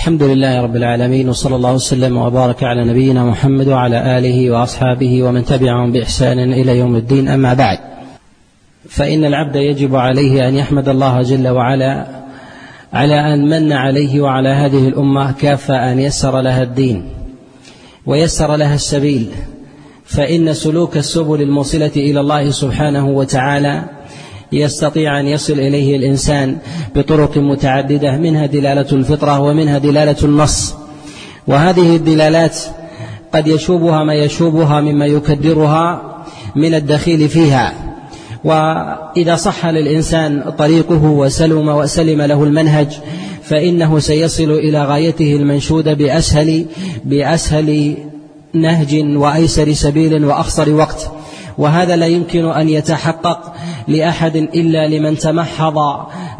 الحمد لله رب العالمين وصلى الله وسلم وبارك على نبينا محمد وعلى آله وأصحابه ومن تبعهم بإحسان إلى يوم الدين أما بعد. فإن العبد يجب عليه أن يحمد الله جل وعلا على أن من عليه وعلى هذه الأمة كافه أن يسر لها الدين ويسر لها السبيل. فإن سلوك السبل الموصلة إلى الله سبحانه وتعالى يستطيع أن يصل إليه الإنسان بطرق متعددة منها دلالة الفطرة ومنها دلالة النص. وهذه الدلالات قد يشوبها ما يشوبها مما يكدرها من الدخيل فيها. وإذا صح للإنسان طريقه وسلم وسلم له المنهج فإنه سيصل إلى غايته المنشوده بأسهل بأسهل نهج وأيسر سبيل وأقصر وقت. وهذا لا يمكن أن يتحقق لأحد إلا لمن تمحض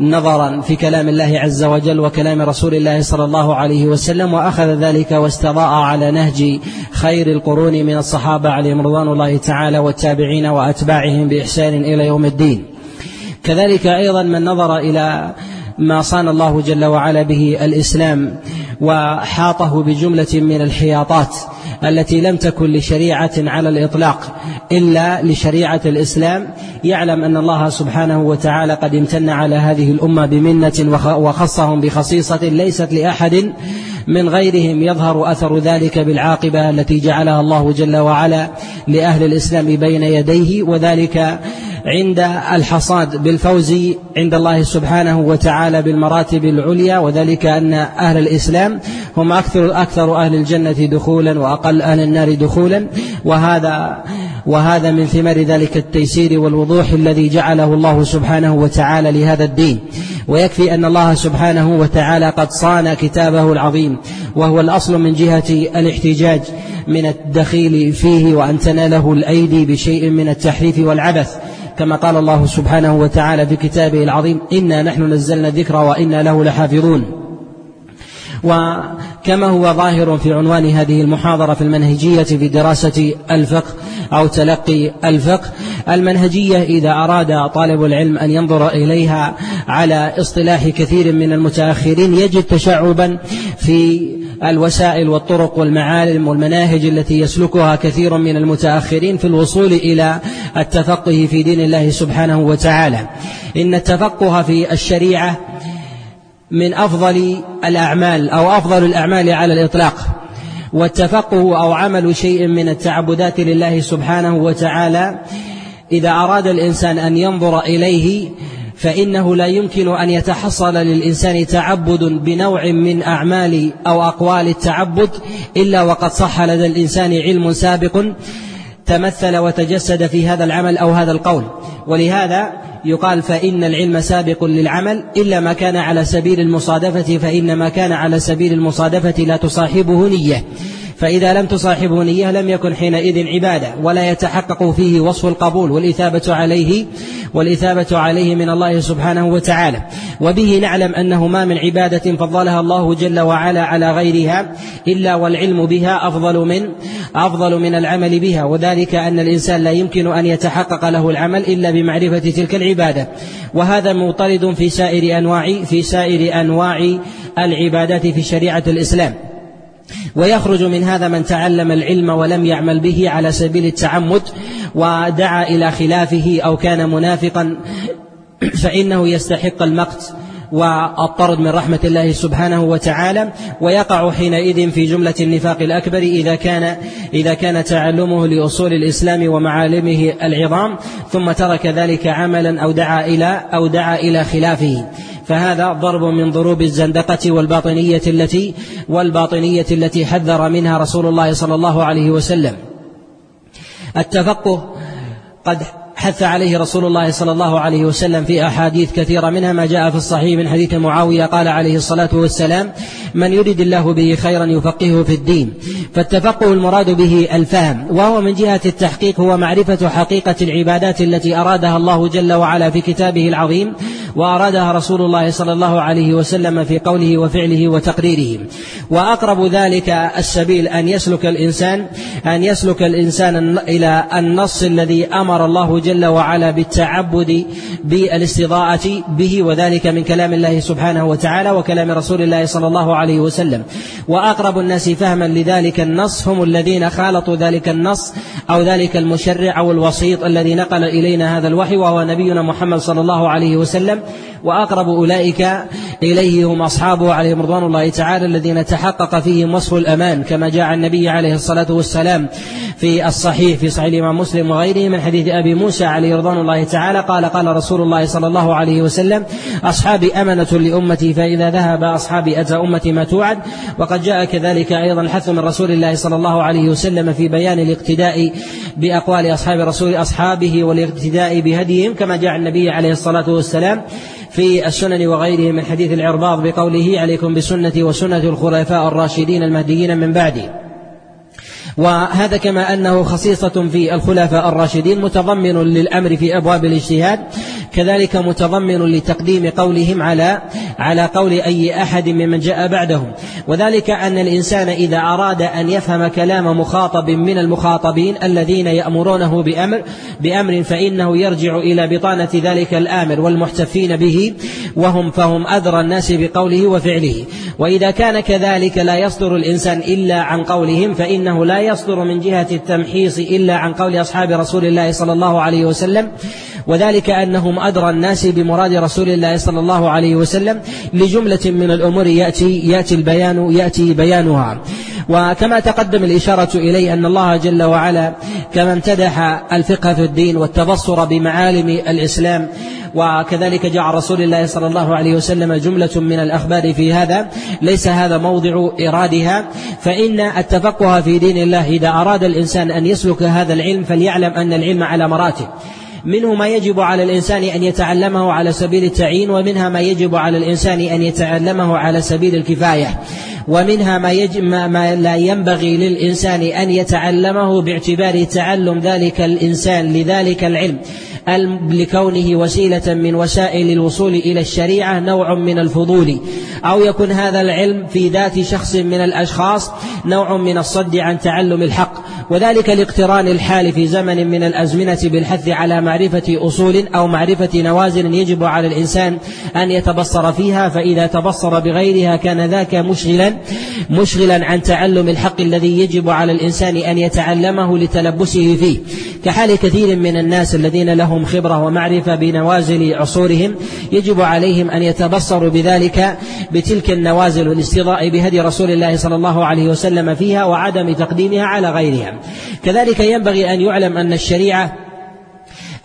نظرا في كلام الله عز وجل وكلام رسول الله صلى الله عليه وسلم وأخذ ذلك واستضاء على نهج خير القرون من الصحابة عليهم رضوان الله تعالى والتابعين وأتباعهم بإحسان إلى يوم الدين. كذلك أيضا من نظر إلى ما صان الله جل وعلا به الإسلام وحاطه بجملة من الحياطات. التي لم تكن لشريعة على الإطلاق إلا لشريعة الإسلام. يعلم أن الله سبحانه وتعالى قد امتن على هذه الأمة بمنة وخصهم بخصيصة ليست لأحد من غيرهم يظهر أثر ذلك بالعاقبة التي جعلها الله جل وعلا لأهل الإسلام بين يديه وذلك عند الحصاد بالفوز عند الله سبحانه وتعالى بالمراتب العليا وذلك أن أهل الإسلام هم أكثر أكثر أهل الجنة دخولا وأقل أهل النار دخولا. وهذا وهذا من ثمار ذلك التيسير والوضوح الذي جعله الله سبحانه وتعالى لهذا الدين. ويكفي أن الله سبحانه وتعالى قد صان كتابه العظيم وهو الأصل من جهة الاحتجاج من الدخيل فيه وأن تناله الأيدي بشيء من التحريف والعبث. كما قال الله سبحانه وتعالى في كتابه العظيم إنا نحن نزلنا الذكر وإنا له لحافظون. وكما هو ظاهر في عنوان هذه المحاضرة في المنهجية في دراسة الفقه أو تلقي الفقه المنهجية إذا أراد طالب العلم أن ينظر إليها على اصطلاح كثير من المتأخرين يجد تشعبا في الوسائل والطرق والمعالم والمناهج التي يسلكها كثير من المتأخرين في الوصول إلى التفقه في دين الله سبحانه وتعالى. إن التفقه في الشريعة من أفضل الأعمال أو أفضل الأعمال على الإطلاق. والتفقه أو عمل شيء من التعبدات لله سبحانه وتعالى إذا أراد الإنسان أن ينظر إليه فإنه لا يمكن أن يتحصل للإنسان تعبد بنوع من أعمال أو أقوال التعبد إلا وقد صح لدى الإنسان علم سابق تمثل وتجسد في هذا العمل أو هذا القول. ولهذا يقال فإن العلم سابق للعمل إلا ما كان على سبيل المصادفة فإن ما كان على سبيل المصادفة لا تصاحبه نية. فإذا لم تصاحبه نية لم يكن حينئذ عبادة ولا يتحقق فيه وصف القبول والإثابة عليه والإثابة عليه من الله سبحانه وتعالى. وبه نعلم أنه ما من عبادة فضلها الله جل وعلا على غيرها إلا والعلم بها أفضل من أفضل من العمل بها. وذلك أن الإنسان لا يمكن أن يتحقق له العمل إلا بمعرفة تلك العبادة. وهذا مطرد في سائر أنواع في سائر أنواع العبادات في شريعة الإسلام. ويخرج من هذا من تعلم العلم ولم يعمل به على سبيل التعمد ودعا إلى خلافه أو كان منافقا فإنه يستحق المقت والطرد من رحمة الله سبحانه وتعالى. ويقع حينئذ في جملة النفاق الأكبر إذا كان إذا كان تعلمه لأصول الإسلام ومعالمه العظام ثم ترك ذلك عملا أو دعا إلى أو دعا إلى خلافه. فهذا ضرب من ضروب الزندقة والباطنية التي والباطنية التي حذر منها رسول الله صلى الله عليه وسلم. التفقه قد حث عليه رسول الله صلى الله عليه وسلم في أحاديث كثيرة منها ما جاء في الصحيح من حديث معاوية قال عليه الصلاة والسلام من يرد الله به خيرا يفقهه في الدين فالتفقه المراد به الفهم وهو من جهة التحقيق هو معرفة حقيقة العبادات التي أرادها الله جل وعلا في كتابه العظيم وأرادها رسول الله صلى الله عليه وسلم في قوله وفعله وتقريره. وأقرب ذلك السبيل أن يسلك الإنسان أن يسلك الإنسان إلى النص الذي أمر الله جل جل وعلا بالتعبد بالاستضاءة به وذلك من كلام الله سبحانه وتعالى وكلام رسول الله صلى الله عليه وسلم. وأقرب الناس فهما لذلك النص هم الذين خالطوا ذلك النص أو ذلك المشرع أو الوسيط الذي نقل إلينا هذا الوحي وهو نبينا محمد صلى الله عليه وسلم. وأقرب أولئك إليه هم أصحابه عليهم رضوان الله تعالى الذين تحقق فيهم وصف الأمان كما جاء النبي عليه الصلاة والسلام في الصحيح في صحيح الإمام مسلم وغيره من حديث أبي موسى عليه رضوان الله تعالى قال قال رسول الله صلى الله عليه وسلم أصحابي أمنة لأمتي فإذا ذهب أصحابي أتى أمتي ما توعد وقد جاء كذلك أيضا الحث من رسول الله صلى الله عليه وسلم في بيان الاقتداء بأقوال أصحاب رسول أصحابه والاقتداء بهديهم كما جاء النبي عليه الصلاة والسلام في السنن وغيره من حديث العرباض بقوله عليكم بسنتي وسنة الخلفاء الراشدين المهديين من بعدي. وهذا كما أنه خصيصة في الخلفاء الراشدين متضمن للأمر في أبواب الاجتهاد. كذلك متضمن لتقديم قولهم على على قول أي أحد ممن جاء بعدهم وذلك أن الإنسان إذا أراد أن يفهم كلام مخاطب من المخاطبين الذين يأمرونه بأمر بأمر فإنه يرجع إلى بطانة ذلك الآمر والمحتفين به وهم فهم أدرى الناس بقوله وفعله. وإذا كان كذلك لا يصدر الإنسان إلا عن قولهم فإنه لا يصدر من جهة التمحيص إلا عن قول أصحاب رسول الله صلى الله عليه وسلم. وذلك أنهم أدرى الناس بمراد رسول الله صلى الله عليه وسلم لجملة من الأمور يأتي يأتي البيان يأتي بيانها. وكما تقدم الإشارة إليه أن الله جل وعلا كما امتدح الفقه في الدين والتبصر بمعالم الإسلام وكذلك جاء رسول الله صلى الله عليه وسلم جملة من الأخبار في هذا ليس هذا موضع إرادها. فإن التفقه في دين الله إذا أراد الإنسان أن يسلك هذا العلم فليعلم أن العلم على مراتب. منه ما يجب على الإنسان أن يتعلمه على سبيل التعيين ومنها ما يجب على الإنسان أن يتعلمه على سبيل الكفاية. ومنها ما, يجب ما, ما لا ينبغي للإنسان أن يتعلمه باعتبار تعلم ذلك الإنسان لذلك العلم. لكونه وسيلة من وسائل الوصول إلى الشريعة نوع من الفضول. أو يكون هذا العلم في ذات شخص من الأشخاص نوع من الصد عن تعلم الحق. وذلك لاقتران الحال في زمن من الأزمنة بالحث على معرفة أصول أو معرفة نوازل يجب على الإنسان أن يتبصر فيها فإذا تبصر بغيرها كان ذاك مشغلا مشغلا عن تعلم الحق الذي يجب على الإنسان أن يتعلمه لتلبسه فيه. كحال كثير من الناس الذين لهم خبرة ومعرفة بنوازل عصورهم يجب عليهم أن يتبصروا بذلك بتلك النوازل والاستضاء بهدي رسول الله صلى الله عليه وسلم فيها وعدم تقديمها على غيرها. كذلك ينبغي أن يعلم أن الشريعة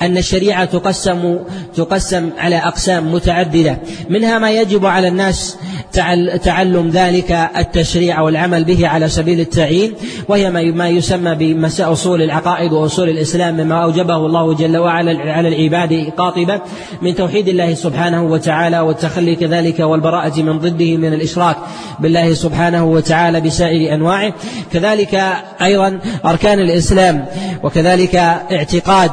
أن الشريعة تقسم تقسم على أقسام متعددة. منها ما يجب على الناس تعلم ذلك التشريع والعمل به على سبيل التعيين وهي ما يسمى بمساء أصول العقائد وأصول الإسلام مما أوجبه الله جل وعلا على العباد قاطبة من توحيد الله سبحانه وتعالى والتخلي كذلك والبراءة من ضده من الإشراك بالله سبحانه وتعالى بسائر أنواعه. كذلك أيضا أركان الإسلام وكذلك اعتقاد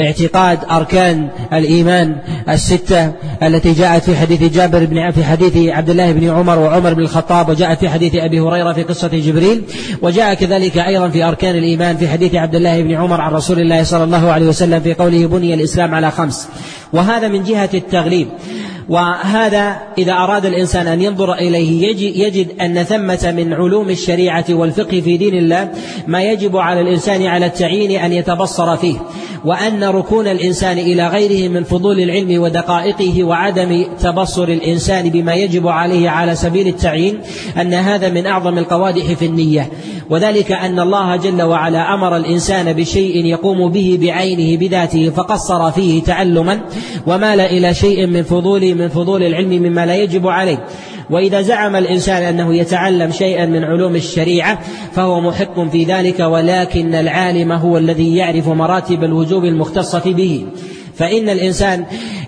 اعتقاد أركان الإيمان الستة التي جاءت في حديث جابر بن في حديث عبد الله بن عمر وعمر بن الخطاب وجاءت في حديث أبي هريرة في قصة جبريل وجاء كذلك أيضا في أركان الإيمان في حديث عبد الله بن عمر عن رسول الله صلى الله عليه وسلم في قوله بني الإسلام على خمس. وهذا من جهة التغليب. وهذا إذا أراد الإنسان أن ينظر إليه يجد أن ثمة من علوم الشريعة والفقه في دين الله ما يجب على الإنسان على التعيين أن يتبصر فيه وأن ركون الإنسان إلى غيره من فضول العلم ودقائقه وعدم تبصر الإنسان بما يجب عليه على سبيل التعيين أن هذا من أعظم القوادح في النية. وذلك أن الله جل وعلا أمر الإنسان بشيء يقوم به بعينه بذاته فقصر فيه تعلما ومال إلى شيء من فضول من فضول العلم مما لا يجب عليه. وإذا زعم الإنسان أنه يتعلم شيئا من علوم الشريعة فهو محق في ذلك ولكن العالم هو الذي يعرف مراتب الوجوب المختصة به. فإن الإنسان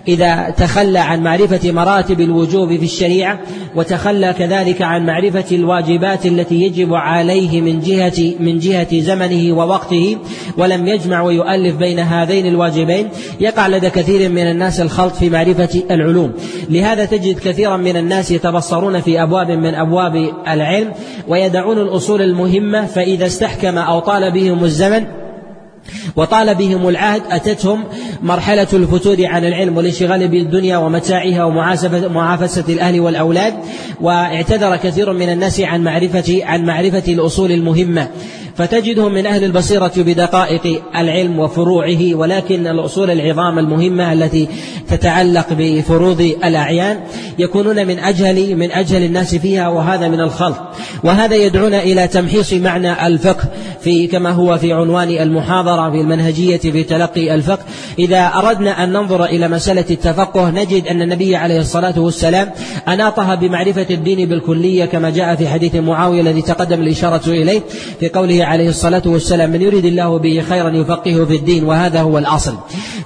إذا تخلى عن معرفة مراتب الوجوب في الشريعة وتخلى كذلك عن معرفة الواجبات التي يجب عليه من جهة من جهة زمنه ووقته ولم يجمع ويؤلف بين هذين الواجبين. يقع لدى كثير من الناس الخلط في معرفة العلوم. لهذا تجد كثيرا من الناس يتبصرون في أبواب من أبواب العلم ويدعون الأصول المهمة فإذا استحكم أو طال بهم الزمن وطال بهم العهد أتتهم مرحلة الفتور عن العلم والانشغال بالدنيا ومتاعها ومعافسة الأهل والأولاد واعتذر كثير من الناس عن معرفة عن معرفة الأصول المهمة. فتجدهم من أهل البصيرة بدقائق العلم وفروعه ولكن الأصول العظام المهمة التي تتعلق بفروض الأعيان يكونون من أجهل من أجهل الناس فيها وهذا من الخلط. وهذا يدعونا إلى تمحيص معنى الفقه في كما هو في عنوان المحاضرة في المنهجية في تلقي الفقه. إذا أردنا أن ننظر إلى مسألة التفقه نجد أن النبي عليه الصلاة والسلام أناطها بمعرفة الدين بالكلية كما جاء في حديث معاوية الذي تقدم الإشارة إليه في قوله عليه الصلاة والسلام من يريد الله به خيرا يفقهه في الدين وهذا هو الأصل.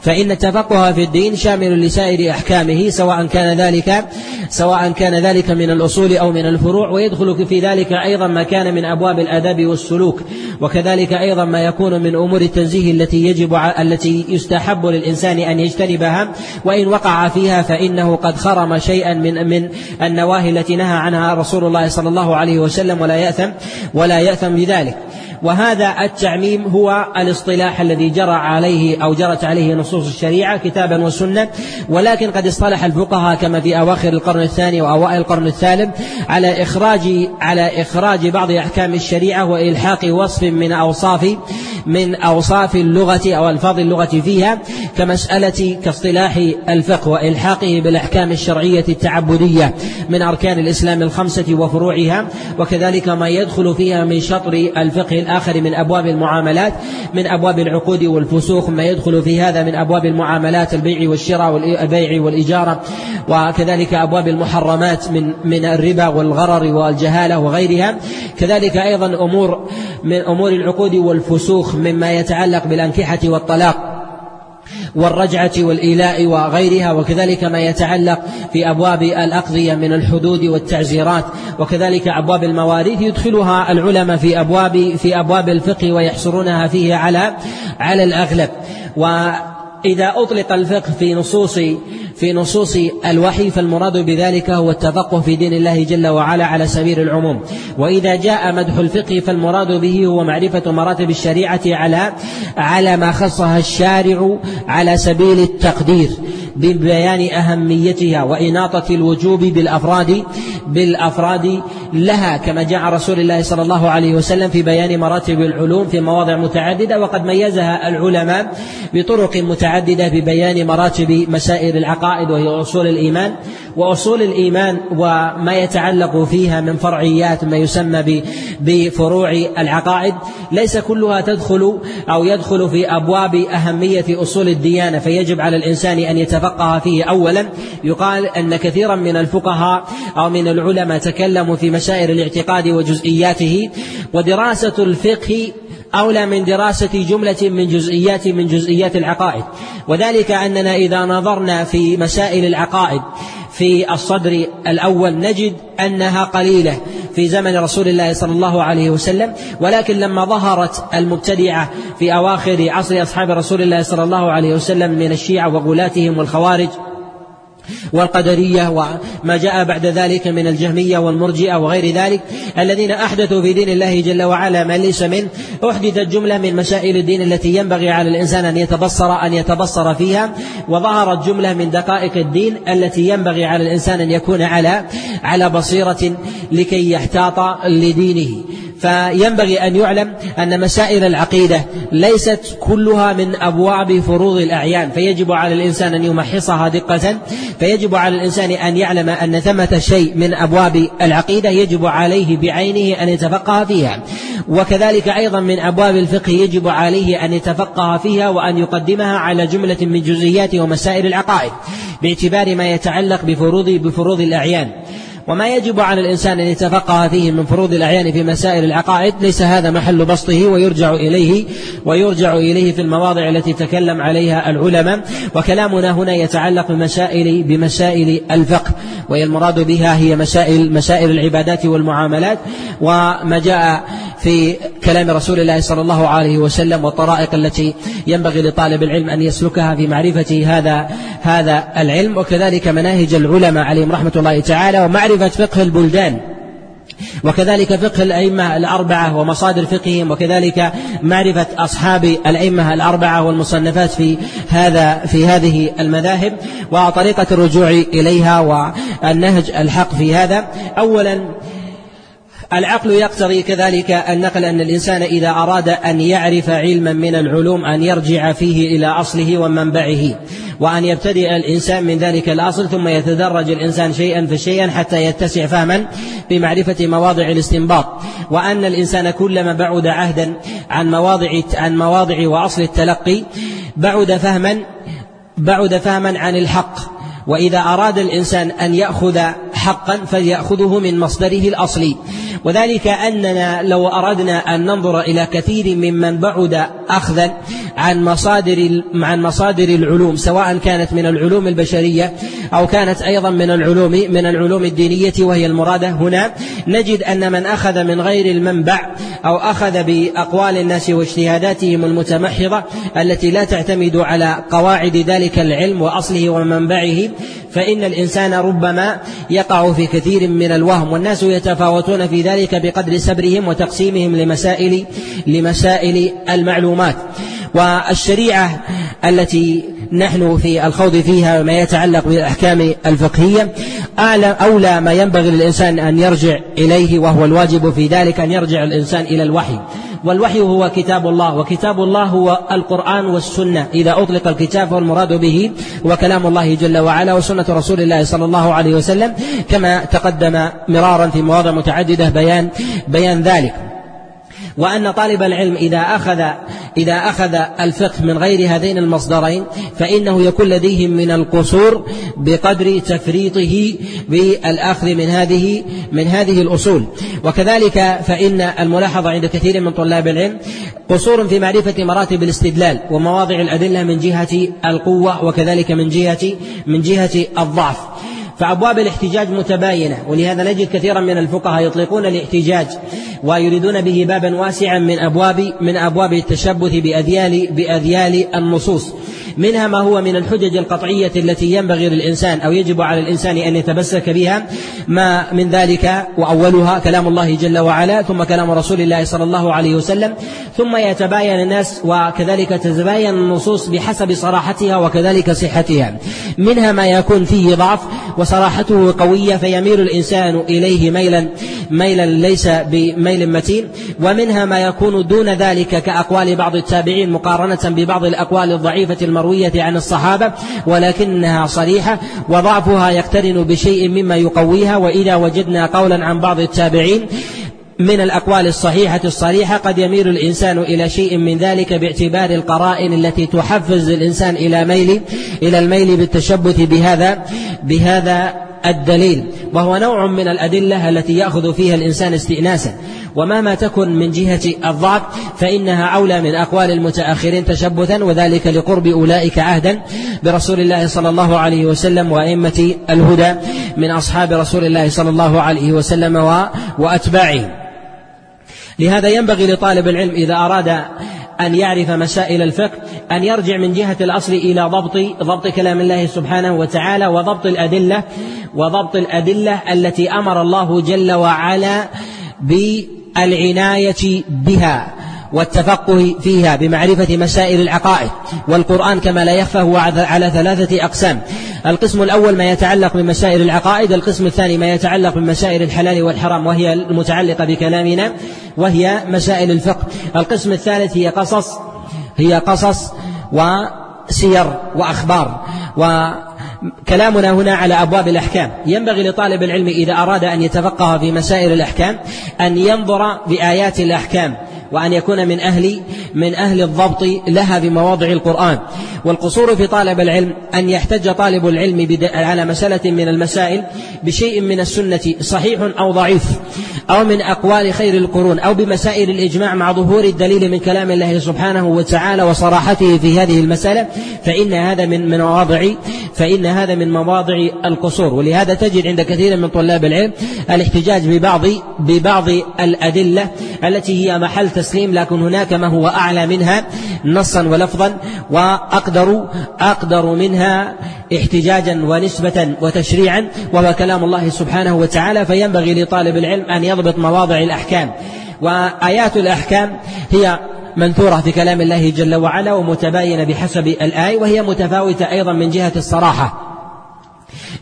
فإن التفقه في الدين شامل لسائر أحكامه سواء كان ذلك سواء كان ذلك من الأصول أو من الفروع ويدخل في ذلك أيضا ما كان من أبواب الآداب والسلوك وكذلك أيضا ما يكون من أمور التنزيه التي يجب التي يستحب للإنسان أن يجتنبها وإن وقع فيها فإنه قد خرم شيئا من من النواهي التي نهى عنها رسول الله صلى الله عليه وسلم ولا يأثم ولا يأثم بذلك. وهذا التعميم هو الاصطلاح الذي جرى عليه أو جرت عليه نصوص الشريعة كتابا وسنة ولكن قد اصطلح الفقهاء كما في أواخر القرن الثاني وأوائل القرن الثالث على إخراج على إخراج بعض أحكام الشريعة وإلحاق وصف من أوصاف من أوصاف اللغة أو ألفاظ اللغة فيها كمسألة كاصطلاح الفقه وإلحاقه بالأحكام الشرعية التعبدية من أركان الإسلام الخمسة وفروعها وكذلك ما يدخل فيها من شطر الفقه الآخر من أبواب المعاملات من أبواب العقود والفسوق ما يدخل في هذا من أبواب المعاملات البيع والشراء والبيع والإجارة وكذلك أبواب المحرمات من من الربا والغرر والجهالة وغيرها. كذلك أيضا أمور من أمور العقود والفسوق مما يتعلق بالأنكحة والطلاق والرجعة والإيلاء وغيرها وكذلك ما يتعلق في أبواب الأقضية من الحدود والتعزيرات وكذلك أبواب المواريث يدخلها العلماء في أبواب في أبواب الفقه ويحصرونها فيه على على الأغلب. وإذا أطلق الفقه في نصوص في نصوص الوحي فالمراد بذلك هو التفقه في دين الله جل وعلا على سبيل العموم. وإذا جاء مدح الفقه فالمراد به هو معرفة مراتب الشريعة على على ما خصها الشارع على سبيل التقدير. ببيان أهميتها وإناطة الوجوب بالأفراد بالأفراد لها كما جاء رسول الله صلى الله عليه وسلم في بيان مراتب العلوم في مواضع متعددة وقد ميزها العلماء بطرق متعددة ببيان مراتب مسائل العقائد وهي أصول الإيمان. وأصول الإيمان وما يتعلق فيها من فرعيات ما يسمى بفروع العقائد ليس كلها تدخل أو يدخل في أبواب أهمية أصول الديانة فيجب على الإنسان أن يتفقه فيه أولا يقال أن كثيرا من الفقهاء أو من العلماء تكلموا في مسائل الاعتقاد وجزئياته ودراسة الفقه أولى من دراسة جملة من جزئيات من جزئيات العقائد. وذلك أننا إذا نظرنا في مسائل العقائد في الصدر الأول نجد أنها قليلة في زمن رسول الله صلى الله عليه وسلم ولكن لما ظهرت المبتدعة في أواخر عصر أصحاب رسول الله صلى الله عليه وسلم من الشيعة وغلاتهم والخوارج والقدرية وما جاء بعد ذلك من الجهمية والمرجئة وغير ذلك الذين أحدثوا في دين الله جل وعلا ما ليس منه أحدثت جملة من مسائل الدين التي ينبغي على الإنسان أن يتبصر أن يتبصر فيها وظهرت جملة من دقائق الدين التي ينبغي على الإنسان أن يكون على على بصيرة لكي يحتاط لدينه. فينبغي أن يعلم أن مسائل العقيدة ليست كلها من أبواب فروض الأعيان فيجب على الإنسان أن يمحصها دقة فيجب على الإنسان أن يعلم أن ثمة شيء من أبواب العقيدة يجب عليه بعينه أن يتفقه فيها. وكذلك أيضا من أبواب الفقه يجب عليه أن يتفقه فيها وأن يقدمها على جملة من جزئيات ومسائل العقائد باعتبار ما يتعلق بفروض بفروض الأعيان. وما يجب على الإنسان أن يتفقه فيه من فروض الأعيان في مسائل العقائد ليس هذا محل بسطه ويرجع إليه ويرجع إليه في المواضع التي تكلم عليها العلماء. وكلامنا هنا يتعلق بمسائل بمسائل الفقه وهي المراد بها هي مسائل مسائل العبادات والمعاملات. وما جاء في كلام رسول الله صلى الله عليه وسلم والطرائق التي ينبغي لطالب العلم أن يسلكها في معرفة هذا هذا العلم. وكذلك مناهج العلماء عليهم رحمة الله تعالى ومعرفة فقه البلدان. وكذلك فقه الأئمة الأربعة ومصادر فقههم. وكذلك معرفة أصحاب الأئمة الأربعة والمصنفات في هذا في هذه المذاهب. وطريقة الرجوع إليها والنهج الحق في هذا. أولا العقل يقتضي كذلك النقل أن الإنسان إذا أراد أن يعرف علما من العلوم أن يرجع فيه إلى أصله ومنبعه وأن يبتدئ الإنسان من ذلك الأصل ثم يتدرج الإنسان شيئا فشيئا حتى يتسع فهما بمعرفة مواضع الاستنباط. وأن الإنسان كلما بعد عهدا عن مواضع عن مواضع وأصل التلقي بعد فهما بعد فهما عن الحق. وإذا أراد الإنسان أن يأخذ حقا فليأخذه من مصدره الأصلي. وذلك أننا لو أردنا أن ننظر إلى كثير ممن بعد أخذا عن مصادر عن مصادر العلوم سواء كانت من العلوم البشرية أو كانت أيضا من العلوم من العلوم الدينية وهي المرادة. هنا نجد أن من أخذ من غير المنبع أو أخذ بأقوال الناس واجتهاداتهم المتمحضة التي لا تعتمد على قواعد ذلك العلم وأصله ومنبعه فإن الإنسان ربما يقع في كثير من الوهم. والناس يتفاوتون في ذلك بقدر سبرهم وتقسيمهم لمسائل لمسائل المعلومات. والشريعة التي نحن في الخوض فيها وما يتعلق بالأحكام الفقهية. أعلى أولى ما ينبغي للإنسان أن يرجع إليه وهو الواجب في ذلك أن يرجع الإنسان إلى الوحي. والوحي هو كتاب الله وكتاب الله هو القرآن والسنة. إذا أطلق الكتاب فالمراد به هو كلام الله جل وعلا وسنة رسول الله صلى الله عليه وسلم كما تقدم مرارا في مواضع متعددة بيان بيان ذلك. وأن طالب العلم إذا أخذ إذا أخذ الفقه من غير هذين المصدرين فإنه يكون لديه من القصور بقدر تفريطه بالأخذ من هذه من هذه الأصول. وكذلك فإن الملاحظة عند كثير من طلاب العلم قصور في معرفة مراتب الاستدلال ومواضع الأدلة من جهة القوة وكذلك من جهة من جهة الضعف. فأبواب الاحتجاج متباينة ولهذا نجد كثيرا من الفقهاء يطلقون الاحتجاج ويريدون به بابا واسعا من أبواب من أبواب التشبث بأذيال بأذيال النصوص. منها ما هو من الحجج القطعية التي ينبغي للإنسان أو يجب على الإنسان أن يتمسك بها. ما من ذلك وأولها كلام الله جل وعلا ثم كلام رسول الله صلى الله عليه وسلم. ثم يتباين الناس وكذلك تتباين النصوص بحسب صراحتها وكذلك صحتها. منها ما يكون فيه ضعف وصراحته قوية فيميل الإنسان إليه ميلا ميلا ليس بميل متين. ومنها ما يكون دون ذلك كأقوال بعض التابعين مقارنة ببعض الأقوال الضعيفة المروية عن الصحابة ولكنها صريحة وضعفها يقترن بشيء مما يقويها وإذا وجدنا قولا عن بعض التابعين من الأقوال الصحيحة الصريحة قد يميل الإنسان إلى شيء من ذلك باعتبار القرائن التي تحفز الإنسان إلى ميل إلى الميل بالتشبث بهذا بهذا الدليل وهو نوع من الأدلة التي يأخذ فيها الإنسان استئناسا. ومهما تكن من جهة الضعف فإنها أولى من أقوال المتأخرين تشبثا وذلك لقرب أولئك عهدا برسول الله صلى الله عليه وسلم وأئمة الهدى من أصحاب رسول الله صلى الله عليه وسلم وأتباعهم لهذا ينبغي لطالب العلم إذا أراد أن يعرف مسائل الفقه أن يرجع من جهة الأصل إلى ضبط ضبط كلام الله سبحانه وتعالى وضبط الأدلة وضبط الأدلة التي أمر الله جل وعلا بالعناية بها. والتفقه فيها بمعرفة مسائل العقائد والقرآن كما لا يخفى هو على ثلاثة أقسام. القسم الأول ما يتعلق بمسائل العقائد القسم الثاني ما يتعلق بمسائل الحلال والحرام وهي المتعلقة بكلامنا وهي مسائل الفقه. القسم الثالث هي قصص هي قصص وسير وأخبار وكلامنا هنا على أبواب الأحكام. ينبغي لطالب العلم إذا أراد أن يتفقه في مسائل الأحكام أن ينظر بآيات الأحكام. وأن يكون من أهل من أهل الضبط لها بمواضع القرآن. والقصور في طالب العلم أن يحتج طالب العلم على مسألة من المسائل بشيء من السنة صحيح أو ضعيف أو من أقوال خير القرون أو بمسائل الإجماع مع ظهور الدليل من كلام الله سبحانه وتعالى وصراحته في هذه المسألة. فإن هذا من من مواضع فإن هذا من مواضع القصور. ولهذا تجد عند كثير من طلاب العلم الاحتجاج ببعض ببعض الأدلة التي هي محل تسليم لكن هناك ما هو أعلى منها نصا ولفظا وأقدر أقدر منها احتجاجا ونسبة وتشريعا وهو كلام الله سبحانه وتعالى فينبغي لطالب العلم أن يضبط مواضع الأحكام. وآيات الأحكام هي منثورة في كلام الله جل وعلا ومتباينة بحسب الآية وهي متفاوتة أيضا من جهة الصراحة.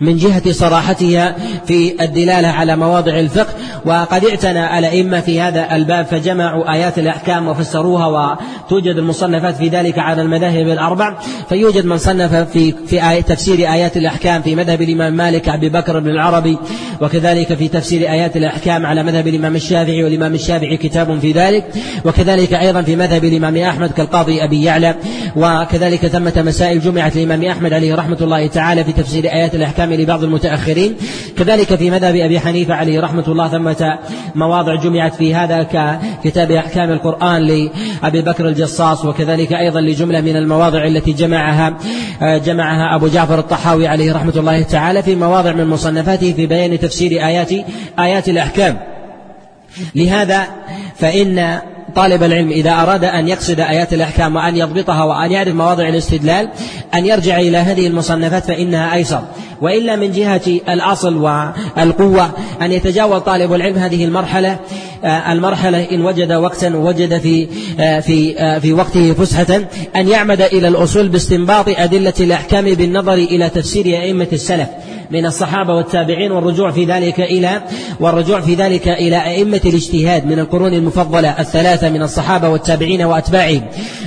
من جهة صراحتها في الدلالة على مواضع الفقه وقد اعتنى الأئمة في هذا الباب فجمعوا آيات الأحكام وفسروها وتوجد المصنفات في ذلك على المذاهب الأربع. فيوجد من صنف في في آية تفسير آيات الأحكام في مذهب الإمام مالك أبي بكر بن العربي وكذلك في تفسير آيات الأحكام على مذهب الإمام الشافعي والإمام الشافعي كتاب في ذلك وكذلك أيضا في مذهب الإمام أحمد كالقاضي أبي يعلى وكذلك ثمة مسائل جمعت الإمام أحمد عليه رحمة الله تعالى في تفسير آيات الأحكام لبعض المتأخرين. كذلك في مذهب أبي حنيفة عليه رحمة الله ثمة مواضع جمعت في هذا ككتاب أحكام القرآن لأبي بكر الجصاص وكذلك أيضا لجملة من المواضع التي جمعها جمعها أبو جعفر الطحاوي عليه رحمة الله تعالى في مواضع من مصنفاته في بيان تفسير آيات آيات الأحكام. لهذا فإن طالب العلم إذا أراد أن يقصد آيات الأحكام وأن يضبطها وأن يعرف مواضع الاستدلال أن يرجع إلى هذه المصنفات فإنها أيسر. وإلا من جهة الأصل والقوة أن يتجاوز طالب العلم هذه المرحلة آه، المرحلة إن وجد وقتا وجد في آه، في آه، في وقته فسحة أن يعمد إلى الأصول باستنباط أدلة الأحكام بالنظر إلى تفسير أئمة السلف. من الصحابة والتابعين والرجوع في ذلك إلى والرجوع في ذلك إلى أئمة الاجتهاد من القرون المفضلة الثلاثة من الصحابة والتابعين وأتباعهم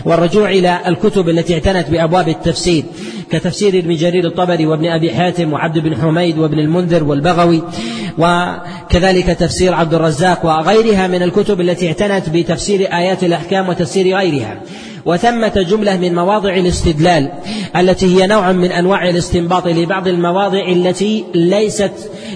والرجوع إلى الكتب التي اعتنت بأبواب التفسير كتفسير ابن جرير الطبري وابن أبي حاتم وعبد بن حميد وابن المنذر والبغوي وكذلك تفسير عبد الرزاق وغيرها من الكتب التي اعتنت بتفسير آيات الأحكام وتفسير غيرها. وثمة جملة من مواضع الاستدلال التي هي نوع من أنواع الاستنباط لبعض المواضع التي ليست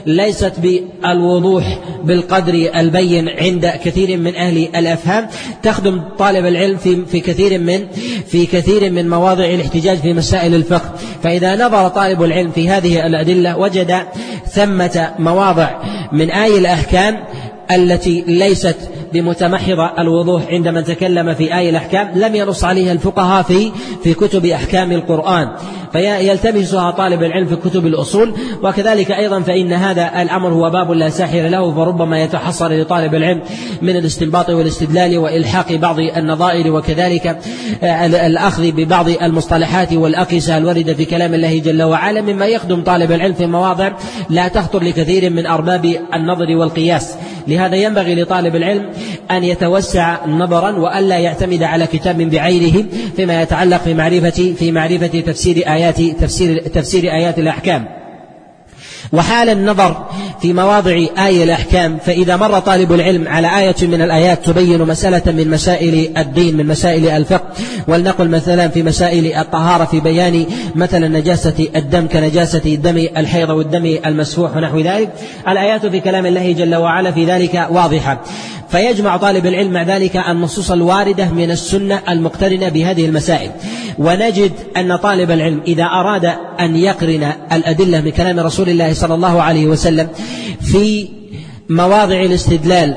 ليست بالوضوح بالقدر البين عند كثير من أهل الأفهام. تخدم طالب العلم في في كثير من في كثير من مواضع الاحتجاج في مسائل الفقه. فإذا نظر طالب العلم في هذه الأدلة وجد ثمة مواضع من آي الأحكام التي ليست بمتمحض الوضوح عندما تكلم في آي الأحكام. لم ينص عليها الفقهاء في في كتب أحكام القرآن. فيلتمسها طالب العلم في كتب الأصول وكذلك أيضا فإن هذا الأمر هو باب لا ساحر له فربما يتحصل لطالب العلم من الاستنباط والاستدلال وإلحاق بعض النظائر وكذلك آه، الأخذ ببعض المصطلحات والأقيسة الواردة في كلام الله جل وعلا مما يخدم طالب العلم في مواضع لا تخطر لكثير من أرباب النظر والقياس. لهذا ينبغي لطالب العلم أن يتوسع نظرا وألا يعتمد على كتاب بعينه فيما يتعلق في معرفة في معرفة تفسير آيات تفسير تفسير آيات الأحكام. وحال النظر في مواضع آية الأحكام فإذا مر طالب العلم على آية من الآيات تبين مسألة من مسائل الدين من مسائل الفقه ولنقل مثلا في مسائل الطهارة في بيان مثلا نجاسة الدم كنجاسة الدم الحيض والدم المسفوح ونحو ذلك. الآيات في كلام الله جل وعلا في ذلك واضحة. فيجمع طالب العلم مع ذلك النصوص الواردة من السنة المقترنة بهذه المسائل. ونجد أن طالب العلم إذا أراد أن يقرن الأدلة من كلام رسول الله صلى الله عليه وسلم في مواضع الاستدلال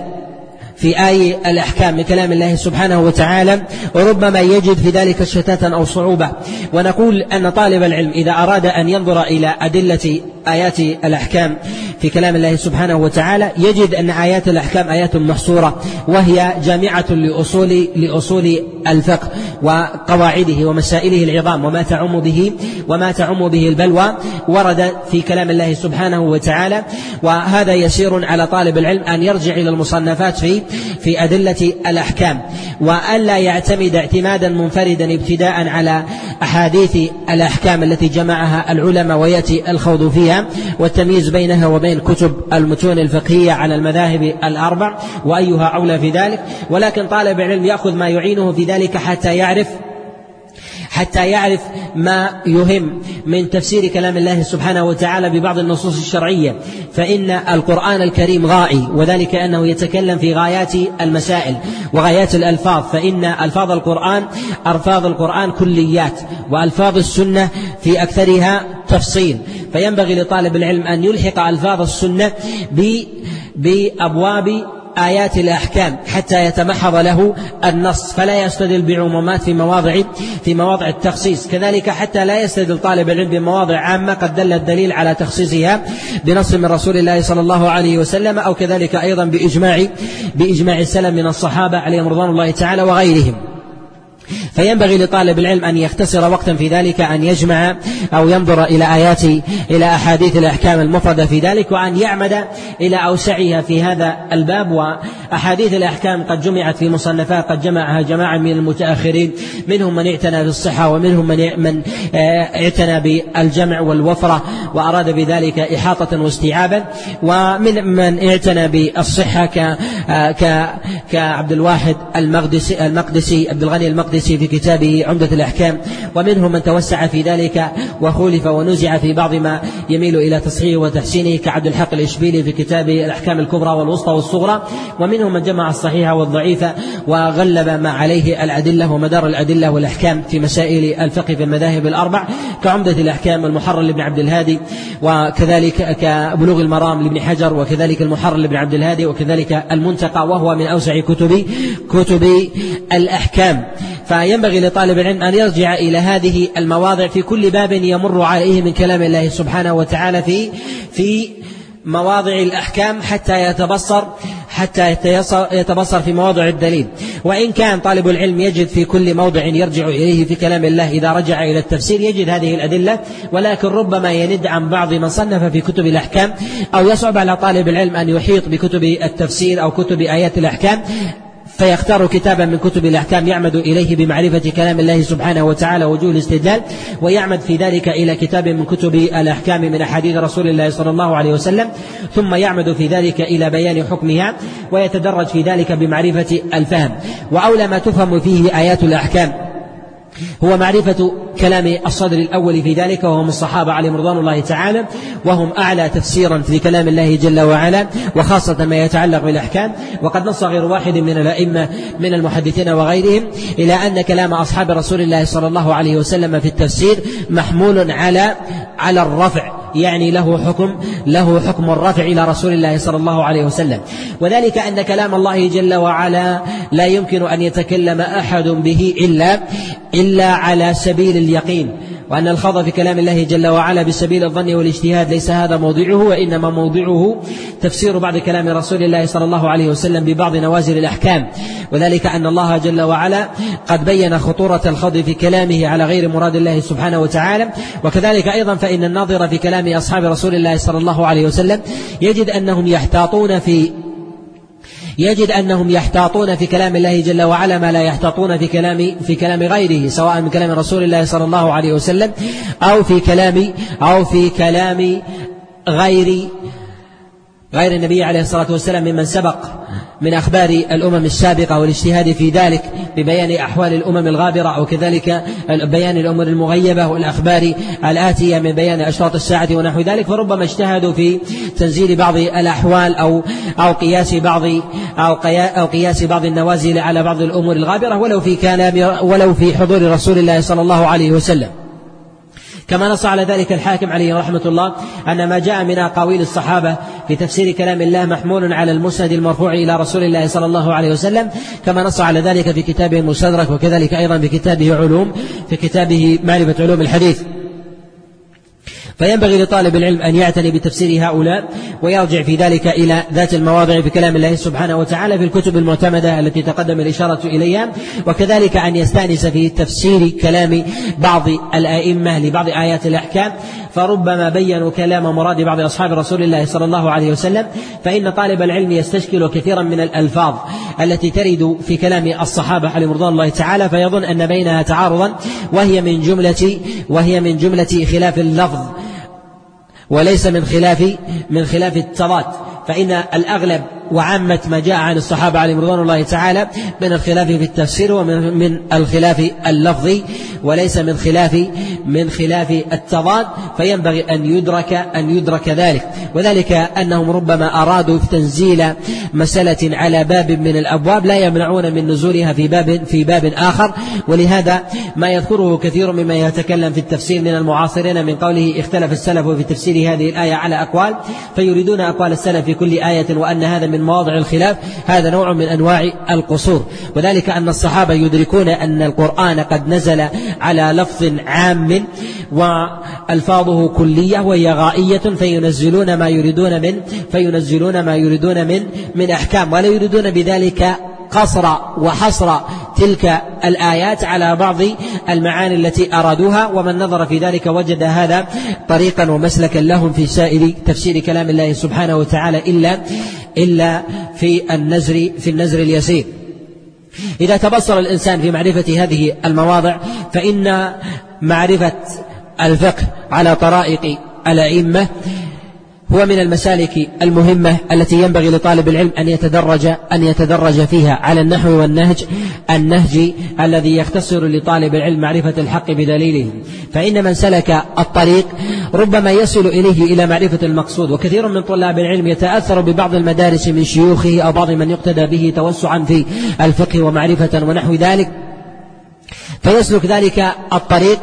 في آي الأحكام من كلام الله سبحانه وتعالى وربما يجد في ذلك شتاتا أو صعوبة. ونقول أن طالب العلم إذا أراد أن ينظر إلى أدلة آيات الأحكام في كلام الله سبحانه وتعالى. يجد أن آيات الأحكام آيات محصورة وهي جامعة لأصول لأصول الفقه وقواعده ومسائله العظام وما تعم به وما تعم به البلوى ورد في كلام الله سبحانه وتعالى. وهذا يسير على طالب العلم أن يرجع إلى المصنفات في في أدلة الأحكام. وألا يعتمد اعتمادا منفردا ابتداء على أحاديث الأحكام التي جمعها العلماء ويأتي الخوض فيها. والتمييز بينها وبين كتب المتون الفقهية على المذاهب الأربع وأيها أولى في ذلك. ولكن طالب العلم يأخذ ما يعينه في ذلك حتى يعرف حتى يعرف ما يهم من تفسير كلام الله سبحانه وتعالى ببعض النصوص الشرعية. فإن القرآن الكريم غائي وذلك أنه يتكلم في غايات المسائل وغايات الألفاظ. فإن ألفاظ القرآن ألفاظ القرآن كليات وألفاظ السنة في أكثرها تفصيل فينبغي لطالب العلم أن يلحق ألفاظ السنة بأبواب آيات الأحكام حتى يتمحض له النص فلا يستدل بعمومات في مواضع في مواضع التخصيص. كذلك حتى لا يستدل طالب العلم بمواضع عامة قد دل الدليل على تخصيصها بنص من رسول الله صلى الله عليه وسلم أو كذلك أيضا بإجماع بإجماع السلم من الصحابة عليهم رضوان الله تعالى وغيرهم. فينبغي لطالب العلم أن يختصر وقتا في ذلك أن يجمع أو ينظر إلى آيات إلى أحاديث الأحكام المفردة في ذلك وأن يعمد إلى أوسعها في هذا الباب. وأحاديث الأحكام قد جمعت في مصنفات قد جمعها جماعة من المتأخرين منهم من اعتنى بالصحة ومنهم من من آه، اعتنى بالجمع والوفرة وأراد بذلك إحاطة واستيعابا. ومن من اعتنى بالصحة ك آه، كعبد الواحد المقدسي المقدسي عبد الغني المقدسي المقدسي في كتابه عمدة الأحكام. ومنهم من توسع في ذلك وخولف ونزع في بعض ما يميل إلى تصحيحه وتحسينه كعبد الحق الإشبيلي في كتابه الأحكام الكبرى والوسطى والصغرى. ومنهم من جمع الصحيح والضعيف وغلب ما عليه الأدلة ومدار الأدلة والأحكام في مسائل الفقه في المذاهب الأربع كعمدة الأحكام المحرر لابن عبد الهادي وكذلك كبلوغ المرام لابن حجر وكذلك المحرر لابن عبد الهادي وكذلك المنتقى وهو من أوسع كتب كتب الأحكام. فينبغي لطالب العلم أن يرجع إلى هذه المواضع في كل باب يمر عليه من كلام الله سبحانه وتعالى في في مواضع الأحكام حتى يتبصر حتى يتبصر في مواضع الدليل. وإن كان طالب العلم يجد في كل موضع يرجع إليه في كلام الله إذا رجع إلى التفسير يجد هذه الأدلة ولكن ربما يند عن بعض من صنف في كتب الأحكام أو يصعب على طالب العلم أن يحيط بكتب التفسير أو كتب آيات الأحكام فيختار كتابا من كتب الأحكام يعمد إليه بمعرفة كلام الله سبحانه وتعالى وجوه الاستدلال ويعمد في ذلك إلى كتاب من كتب الأحكام من أحاديث رسول الله صلى الله عليه وسلم ثم يعمد في ذلك إلى بيان حكمها ويتدرج في ذلك بمعرفة الفهم. وأولى ما تفهم فيه آيات الأحكام. هو معرفة كلام الصدر الأول في ذلك وهم الصحابة عليهم رضوان الله تعالى وهم أعلى تفسيرا في كلام الله جل وعلا وخاصة ما يتعلق بالأحكام. وقد نص غير واحد من الأئمة من المحدثين وغيرهم إلى أن كلام أصحاب رسول الله صلى الله عليه وسلم في التفسير محمول على على الرفع يعني له حكم له حكم الرفع إلى رسول الله صلى الله عليه وسلم. وذلك أن كلام الله جل وعلا لا يمكن أن يتكلم أحد به إلا إلا على سبيل اليقين وأن الخوض في كلام الله جل وعلا بسبيل الظن والاجتهاد ليس هذا موضعه وإنما موضعه تفسير بعض كلام رسول الله صلى الله عليه وسلم ببعض نوازل الأحكام. وذلك أن الله جل وعلا قد بين خطورة الخوض في كلامه على غير مراد الله سبحانه وتعالى. وكذلك أيضا فإن الناظر في كلام أصحاب رسول الله صلى الله عليه وسلم يجد أنهم يحتاطون في يجد أنهم يحتاطون في كلام الله جل وعلا ما لا يحتاطون في كلام في كلام غيره سواء من كلام رسول الله صلى الله عليه وسلم أو في كلام أو في كلام غير غير النبي عليه الصلاة والسلام ممن سبق من أخبار الأمم السابقة والاجتهاد في ذلك ببيان أحوال الأمم الغابرة أو كذلك بيان الأمور المغيبة والأخبار الآتية من بيان أشراط الساعة ونحو ذلك فربما اجتهدوا في تنزيل بعض الأحوال أو أو قياس بعض أو أو قياس بعض النوازل على بعض الأمور الغابرة ولو في كلام ولو في حضور رسول الله صلى الله عليه وسلم. كما نص على ذلك الحاكم عليه رحمة الله أن ما جاء من أقاويل الصحابة في تفسير كلام الله محمول على المسند المرفوع إلى رسول الله صلى الله عليه وسلم كما نص على ذلك في كتابه المستدرك وكذلك أيضا في كتابه علوم في كتابه معرفة علوم الحديث. فينبغي لطالب العلم أن يعتني بتفسير هؤلاء ويرجع في ذلك إلى ذات المواضع في كلام الله سبحانه وتعالى في الكتب المعتمدة التي تقدم الإشارة إليها وكذلك أن يستأنس في تفسير كلام بعض الأئمة لبعض آيات الأحكام. فربما بينوا كلام مراد بعض أصحاب رسول الله صلى الله عليه وسلم فإن طالب العلم يستشكل كثيرا من الألفاظ التي ترد في كلام الصحابة عليهم رضوان الله تعالى فيظن أن بينها تعارضا وهي من جملة وهي من جملة خلاف اللفظ. وليس من خلاف من خلاف التضاد. فإن الأغلب وعامة ما جاء عن الصحابة عليهم رضوان الله تعالى من الخلاف في التفسير ومن من الخلاف اللفظي وليس من خلاف من خلاف التضاد فينبغي أن يدرك أن يدرك ذلك. وذلك أنهم ربما أرادوا تنزيل مسألة على باب من الأبواب لا يمنعون من نزولها في باب في باب آخر. ولهذا ما يذكره كثير مما يتكلم في التفسير من المعاصرين من قوله اختلف السلف في تفسير هذه الآية على أقوال فيريدون أقوال السلف في كل آية وأن هذا من مواضع الخلاف هذا نوع من أنواع القصور. وذلك أن الصحابة يدركون أن القرآن قد نزل على لفظ عام وألفاظه كلية وهي غائية فينزلون ما يريدون من فينزلون ما يريدون من من أحكام ولا يريدون بذلك قصر وحصر تلك الآيات على بعض المعاني التي أرادوها ومن نظر في ذلك وجد هذا طريقا ومسلكا لهم في سائر تفسير كلام الله سبحانه وتعالى إلا إلا في النزر في النزر اليسير. إذا تبصر الإنسان في معرفة هذه المواضع فإن معرفة الفقه على طرائق الأئمة هو من المسالك المهمة التي ينبغي لطالب العلم أن يتدرج أن يتدرج فيها على النحو والنهج النهج الذي يختصر لطالب العلم معرفة الحق بدليله. فإن من سلك الطريق ربما يصل إليه إلى معرفة المقصود. وكثير من طلاب العلم يتأثر ببعض المدارس من شيوخه أو بعض من يقتدى به توسعا في الفقه ومعرفة ونحو ذلك. فيسلك ذلك الطريق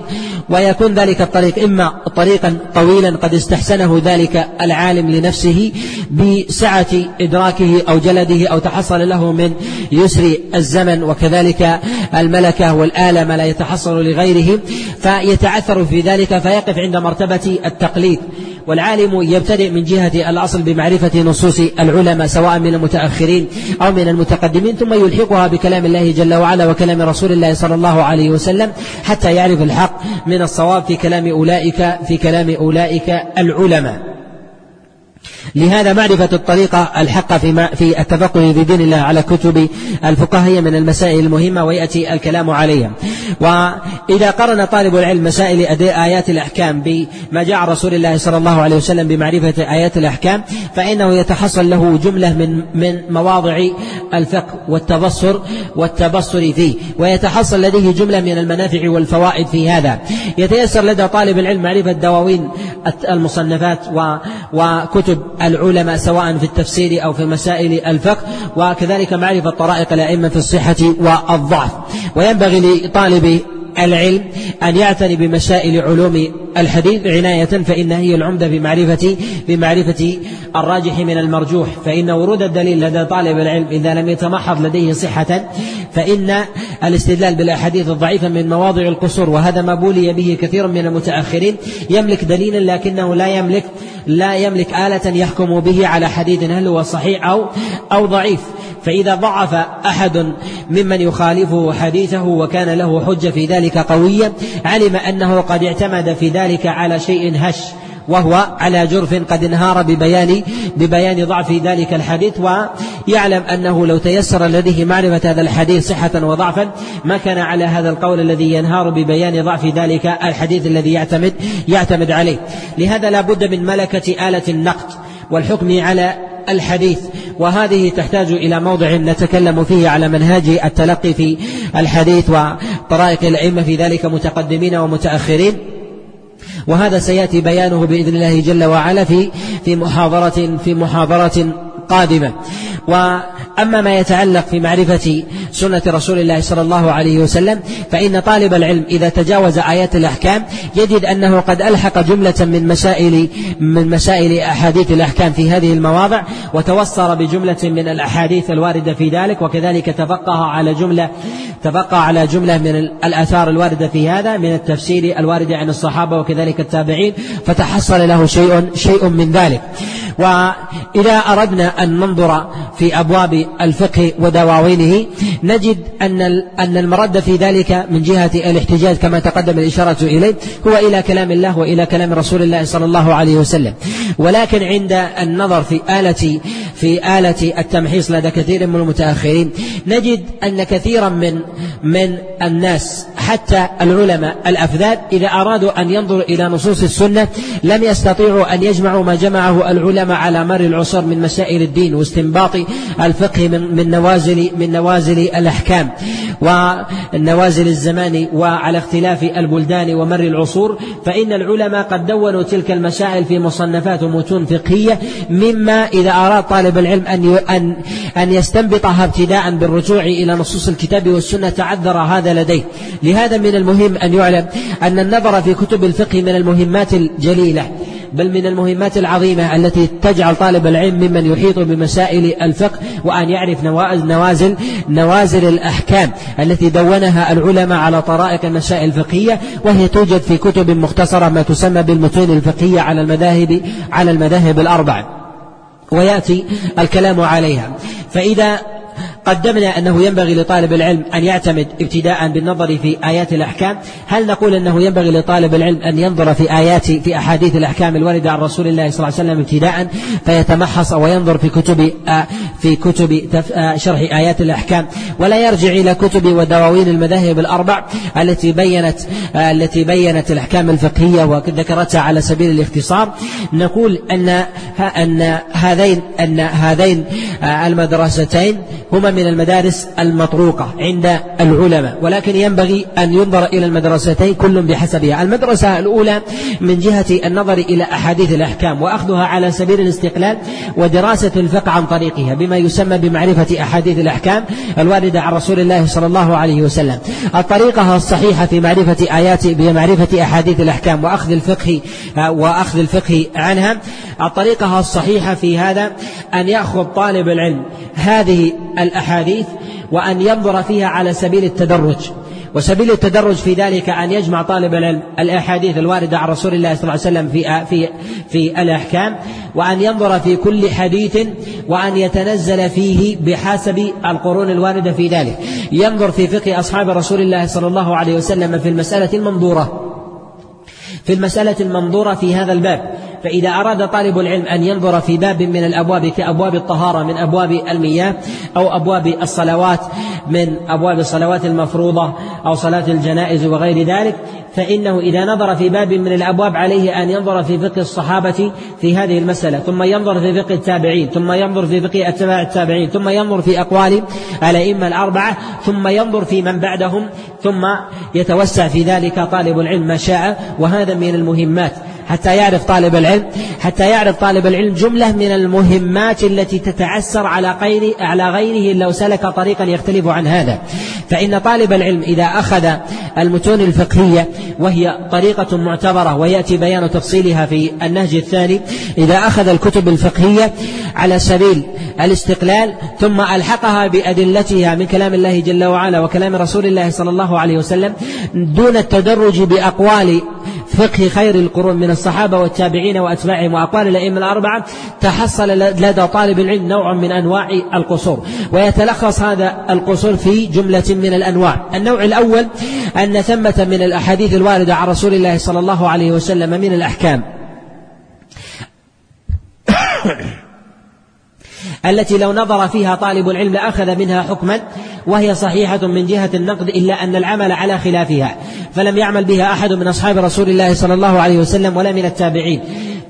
ويكون ذلك الطريق إما طريقا طويلا قد استحسنه ذلك العالم لنفسه بسعة إدراكه أو جلده أو تحصل له من يسر الزمن وكذلك الملكة والآلة ما لا يتحصل لغيره فيتعثر في ذلك فيقف عند مرتبة التقليد والعالم يبتدئ من جهة الأصل بمعرفة نصوص العلماء سواء من المتأخرين أو من المتقدمين ثم يلحقها بكلام الله جل وعلا وكلام رسول الله صلى الله عليه وسلم حتى يعرف الحق من الصواب في كلام أولئك في كلام أولئك العلماء. لهذا معرفة الطريقة الحق في في التفقه في دين الله على كتب الفقهاء هي من المسائل المهمة ويأتي الكلام عليها. وإذا قرن طالب العلم مسائل آيات الأحكام بما جاء رسول الله صلى الله عليه وسلم بمعرفة آيات الأحكام فإنه يتحصل له جملة من من مواضع الفقه والتبصر والتبصر فيه ويتحصل لديه جملة من المنافع والفوائد في هذا. يتيسر لدى طالب العلم معرفة دواوين المصنفات وكتب العلماء سواء في التفسير أو في مسائل الفقه وكذلك معرفة طرائق الأئمة في الصحة والضعف. وينبغي لطالب العلم أن يعتني بمسائل علوم الحديث عناية فإن هي العمدة بمعرفة بمعرفة الراجح من المرجوح. فإن ورود الدليل لدى طالب العلم إذا لم يتمحض لديه صحة فإن الاستدلال بالأحاديث الضعيفة من مواضع القصور وهذا ما بولي به كثير من المتأخرين يملك دليلا لكنه لا يملك لا يملك آلة يحكم به على حديث هل هو صحيح أو أو ضعيف. فإذا ضعف أحد ممن يخالفه حديثه وكان له حجة في ذلك قوية علم أنه قد اعتمد في ذلك على شيء هش وهو على جرف قد انهار ببيان ببيان ضعف ذلك الحديث ويعلم أنه لو تيسر لديه معرفة هذا الحديث صحة وضعفا ما كان على هذا القول الذي ينهار ببيان ضعف ذلك الحديث الذي يعتمد يعتمد عليه. لهذا لا بد من ملكة آلة النقد والحكم على الحديث وهذه تحتاج إلى موضع نتكلم فيه على منهاج التلقي في الحديث وطرائق الأئمة في ذلك متقدمين ومتأخرين. وهذا سيأتي بيانه بإذن الله جل وعلا في في محاضرة في محاضرة قادمة. وأما ما يتعلق في معرفة سنة رسول الله صلى الله عليه وسلم فإن طالب العلم إذا تجاوز آيات الأحكام يجد أنه قد ألحق جملة من مسائل من مسائل أحاديث الأحكام في هذه المواضع وتوصر بجملة من الأحاديث الواردة في ذلك وكذلك تفقه على جملة تبقى على جملة من الآثار الواردة في هذا من التفسير الوارد عن الصحابة وكذلك التابعين فتحصل له شيء شيء من ذلك. وإذا أردنا أن ننظر في أبواب الفقه ودواوينه نجد أن أن المرد في ذلك من جهة الاحتجاج كما تقدم الإشارة إليه هو إلى كلام الله وإلى كلام رسول الله صلى الله عليه وسلم. ولكن عند النظر في آلة في آلة التمحيص لدى كثير من المتأخرين نجد أن كثيرا من من الناس. حتى العلماء الأفذاذ إذا أرادوا أن ينظروا إلى نصوص السنة لم يستطيعوا أن يجمعوا ما جمعه العلماء على مر العصور من مسائل الدين واستنباط الفقه من من نوازل من نوازل الأحكام ونوازل الزمان وعلى اختلاف البلدان ومر العصور فإن العلماء قد دونوا تلك المسائل في مصنفات ومتون فقهية مما إذا أراد طالب العلم أن أن أن يستنبطها ابتداء بالرجوع إلى نصوص الكتاب والسنة تعذر هذا لديه. لهذا من المهم أن يعلم أن النظر في كتب الفقه من المهمات الجليلة بل من المهمات العظيمة التي تجعل طالب العلم ممن يحيط بمسائل الفقه وأن يعرف نوازل نوازل الأحكام التي دونها العلماء على طرائق المسائل الفقهية وهي توجد في كتب مختصرة ما تسمى بالمتون الفقهية على المذاهب على المذاهب الأربع. ويأتي الكلام عليها. فإذا قدمنا أنه ينبغي لطالب العلم أن يعتمد ابتداء بالنظر في آيات الأحكام. هل نقول أنه ينبغي لطالب العلم أن ينظر في آيات في أحاديث الأحكام الواردة عن رسول الله صلى الله عليه وسلم ابتداء فيتمحص وينظر في كتب آه، في كتب آه، شرح آيات الأحكام؟ ولا يرجع إلى كتب ودواوين المذاهب الأربع التي بينت آه، التي بينت الأحكام الفقهية وذكرتها على سبيل الاختصار. نقول أن أن هذين أن هذين المدرستين هما من المدارس المطروقة عند العلماء ولكن ينبغي أن ينظر إلى المدرستين كل بحسبها. المدرسة الأولى من جهة النظر إلى أحاديث الأحكام وأخذها على سبيل الاستقلال ودراسة الفقه عن طريقها بما يسمى بمعرفة أحاديث الأحكام الواردة عن رسول الله صلى الله عليه وسلم. الطريقة الصحيحة في معرفة آيات بمعرفة أحاديث الأحكام وأخذ الفقه وأخذ الفقه عنها. الطريقة الصحيحة في هذا أن يأخذ طالب العلم هذه الأحاديث وأن ينظر فيها على سبيل التدرج. وسبيل التدرج في ذلك أن يجمع طالب العلم الأحاديث الواردة عن رسول الله صلى الله عليه وسلم في في في الأحكام وأن ينظر في كل حديث وأن يتنزل فيه بحسب القرون الواردة في ذلك. ينظر في فقه أصحاب رسول الله صلى الله عليه وسلم في المسألة المنظورة. في المسألة المنظورة في هذا الباب. فإذا أراد طالب العلم أن ينظر في باب من الأبواب كأبواب الطهارة من أبواب المياه أو أبواب الصلوات من أبواب الصلوات المفروضة أو صلاة الجنائز وغير ذلك فإنه إذا نظر في باب من الأبواب عليه أن ينظر في فقه الصحابة في هذه المسألة ثم ينظر في فقه التابعين ثم ينظر في فقه أتباع التابعين ثم ينظر في أقوال الأئمة الأربعة ثم ينظر في من بعدهم ثم يتوسع في ذلك طالب العلم ما شاء وهذا من المهمات. حتى يعرف طالب العلم حتى يعرف طالب العلم جملة من المهمات التي تتعسر على غير على غيره لو سلك طريقا يختلف عن هذا. فإن طالب العلم إذا أخذ المتون الفقهية وهي طريقة معتبرة ويأتي بيان تفصيلها في النهج الثاني إذا أخذ الكتب الفقهية على سبيل الاستقلال ثم ألحقها بأدلتها من كلام الله جل وعلا وكلام رسول الله صلى الله عليه وسلم دون التدرج بأقوال فقه خير القرون من الصحابة والتابعين وأتباعهم وأقوال الأئمة الأربعة تحصل لدى طالب العلم نوع من أنواع القصور. ويتلخص هذا القصور في جملة من الأنواع. النوع الأول أن ثمة من الأحاديث الواردة عن رسول الله صلى الله عليه وسلم من الأحكام. التي لو نظر فيها طالب العلم لأخذ منها حكما وهي صحيحة من جهة النقد إلا أن العمل على خلافها فلم يعمل بها أحد من أصحاب رسول الله صلى الله عليه وسلم ولا من التابعين.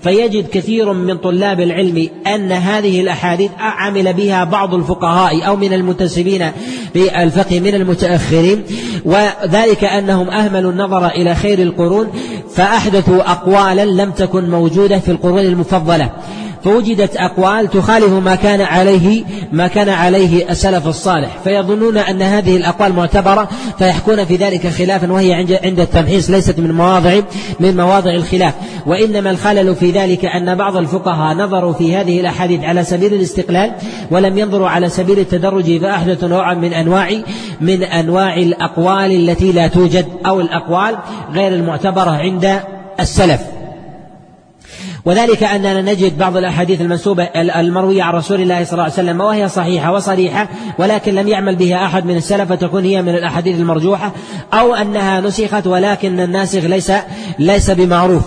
فيجد كثير من طلاب العلم أن هذه الأحاديث عمل بها بعض الفقهاء أو من المنتسبين بالفقه من المتأخرين وذلك أنهم أهملوا النظر إلى خير القرون فأحدثوا أقوالا لم تكن موجودة في القرون المفضلة. فوجدت أقوال تخالف ما كان عليه ما كان عليه السلف الصالح. فيظنون أن هذه الأقوال معتبرة فيحكون في ذلك خلافا وهي عند التمحيص ليست من مواضع من مواضع الخلاف. وإنما الخلل في ذلك أن بعض الفقهاء نظروا في هذه الأحاديث على سبيل الاستقلال ولم ينظروا على سبيل التدرج فأحدثوا نوعا من أنواع من أنواع الأقوال التي لا توجد أو الأقوال غير المعتبرة عند السلف. وذلك أننا نجد بعض الأحاديث المنسوبة المروية عن رسول الله صلى الله عليه وسلم وهي صحيحة وصريحة ولكن لم يعمل بها أحد من السلف فتكون هي من الأحاديث المرجوحة أو أنها نسخت ولكن الناسخ ليس ليس بمعروف.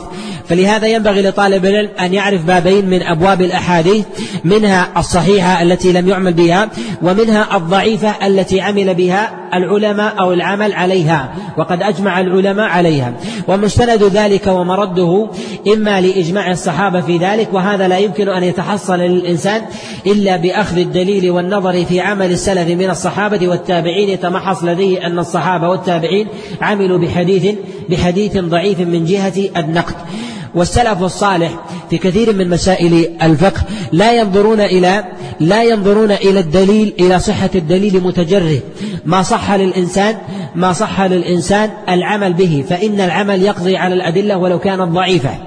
فلهذا ينبغي لطالب العلم أن يعرف بابين من أبواب الأحاديث منها الصحيحة التي لم يعمل بها ومنها الضعيفة التي عمل بها العلماء أو العمل عليها وقد أجمع العلماء عليها. ومستند ذلك ومرده إما لإجماع الصحابة في ذلك وهذا لا يمكن أن يتحصل للإنسان إلا بأخذ الدليل والنظر في عمل السلف من الصحابة والتابعين يتمحص لديه أن الصحابة والتابعين عملوا بحديث بحديث ضعيف من جهة النقد. والسلف الصالح في كثير من مسائل الفقه لا ينظرون إلى لا ينظرون إلى الدليل إلى صحة الدليل متجرد. ما صح للإنسان ما صح للإنسان العمل به فإن العمل يقضي على الأدلة ولو كانت ضعيفة.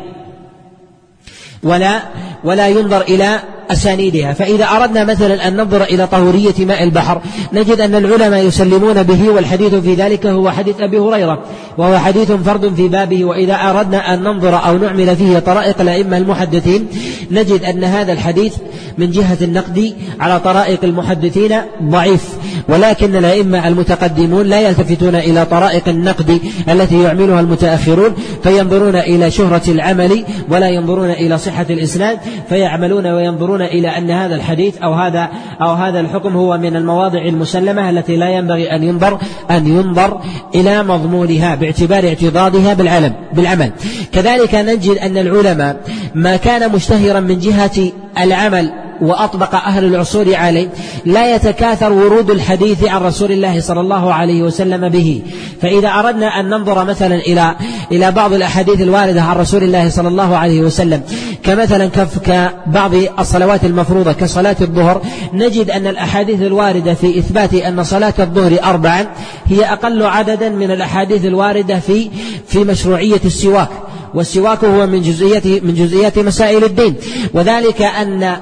ولا ولا ينظر إلى أسانيدها. فإذا أردنا مثلا أن ننظر إلى طهورية ماء البحر نجد أن العلماء يسلمون به والحديث في ذلك هو حديث أبي هريرة وهو حديث فرد في بابه. وإذا أردنا أن ننظر أو نعمل فيه طرائق الأئمة المحدثين نجد أن هذا الحديث من جهة النقد على طرائق المحدثين ضعيف. ولكن الأئمة المتقدمون لا يلتفتون إلى طرائق النقد التي يعملها المتأخرون فينظرون إلى شهرة العمل ولا ينظرون إلى صحة الإسناد فيعملون وينظرون إلى أن هذا الحديث أو هذا أو هذا الحكم هو من المواضع المسلمة التي لا ينبغي أن ينظر أن ينظر إلى مضمونها باعتبار اعتضادها بالعلم بالعمل. كذلك نجد أن العلماء ما كان مشتهرا من جهة العمل وأطبق أهل العصور عليه لا يتكاثر ورود الحديث عن رسول الله صلى الله عليه وسلم به. فإذا أردنا أن ننظر مثلا إلى إلى بعض الأحاديث الواردة عن رسول الله صلى الله عليه وسلم كمثلا كبعض الصلوات المفروضة كصلاة الظهر نجد أن الأحاديث الواردة في إثبات أن صلاة الظهر أربعا هي أقل عددا من الأحاديث الواردة في في مشروعية السواك. والسواك هو من جزئيات من جزئيات مسائل الدين. وذلك أن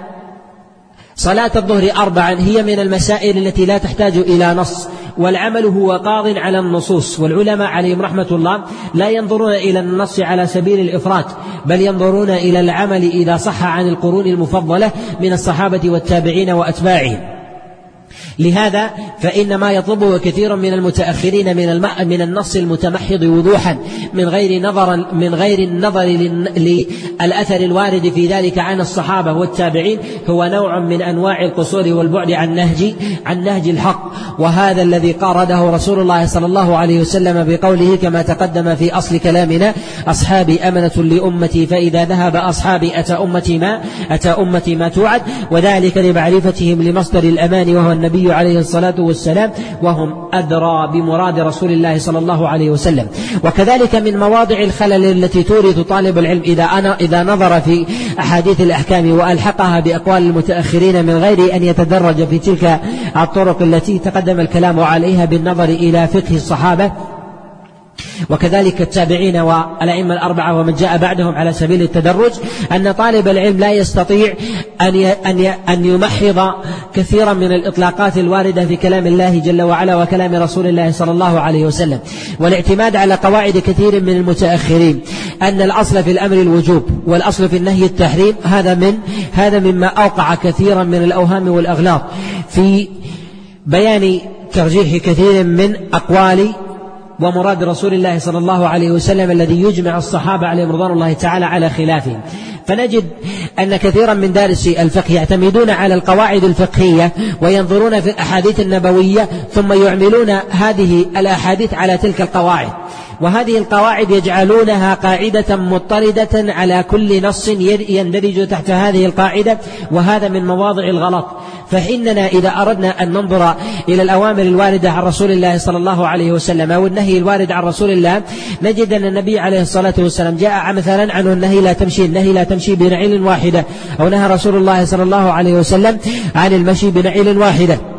صلاة الظهر أربعا هي من المسائل التي لا تحتاج إلى نص والعمل هو قاض على النصوص. والعلماء عليهم رحمة الله لا ينظرون إلى النص على سبيل الإفراط بل ينظرون إلى العمل إذا صح عن القرون المفضلة من الصحابة والتابعين وأتباعهم. لهذا فإن ما يطلبه كثير من المتأخرين من من النص المتمحض وضوحا من غير نظر من غير النظر للأثر الوارد في ذلك عن الصحابة والتابعين هو نوع من أنواع القصور والبعد عن نهج عن نهج الحق. وهذا الذي قارده رسول الله صلى الله عليه وسلم بقوله كما تقدم في أصل كلامنا أصحابي أمنة لأمتي فإذا ذهب أصحابي أتى أمتي ما أتى أمتي ما توعد وذلك لمعرفتهم لمصدر الأمان وهو النبي عليه الصلاة والسلام وهم أدرى بمراد رسول الله صلى الله عليه وسلم. وكذلك من مواضع الخلل التي تورث طالب العلم إذا أنا إذا نظر في أحاديث الأحكام وألحقها بأقوال المتأخرين من غير أن يتدرج في تلك الطرق التي تقدم الكلام عليها بالنظر إلى فقه الصحابة وكذلك التابعين والأئمة الأربعة ومن جاء بعدهم على سبيل التدرج أن طالب العلم لا يستطيع أن أن أن يمحض كثيرا من الإطلاقات الواردة في كلام الله جل وعلا وكلام رسول الله صلى الله عليه وسلم. والاعتماد على قواعد كثير من المتأخرين. أن الأصل في الأمر الوجوب والأصل في النهي التحريم. هذا من هذا مما أوقع كثيرا من الأوهام والأغلاط. في بيان ترجيح كثير من أقوال ومراد رسول الله صلى الله عليه وسلم الذي يجمع الصحابة عليهم رضوان الله تعالى على خلافه فنجد أن كثيرا من دارسي الفقه يعتمدون على القواعد الفقهية وينظرون في الأحاديث النبوية ثم يعملون هذه الأحاديث على تلك القواعد. وهذه القواعد يجعلونها قاعدة مضطردة على كل نص يندرج تحت هذه القاعدة وهذا من مواضع الغلط. فإننا إذا أردنا أن ننظر إلى الأوامر الواردة عن رسول الله صلى الله عليه وسلم أو النهي الوارد عن رسول الله نجد أن النبي عليه الصلاة والسلام جاء مثلا عنه النهي لا تمشي النهي لا تمشي بنعيل واحدة أو نهى رسول الله صلى الله عليه وسلم عن المشي بنعيل واحدة.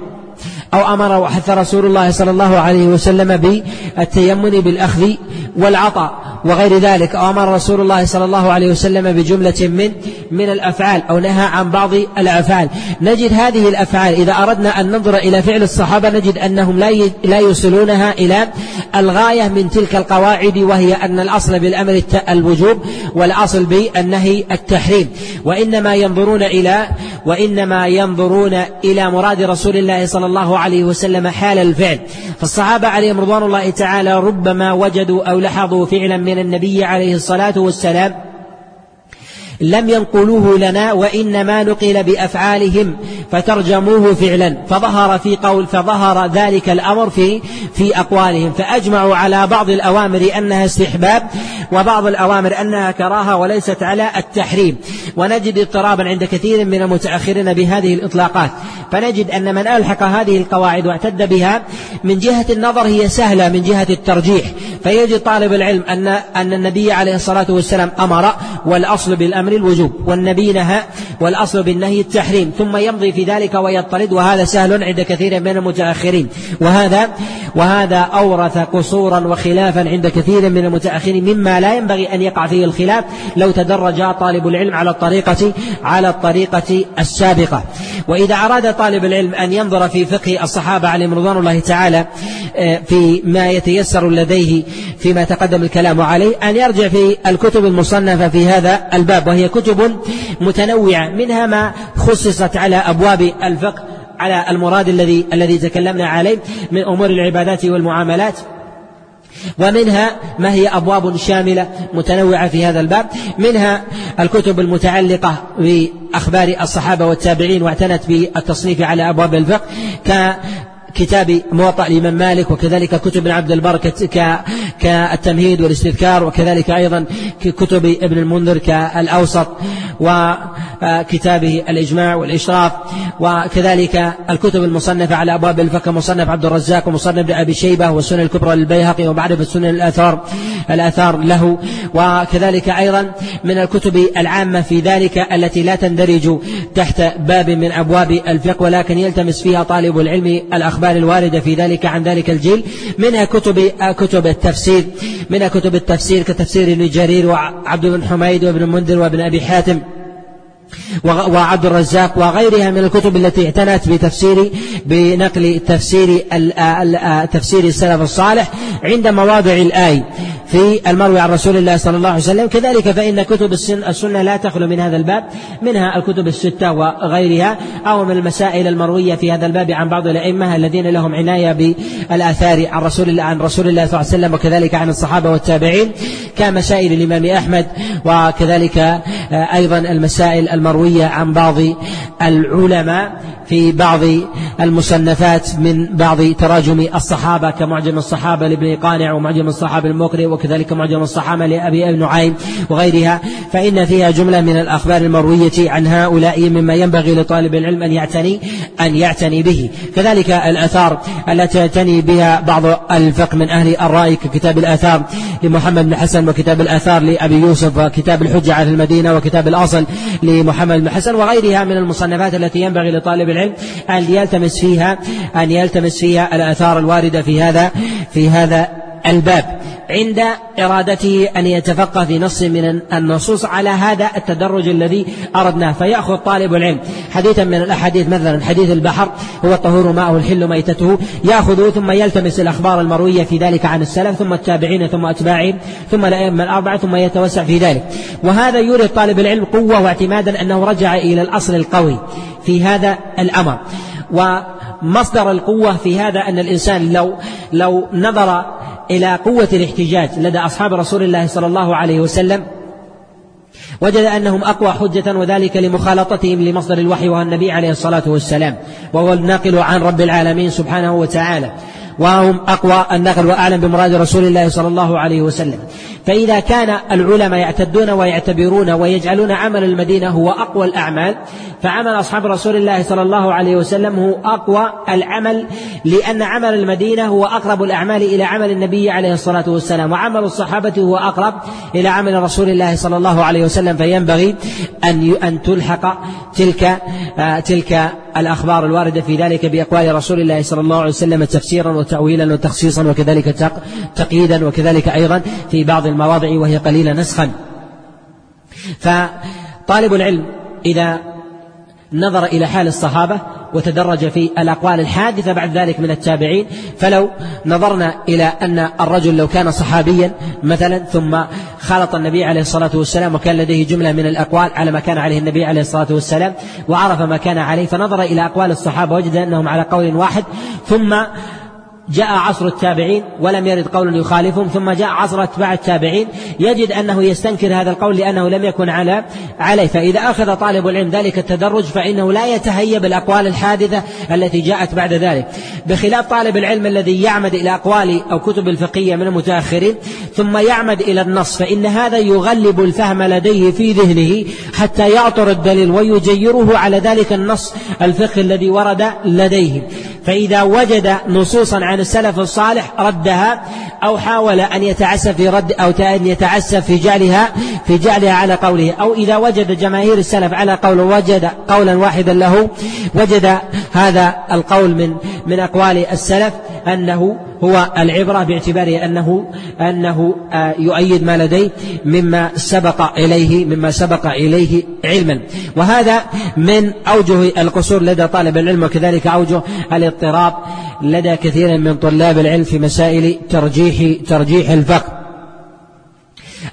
أو أمر وحث رسول الله صلى الله عليه وسلم بالتيمن بالأخذ والعطاء. وغير ذلك أو أمر رسول الله صلى الله عليه وسلم بجملة من من الأفعال أو نهى عن بعض الأفعال. نجد هذه الأفعال إذا أردنا أن ننظر إلى فعل الصحابة نجد أنهم لا لا يوصلونها إلى الغاية من تلك القواعد وهي أن الأصل بالأمر الوجوب والأصل بالنهي التحريم. وإنما ينظرون إلى وإنما ينظرون إلى مراد رسول الله صلى الله عليه وسلم حال الفعل. فالصحابة عليهم رضوان الله تعالى ربما وجدوا أو لاحظوا فعلا من النبي عليه الصلاة والسلام لم ينقلوه لنا وإنما نقل بأفعالهم فترجموه فعلا فظهر في قول فظهر ذلك الأمر في في أقوالهم. فأجمعوا على بعض الأوامر أنها استحباب وبعض الأوامر أنها كراهة وليست على التحريم. ونجد اضطرابا عند كثير من المتأخرين بهذه الإطلاقات. فنجد أن من ألحق هذه القواعد واعتد بها من جهة النظر هي سهلة من جهة الترجيح. فيجد طالب العلم أن أن النبي عليه الصلاة والسلام أمر والأصل بالأمر بالأمر الوجوب والنبي نهى والأصل بالنهي التحريم ثم يمضي في ذلك ويطرد وهذا سهل عند كثير من المتأخرين. وهذا وهذا أورث قصورا وخلافا عند كثير من المتأخرين مما لا ينبغي أن يقع فيه الخلاف. لو تدرج طالب العلم على الطريقة على الطريقة السابقة. وإذا أراد طالب العلم أن ينظر في فقه الصحابة عليهم رضوان الله تعالى آه، في ما يتيسر لديه فيما تقدم الكلام عليه أن يرجع في الكتب المصنفة في هذا الباب وهي كتب متنوعة منها ما خصصت على أبواب الفقه على المراد الذي الذي تكلمنا عليه من أمور العبادات والمعاملات. ومنها ما هي أبواب شاملة متنوعة في هذا الباب. منها الكتب المتعلقة بأخبار الصحابة والتابعين واعتنت بالتصنيف على أبواب الفقه. كتاب موطأ الإمام مالك وكذلك كتب ابن عبد البر كالتمهيد والاستذكار وكذلك أيضا كتب ابن المنذر كالأوسط وكتابه الإجماع والإشراف وكذلك الكتب المصنفة على أبواب الفقه مصنف عبد الرزاق ومصنف ابن أبي شيبة والسنن الكبرى للبيهقي ومعرفة سنن الآثار الآثار له وكذلك أيضا من الكتب العامة في ذلك التي لا تندرج تحت باب من أبواب الفقه ولكن يلتمس فيها طالب العلم الأخبار الواردة في ذلك عن ذلك الجيل منها كتب كتب التفسير منها كتب التفسير كتفسير ابن جرير وعبد بن حميد وابن منذر وابن أبي حاتم وعبد الرزاق وغيرها من الكتب التي اعتنت بتفسير بنقل تفسير تفسير السلف الصالح عند مواضع الآي. في المروي عن رسول الله صلى الله عليه وسلم. كذلك فإن كتب السنة لا تخلو من هذا الباب منها الكتب الستة وغيرها أو من المسائل المروية في هذا الباب عن بعض الأئمة الذين لهم عناية بالآثار عن رسول الله عن رسول الله صلى الله عليه وسلم وكذلك عن الصحابة والتابعين كمسائل الإمام أحمد وكذلك أيضا المسائل المروية عن بعض العلماء. في بعض المصنفات من بعض تراجم الصحابة كمعجم الصحابة لابن قانع ومعجم الصحابة المقرئ وكذلك معجم الصحابة لأبي نعيم وغيرها. فإن فيها جملة من الأخبار المروية عن هؤلاء مما ينبغي لطالب العلم أن يعتني أن يعتني به. كذلك الآثار التي يعتني بها بعض الفقه من أهل الرأي ككتاب الآثار لمحمد بن حسن وكتاب الآثار لأبي يوسف وكتاب الحجة على المدينة وكتاب الأصل لمحمد بن حسن وغيرها من المصنفات التي ينبغي لطالب العلم أن يلتمس فيها أن يلتمس فيها الآثار الواردة في هذا في هذا الباب عند إرادته أن يتفقه في نص من النصوص على هذا التدرج الذي أردناه فيأخذ طالب العلم. حديثا من الأحاديث مثلا حديث البحر هو الطهور ماءه الحل ميتته يأخذه ثم يلتمس الأخبار المروية في ذلك عن السلف ثم التابعين ثم أتباعهم ثم الأئمة الأربعة ثم يتوسع في ذلك. وهذا يورث طالب العلم قوة واعتمادا أنه رجع إلى الأصل القوي في هذا الأمر. ومصدر القوة في هذا أن الإنسان لو لو نظر إلى قوة الاحتجاج لدى أصحاب رسول الله صلى الله عليه وسلم. وجد أنهم أقوى حجة وذلك لمخالطتهم لمصدر الوحي وهو النبي عليه الصلاة والسلام وهو الناقل عن رب العالمين سبحانه وتعالى. وهم أقوى النقل وأعلم بمراد رسول الله صلى الله عليه وسلم. فإذا كان العلماء يعتدون ويعتبرون ويجعلون عمل المدينة هو أقوى الأعمال فعمل أصحاب رسول الله صلى الله عليه وسلم هو أقوى العمل لأن عمل المدينة هو أقرب الأعمال إلى عمل النبي عليه الصلاة والسلام وعمل الصحابة هو أقرب إلى عمل رسول الله صلى الله عليه وسلم. فينبغي أن أن تلحق تلك آه، تلك الأخبار الواردة في ذلك بأقوال رسول الله صلى الله عليه وسلم تفسيرا وتأويلا وتخصيصا وكذلك تقييدا وكذلك أيضا في بعض المواضع وهي قليلة نسخا. فطالب العلم إذا نظر إلى حال الصحابة وتدرج في الأقوال الحادثة بعد ذلك من التابعين. فلو نظرنا إلى أن الرجل لو كان صحابيا مثلا ثم خالط النبي عليه الصلاة والسلام وكان لديه جملة من الأقوال على ما كان عليه النبي عليه الصلاة والسلام وعرف ما كان عليه فنظر إلى أقوال الصحابة وجد أنهم على قول واحد. ثم جاء عصر التابعين ولم يرد قول يخالفهم ثم جاء عصر اتباع التابعين. يجد أنه يستنكر هذا القول لأنه لم يكن على عليه. فإذا أخذ طالب العلم ذلك التدرج فإنه لا يتهيب الاقوال الحادثة التي جاءت بعد ذلك. بخلاف طالب العلم الذي يعمد إلى أقوال أو كتب الفقهية من المتأخرين ثم يعمد إلى النص فإن هذا يغلب الفهم لديه في ذهنه حتى يعطر الدليل ويجيره على ذلك النص الفقه الذي ورد لديه. فإذا وجد نصوصا عن السلف الصالح ردها أو حاول أن يتعسف في رد أو أن يتعسف في جعلها في جعلها على قوله. أو إذا وجد جماهير السلف على قول وجد قولا واحدا له وجد هذا القول من من أقوال السلف. أنه هو العبرة باعتباره أنه أنه آه، يؤيد ما لديه مما سبق إليه مما سبق إليه علما. وهذا من أوجه القصور لدى طالب العلم وكذلك أوجه الاضطراب لدى كثير من طلاب العلم في مسائل ترجيح ترجيح الفقه.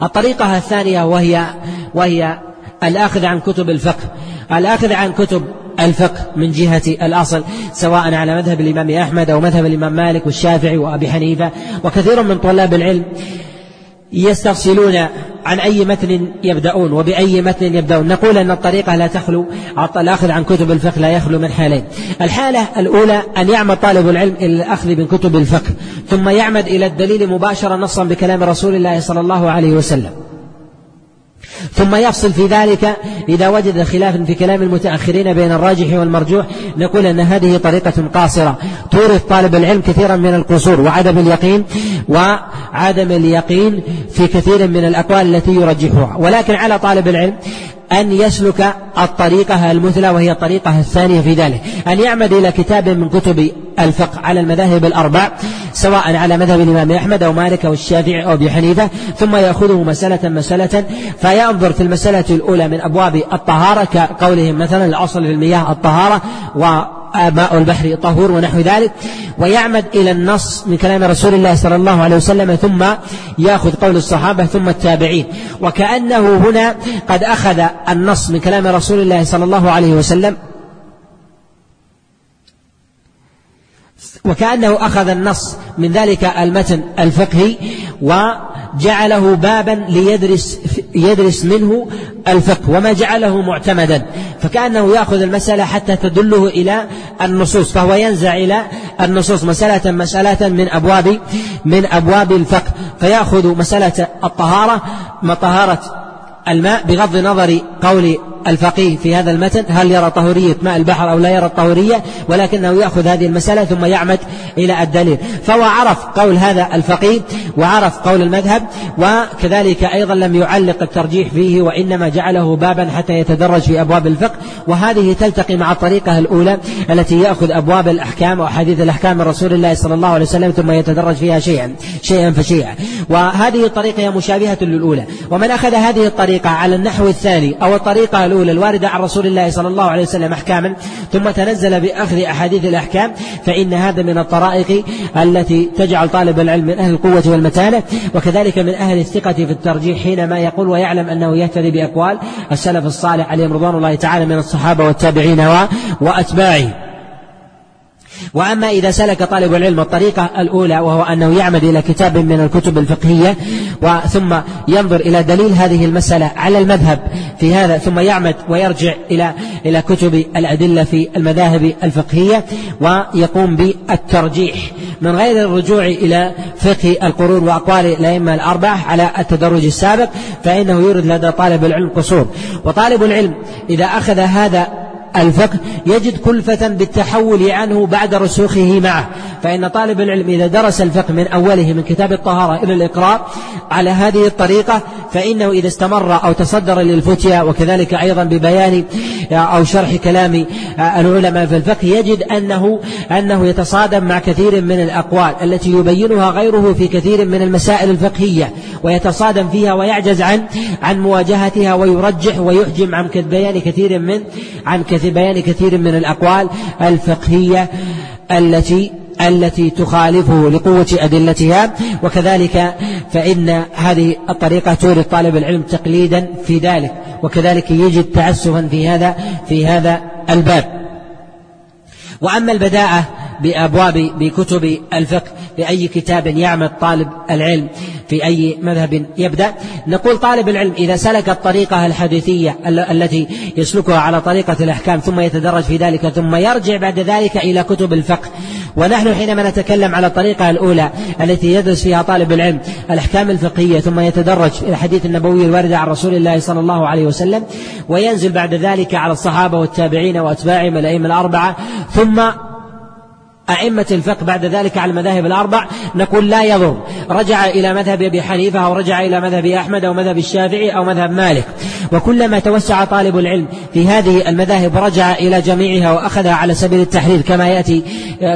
الطريقة الثانية وهي وهي الآخذ عن كتب الفقه. الآخذ عن كتب الفقه من جهة الأصل سواء على مذهب الإمام أحمد أو مذهب الإمام مالك والشافعي وأبي حنيفة وكثير من طلاب العلم يستفصلون عن أي متن يبدأون وبأي متن يبدأون. نقول أن الطريقة لا تخلو الأخذ عن كتب الفقه لا يخلو من حالين. الحالة الأولى أن يعمد طالب العلم إلى الأخذ من كتب الفقه ثم يعمد إلى الدليل مباشرة نصا بكلام رسول الله صلى الله عليه وسلم. ثم يفصل في ذلك إذا وجد خلافا في كلام المتأخرين بين الراجح والمرجوح نقول أن هذه طريقة قاصرة. تورث طالب العلم كثيرا من القصور وعدم اليقين وعدم اليقين في كثير من الأقوال التي يرجحها. ولكن على طالب العلم أن يسلك الطريقة المثلى وهي الطريقة الثانية في ذلك. أن يعمد إلى كتاب من كتب الفقه على المذاهب الأربع سواء على مذهب الإمام أحمد أو مالك أو الشافعي أو أبي حنيفة ثم يأخذه مسألة مسألة فينظر في المسألة الأولى من أبواب الطهارة كقولهم مثلا الأصل في المياه الطهارة و ماء البحر طهور ونحو ذلك ويعمد إلى النص من كلام رسول الله صلى الله عليه وسلم ثم يأخذ قول الصحابة ثم التابعين. وكأنه هنا قد أخذ النص من كلام رسول الله صلى الله عليه وسلم. وكأنه أخذ النص من ذلك المتن الفقهي وجعله بابا ليدرس يدرس منه الفقه وما جعله معتمدا. فكأنه يأخذ المسألة حتى تدله إلى النصوص فهو ينزع إلى النصوص مسألة مسألة من أبواب من أبواب الفقه. فيأخذ مسألة الطهارة ما طهارة الماء بغض نظر قول الفقيه في هذا المتن هل يرى طهورية ماء البحر أو لا يرى الطهورية ولكنه يأخذ هذه المسألة ثم يعمد إلى الدليل. فهو عرف قول هذا الفقيه وعرف قول المذهب وكذلك أيضا لم يعلق الترجيح فيه وإنما جعله بابا حتى يتدرج في أبواب الفقه. وهذه تلتقي مع الطريقة الأولى التي يأخذ أبواب الأحكام وأحاديث الأحكام من رسول الله صلى الله عليه وسلم ثم يتدرج فيها شيئا شيئا فشيئا. وهذه الطريقة هي مشابهة للأولى. ومن أخذ هذه الطريقة على النحو الثاني أو الطريقة الأولى الواردة عن رسول الله صلى الله عليه وسلم أحكاما ثم تنزل بأخذ أحاديث الأحكام فإن هذا من الطرائق التي تجعل طالب العلم من أهل القوة والمتانة وكذلك من أهل الثقة في الترجيح حينما يقول ويعلم أنه يهتدي بأقوال السلف الصالح عليهم رضوان الله تعالى من الصحابة والتابعين وأتباعهم وأما إذا سلك طالب العلم الطريقة الأولى وهو أنه يعمد إلى كتاب من الكتب الفقهية ثم ينظر إلى دليل هذه المسألة على المذهب في هذا ثم يعمد ويرجع إلى إلى كتب الأدلة في المذاهب الفقهية ويقوم بالترجيح من غير الرجوع إلى فقه القرون وأقوال الأئمة الأربعة على التدرج السابق فإنه يورد لدى طالب العلم قصور. وطالب العلم إذا أخذ هذا الفقه يجد كلفة بالتحول عنه بعد رسوخه معه. فإن طالب العلم إذا درس الفقه من أوله من كتاب الطهارة إلى الإقرار على هذه الطريقة فإنه إذا استمر أو تصدر للفتيا وكذلك أيضا ببيان أو شرح كلام العلماء في الفقه يجد أنه أنه يتصادم مع كثير من الأقوال التي يبينها غيره في كثير من المسائل الفقهية ويتصادم فيها ويعجز عن عن مواجهتها ويرجح ويحجم عن بيان كثير من عن بيان كثير من الأقوال الفقهية التي التي تخالفه لقوة أدلتها. وكذلك فإن هذه الطريقة تورد طالب العلم تقليدا في ذلك. وكذلك يجد تعسفا في هذا في هذا الباب. وأما البداءة بأبواب بكتب الفقه بأي كتاب يعمل طالب العلم في أي مذهب يبدأ. نقول طالب العلم إذا سلك الطريقة الحديثية التي يسلكها على طريقة الأحكام ثم يتدرج في ذلك ثم يرجع بعد ذلك إلى كتب الفقه. ونحن حينما نتكلم على الطريقة الأولى التي يدرس فيها طالب العلم الأحكام الفقهية ثم يتدرج إلى الحديث النبوي الوارد عن رسول الله صلى الله عليه وسلم وينزل بعد ذلك على الصحابة والتابعين وأتباعهم الأئمة الأربعة ثم أئمة الفقه بعد ذلك على المذاهب الأربع نقول لا يضر. رجع إلى مذهب أبي حنيفة أو رجع إلى مذهب أحمد أو مذهب الشافعي أو مذهب مالك. وكلما توسع طالب العلم في هذه المذاهب رجع إلى جميعها وأخذها على سبيل التحرير كما يأتي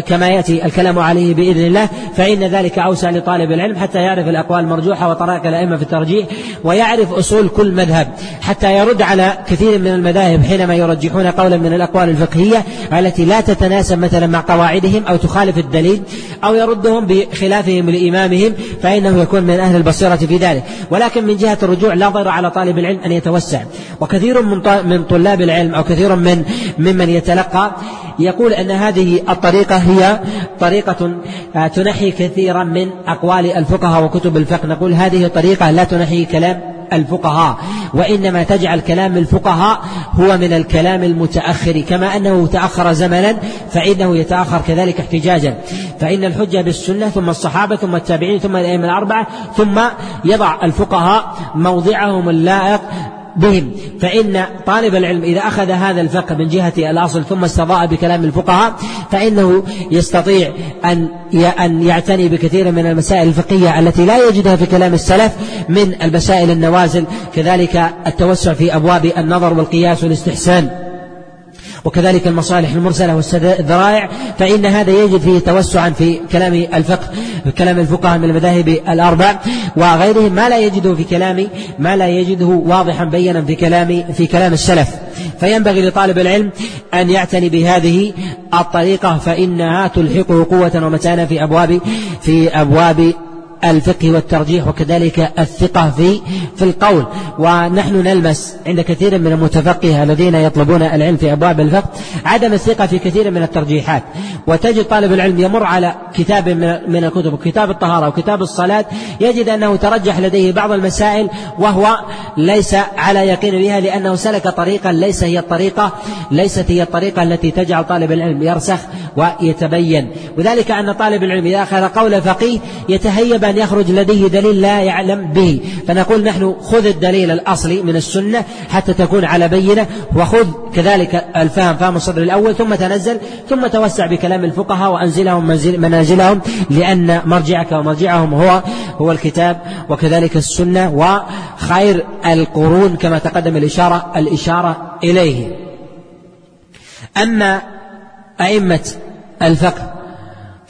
كما يأتي الكلام عليه بإذن الله. فإن ذلك أوسع لطالب العلم حتى يعرف الأقوال المرجوحة وطرائق الأئمة في الترجيح ويعرف أصول كل مذهب. حتى يرد على كثير من المذاهب حينما يرجحون قولا من الأقوال الفقهية التي لا تتناسب مثلا مع قواعدهم أو تخالف الدليل أو يردهم بخلافهم لإمامهم فإنه يكون من أهل البصيرة في ذلك. ولكن من جهة الرجوع لا ضر على طالب العلم أن يتوسع. وكثير من من طلاب العلم أو كثير من ممن يتلقى يقول أن هذه الطريقة هي طريقة آه، تنحي كثيرا من أقوال الفقهاء وكتب الفقه. نقول هذه طريقة لا تنحي كلام الفقهاء. وإنما تجعل كلام الفقهاء هو من الكلام المتأخر كما أنه تأخر زمنا فإنه يتأخر كذلك احتجاجا. فإن الحجة بالسنة ثم الصحابة ثم التابعين ثم الأئمة الأربعة ثم يضع الفقهاء موضعهم اللائق بهم. فإن طالب العلم إذا أخذ هذا الفقه من جهة الأصل ثم استضاء بكلام الفقهاء فإنه يستطيع أن أن يعتني بكثير من المسائل الفقهية التي لا يجدها في كلام السلف من المسائل النوازل كذلك التوسع في أبواب النظر والقياس والاستحسان. وكذلك المصالح المرسلة والذرائع فإن هذا يجد فيه توسعا في كلام الفقه في كلام الفقهاء من المذاهب الأربع وغيرهم ما لا يجده في كلام ما لا يجده واضحا بينا في كلام في كلام السلف. فينبغي لطالب العلم أن يعتني بهذه الطريقة فإنها تلحقه قوة ومتانة في أبواب في أبواب الفقه والترجيح وكذلك الثقة في في القول. ونحن نلمس عند كثير من المتفقهة الذين يطلبون العلم في أبواب الفقه عدم الثقة في كثير من الترجيحات. وتجد طالب العلم يمر على كتاب من الكتب كتاب الطهارة وكتاب الصلاة يجد أنه ترجح لديه بعض المسائل وهو ليس على يقين بها لأنه سلك طريقا ليس هي الطريقة ليست هي الطريقة التي تجعل طالب العلم يرسخ ويتبين. وذلك أن طالب العلم إذا أخذ قول فقيه يتهيب أن يخرج لديه دليل لا يعلم به. فنقول نحن خذ الدليل الأصلي من السنة حتى تكون على بينة وخذ كذلك الفهم فهم الصدر الأول ثم تنزل ثم توسع بكلام الفقهاء وأنزلهم منازلهم لأن مرجعك ومرجعهم هو هو الكتاب وكذلك السنة وخير القرون كما تقدم الإشارة الإشارة إليه. أما أئمة الفقه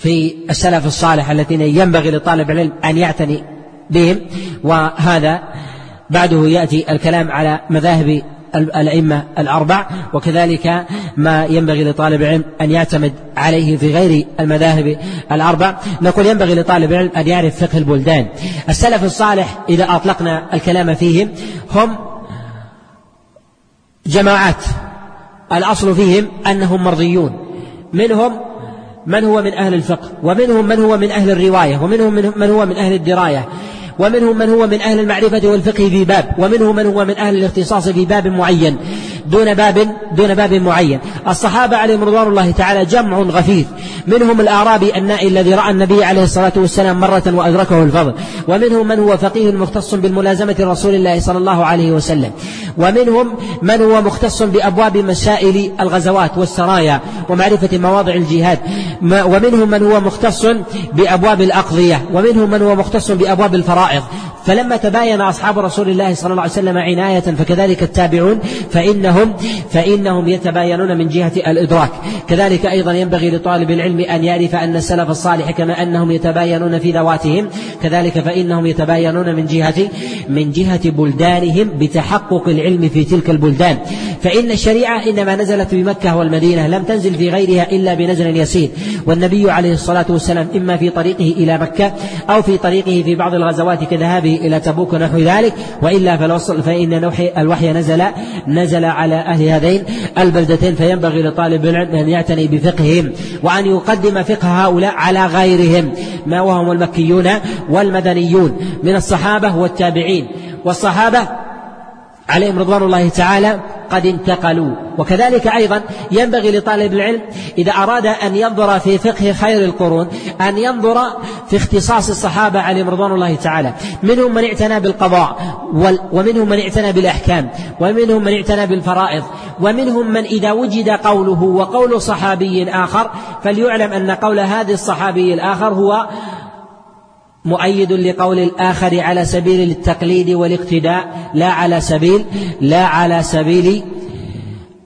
في السلف الصالح الذين ينبغي لطالب العلم أن يعتني بهم. وهذا بعده يأتي الكلام على مذاهب الأئمة الأربع وكذلك ما ينبغي لطالب العلم أن يعتمد عليه في غير المذاهب الأربع. نقول ينبغي لطالب العلم أن يعرف فقه البلدان. السلف الصالح إذا أطلقنا الكلام فيهم هم جماعات. الأصل فيهم أنهم مرضيون. منهم من هو من أهل الفقه ومنهم من هو من أهل الرواية ومنهم من هو من أهل الدراية ومنهم من هو من أهل المعرفة والفقه في باب ومنهم من هو من أهل الاختصاص في باب معين. دون باب دون باب معين. الصحابة عليهم رضوان الله تعالى جمع غفير. منهم الأعرابي النائي الذي رأى النبي عليه الصلاة والسلام مرة وأدركه الفضل. ومنهم من هو فقيه مختص بالملازمة رسول الله صلى الله عليه وسلم. ومنهم من هو مختص بأبواب مسائل الغزوات والسرايا ومعرفة مواضع الجهاد. ومنهم من هو مختص بأبواب الأقضية. ومنهم من هو مختص بأبواب الفرائض. فلما تباين أصحاب رسول الله صلى الله عليه وسلم عناية فكذلك التابعون فإنهم فإنهم يتباينون من جهة الإدراك. كذلك أيضا ينبغي لطالب العلم أن يعرف أن السلف الصالح كما أنهم يتباينون في ذواتهم. كذلك فإنهم يتباينون من جهة من جهة بلدانهم بتحقق العلم في تلك البلدان. فإن الشريعة إنما نزلت بمكة والمدينة لم تنزل في غيرها إلا بنزل يسير. والنبي عليه الصلاة والسلام إما في طريقه إلى مكة أو في طريقه في بعض الغزوات كذهابه إلى تبوك ونحو ذلك وإلا فالوصل فإن الوحي نزل نزل على أهل هذين البلدتين فينبغي لطالب العلم أن يعتني بفقههم وأن يقدم فقه هؤلاء على غيرهم ما وهم المكيون والمدنيون من الصحابة والتابعين. والصحابة عليهم رضوان الله تعالى قد انتقلوا. وكذلك أيضا ينبغي لطالب العلم إذا أراد أن ينظر في فقه خير القرون أن ينظر في اختصاص الصحابة عليهم رضوان الله تعالى. منهم من اعتنى بالقضاء ومنهم من اعتنى بالأحكام ومنهم من اعتنى بالفرائض ومنهم من إذا وجد قوله وقول صحابي آخر فليعلم أن قول هذا الصحابي الآخر هو مؤيد لقول الآخر على سبيل التقليد والاقتداء لا على سبيل لا على سبيل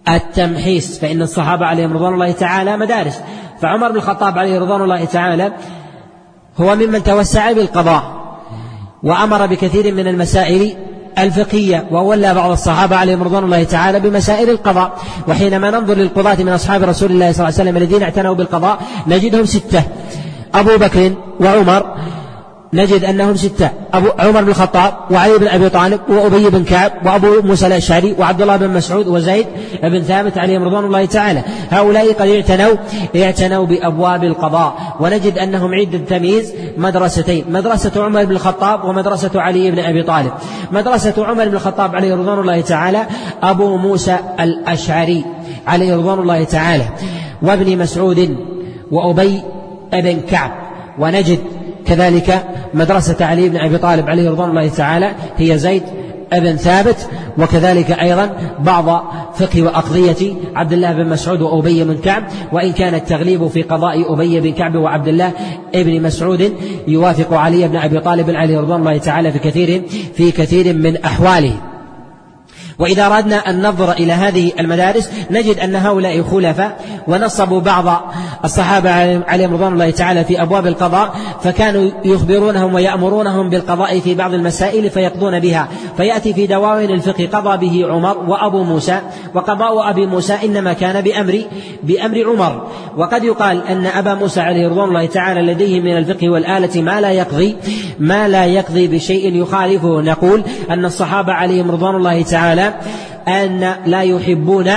التمحيص. فإن الصحابة عليهم رضوان الله تعالى مدارس. فعمر بن الخطاب عليه رضوان الله تعالى هو ممن توسع بالقضاء وأمر بكثير من المسائل الفقهية وولى بعض الصحابة عليهم رضوان الله تعالى بمسائل القضاء. وحينما ننظر للقضاة من أصحاب رسول الله صلى الله عليه وسلم الذين اعتنوا بالقضاء نجدهم ستة أبو بكر وعمر. نجد أنهم ستة أبو عمر بن الخطاب وعلي بن أبي طالب وأبي بن كعب وأبو موسى الأشعري وعبد الله بن مسعود وزيد بن ثابت عليهم رضوان الله تعالى. هؤلاء قد اعتنوا اعتنوا بأبواب القضاء. ونجد أنهم عند التمييز مدرستين مدرسة عمر بن الخطاب ومدرسة علي بن أبي طالب. مدرسة عمر بن الخطاب عليه رضوان الله تعالى أبو موسى الأشعري عليه رضوان الله تعالى. وابن مسعود وأبي بن كعب. ونجد كذلك مدرسة علي بن أبي طالب عليه رضوان الله تعالى هي زيد أبن ثابت وكذلك أيضا بعض فقه وأقضية عبد الله بن مسعود وأبي بن كعب وإن كان التغليب في قضاء أبي بن كعب وعبد الله ابن مسعود يوافق علي بن أبي طالب عليه رضوان الله تعالى في كثير في كثير من أحواله. وإذا أردنا أن ننظر إلى هذه المدارس نجد أن هؤلاء خلفاء ونصبوا بعض الصحابة عليهم رضوان الله تعالى في أبواب القضاء فكانوا يخبرونهم ويأمرونهم بالقضاء في بعض المسائل فيقضون بها. فيأتي في دواوين الفقه قضى به عمر وأبو موسى وقضاء أبي موسى إنما كان بأمر بأمر عمر. وقد يقال أن أبا موسى عليه رضوان الله تعالى لديه من الفقه والآلة ما لا يقضي ما لا يقضي بشيء يخالفه. نقول أن الصحابة عليهم رضوان الله تعالى أن لا يحبون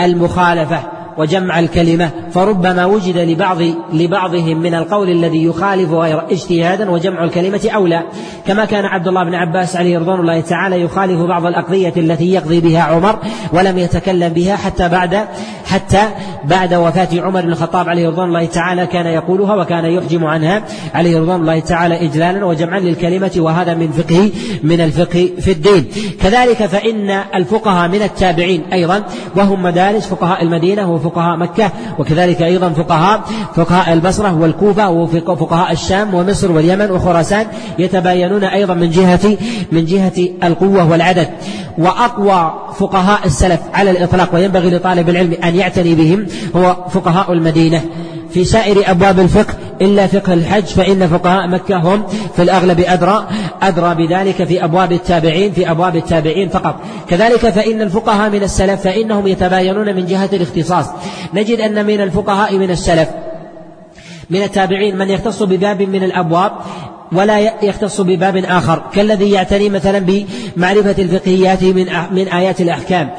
المخالفة وجمع الكلمة. فربما وجد لبعض لبعضهم من القول الذي يخالف اجتهادا وجمع الكلمة أولى. كما كان عبد الله بن عباس عليه رضوان الله تعالى يخالف بعض الأقضية التي يقضي بها عمر ولم يتكلم بها حتى بعد حتى بعد وفاة عمر بن الخطاب عليه رضوان الله تعالى كان يقولها وكان يحجم عنها عليه رضوان الله تعالى إجلالا وجمعا للكلمة وهذا من فقه من الفقه في الدين. كذلك فإن الفقهاء من التابعين أيضا وهم مدارس فقهاء المدينة وفقهاء مكة وكذلك أيضا فقهاء فقهاء البصرة والكوفة وفقهاء الشام ومصر واليمن وخراسان يتباينون أيضا من جهة من جهة القوة والعدد. وأقوى فقهاء السلف على الإطلاق وينبغي لطالب العلم أن يعتني بهم هو فقهاء المدينة. في سائر أبواب الفقه إلا فقه الحج فإن فقهاء مكة هم في الأغلب أدرى أدرى بذلك في أبواب التابعين في أبواب التابعين فقط. كذلك فإن الفقهاء من السلف فإنهم يتباينون من جهة الاختصاص. نجد أن من الفقهاء من السلف من التابعين من يختص بباب من الأبواب ولا يختص بباب آخر. كالذي يعتني مثلا بمعرفة الفقهيات من من آيات الأحكام.